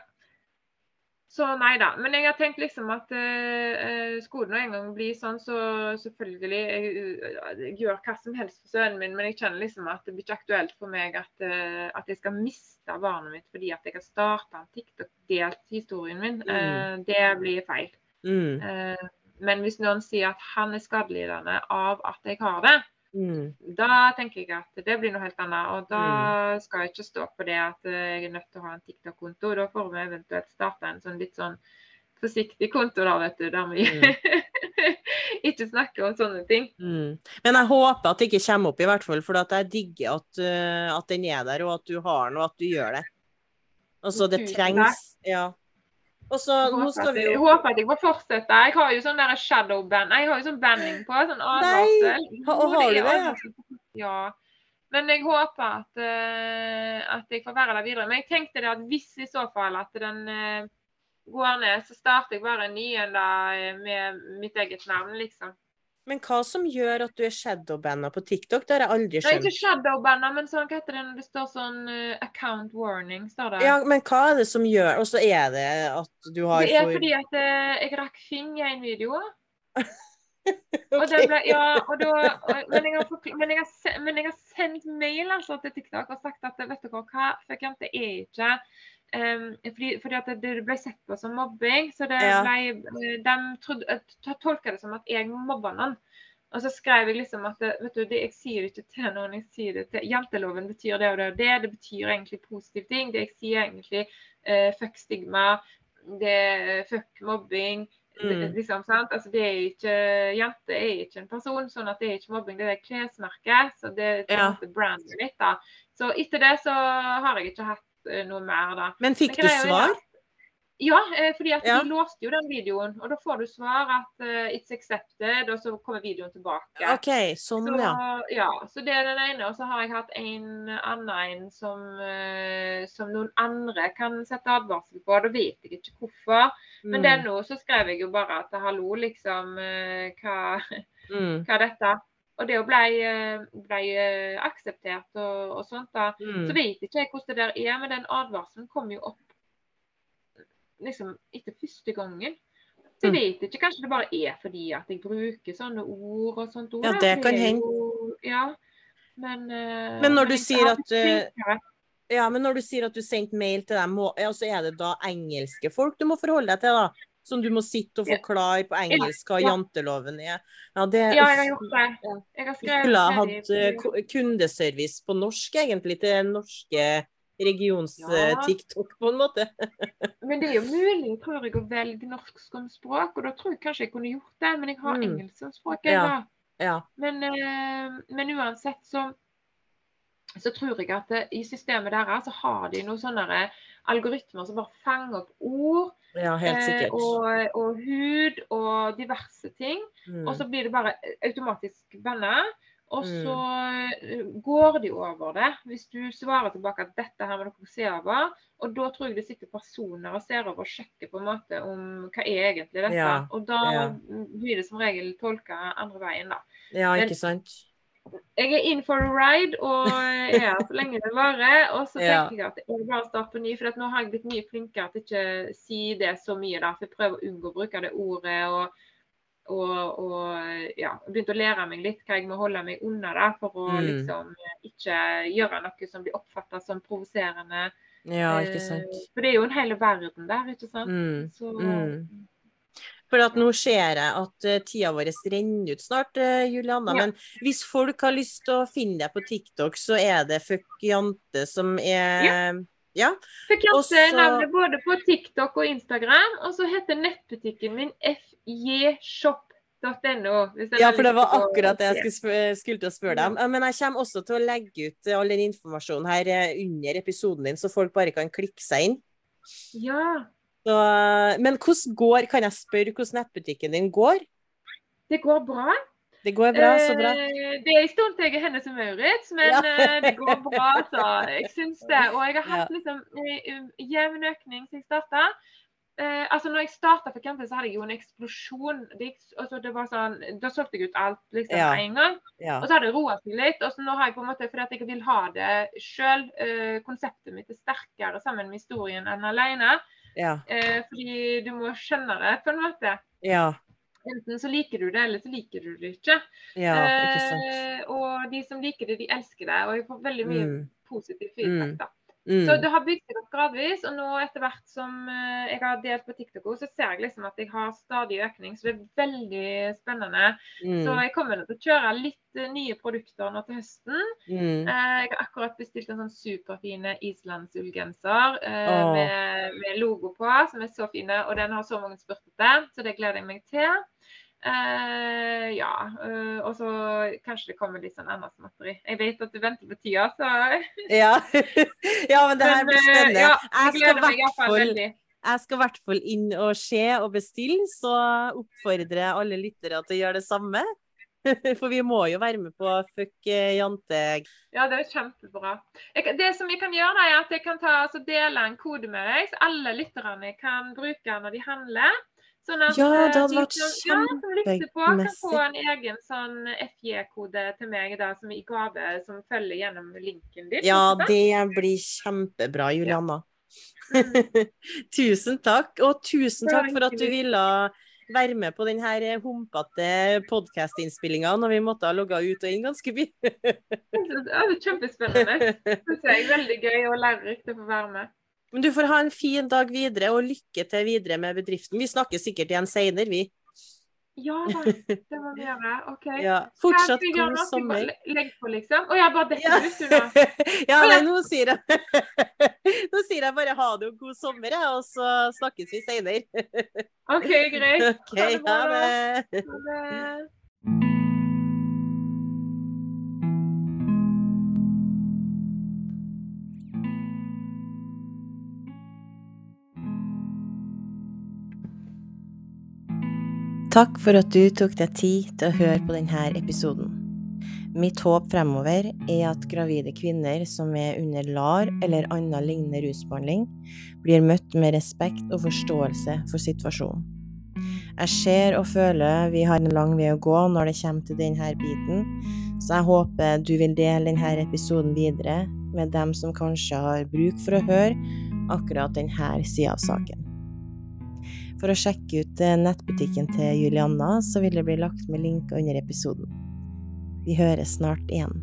Så nei da. Men jeg har tenkt liksom at uh, skolen en gang blir sånn, så selvfølgelig jeg, jeg, gjør hva som helst for sønnen min, men jeg kjenner liksom at det blir ikke aktuelt for meg at, uh, at jeg skal miste barnet mitt fordi at jeg har starta en TikTok-delt historien min. Mm. Uh, det blir feil. Mm. Eh, men hvis noen sier at han er skadelidende av at jeg har det, mm. da tenker jeg at det blir noe helt annet. Og da mm. skal jeg ikke stå på det at jeg er nødt til å ha en TikTok-konto. Da får vi eventuelt starte en sånn litt sånn forsiktig konto, da, vet du, der vi mm. ikke snakker om sånne ting. Mm. Men jeg håper at det ikke kommer opp, i hvert fall. For jeg digger at, uh, at, den er der, og at du har den, og at du gjør det. Altså, det trengs. Ja. Og så nå skal vi jo Jeg håper at jeg får fortsette. Jeg har jo sånn der shadow-band. Jeg har jo sånn banding på. Sånn advarsel. Nei, har, har du det? Ja. Men jeg håper at, uh, at jeg får være der videre. Men jeg tenkte det at hvis i så fall at den uh, går ned, så starter jeg bare en ny en med mitt eget navn, liksom. Men hva som gjør at du er shadowbanda på TikTok? Det har jeg aldri skjønt. Nei, ikke shadowbanda, men sånn, hva heter det når det står sånn uh, account warning? står det. Ja, Men hva er det som gjør Og så er det at du har Det er for... fordi at uh, jeg rakk Fing i en video. okay. og det ble, ja, og da, og, men, jeg har, men, jeg har, men, jeg har, sendt mail altså, til TikTok og sagt at vet dere hva, fuck, det er ikke Um, fordi, fordi, at det ble sett på som mobbing. Så det ble, de trodde, tolka det som at jeg mobba noen. Og så skrev jeg liksom at vet du, det, jeg sier ikke til noen, jeg sier det til Janteloven betyr det og det og det. Det betyr egentlig positive ting. Det jeg sier egentlig uh, fuck stigma, det fuck mobbing. Mm. Liksom, sant? Altså, det er ikke, Jente er ikke en person, sånn at det er ikke mobbing. Det er klesmerket. Så det er ja. brandet mitt. da. Så etter det så har jeg ikke hatt noe mer, da. Men fikk Men, du svar? Ja, eh, fordi at ja. de låste jo den videoen. Og da får du svar at uh, 'it's accepted', og så kommer videoen tilbake. Ok, sånn, så, ja. ja. Så det er den ene. Og så har jeg hatt en annen en som, uh, som noen andre kan sette advarsel på. Da vet jeg ikke hvorfor. Mm. Men den nå så skrev jeg jo bare at 'hallo, liksom, uh, hva, mm. hva er dette?' Og det ble, ble akseptert og, og sånt, da. Mm. Så vet ikke jeg hvordan det der er, men den advarselen kom jo opp liksom etter første gangen. Så jeg mm. vet ikke, kanskje det bare er fordi at jeg bruker sånne ord og sånt ord. Ja, det kan hende. Ja, men, uh, men når du sier at uh, ja, men når du sier at du sendte mail til dem, ja, så er det da engelske folk du må forholde deg til, da? Som du må sitte og forklare på engelsk hva janteloven er? Ja, det, ja, jeg har gjort det. Jeg skulle ha hatt uh, kundeservice på norsk, egentlig, til norske regions-TikTok, ja. på en måte. men det er jo mulig, tror jeg, å velge norsk som språk, og da tror jeg kanskje jeg kunne gjort det. Men jeg har mm. engelsk som språk. Ja. Ja. Men, uh, men, uansett så, så tror jeg at i systemet deres så har de noen sånne algoritmer som bare fanger opp ord. Ja, helt sikkert. Eh, og, og, hud og diverse ting. Mm. Og så blir det bare automatisk venner. Og så mm. går de over det. Hvis du svarer tilbake at dette her må dere se over. Og da tror jeg det sitter personer og ser over og sjekker på en måte om hva er egentlig dette. Ja, og da ja. blir det som regel tolka andre veien, da. Ja, ikke sant. Jeg er in for a ride og er her så lenge det varer. Og så tenker jeg at jeg bare starter på ny, for nå har jeg blitt mye flinkere til ikke å si det så mye. da, for Jeg prøver å unngå å bruke det ordet. og og, og ja, begynte å lære meg litt hva jeg må holde meg unna da, for å mm. liksom ikke gjøre noe som blir oppfatta som provoserende. Ja, ikke eh, sant. For det er jo en hel verden der, ikke sant. Mm. Så, mm. For nå ser jeg at uh, tida vår renner ut snart, uh, Juliana. Ja. Men hvis folk har lyst til å finne deg på TikTok, så er det Fuck Jante som er ja. ja. Fuck Jante er navnet både på TikTok og Instagram. Og så heter nettbutikken min fjshop. .no, Ja, for det var akkurat det jeg skulle, skulle til å spørre deg om. Men jeg kommer også til å legge ut all den informasjonen her eh, under episoden din, så folk bare kan klikke seg inn. Ja. Så, men hvordan går, kan jeg spørre hvordan nettbutikken din går? Det går bra. Det går bra, så bra. Eh, det er en stund til jeg er Hennes og Maurits, men ja. Eh, det går bra, så jeg syns det. Og jeg har hatt liksom jevn økning siden jeg starta. Eh, altså når jeg starta for Campus, så hadde jeg jo en eksplosjon. Det, altså det var sånn, da solgte jeg ut alt liksom ja. en gang. Ja. Og så hadde det roa seg litt. Og så nå har jeg på en måte, fordi jeg vil ha det sjøl, eh, konseptet mitt er sterkere sammen med historien enn alene. Ja. Eh, fordi du må skjønne det på en måte. Ja. Enten så liker du det, eller så liker du det ikke. Ja, ikke sant. Eh, og de som liker det, de elsker det. Og jeg får veldig mye mm. positiv feedback. da. Mm. Så det har bygd seg opp gradvis. Og nå etter hvert som uh, jeg har delt på TikTok, så ser jeg liksom at jeg har stadig økning. Så det er veldig spennende. Mm. Så jeg kommer til å kjøre litt uh, nye produkter nå til høsten. Mm. Uh, jeg har akkurat bestilt en sånn superfine islandsullgenser oh. med, med, logo på, som er så fine. Og den har så mange spurt etter, så det gleder jeg meg til. Uh, ja. Uh, og så kanskje det kommer litt sånn annet småtteri. Jeg vet at du venter på tida, så ja. ja. men det her blir spennende. Ja, jeg, skal fall, jeg skal i hvert fall inn og se og bestille, så oppfordrer jeg alle lyttere til å gjøre det samme. For vi må jo være med på Fuck eh, jante. Ja, det er kjempebra. Jeg, det som jeg kan gjøre, er at jeg kan ta, altså dele en kode med deg, så alle lytterne kan bruke når de handler. Sånn at ja, det hadde eh, vært kjempemessig. Ja, kan få en egen sånn FJ-kode til meg da, som i gave, som følger gjennom linken din. Ja, det blir kjempebra, Julianna. Ja. Mm. tusen takk. Og tusen takk for at du ville være med på denne humpete podkast-innspillinga når vi måtte ha logga ut og inn ganske mye. det er kjempespennende. Det er veldig gøy og lærerikt å få være med. Men du får ha en fin dag videre, og lykke til videre med bedriften. Vi snakkes sikkert igjen seinere, vi. Ja da, det må vi gjøre. OK. Ja, fortsatt god sommer. Legg på, liksom. Å, jeg bare detter ut, du ja, nei, nå sier jeg Nå sier jeg bare ha det og god sommer, jeg, og så snakkes vi seinere. OK, greit. Okay, ha det. Ha det. Takk for at du tok deg tid til å høre på denne episoden. Mitt håp fremover er at gravide kvinner som er under LAR eller annen lignende rusbehandling, blir møtt med respekt og forståelse for situasjonen. Jeg ser og føler vi har en lang vei å gå når det kommer til denne biten, så jeg håper du vil dele denne episoden videre med dem som kanskje har bruk for å høre akkurat denne sida av saken. For å sjekke ut eh, nettbutikken til Julianna, så vil det bli lagt med link under episoden. Vi høres snart igjen.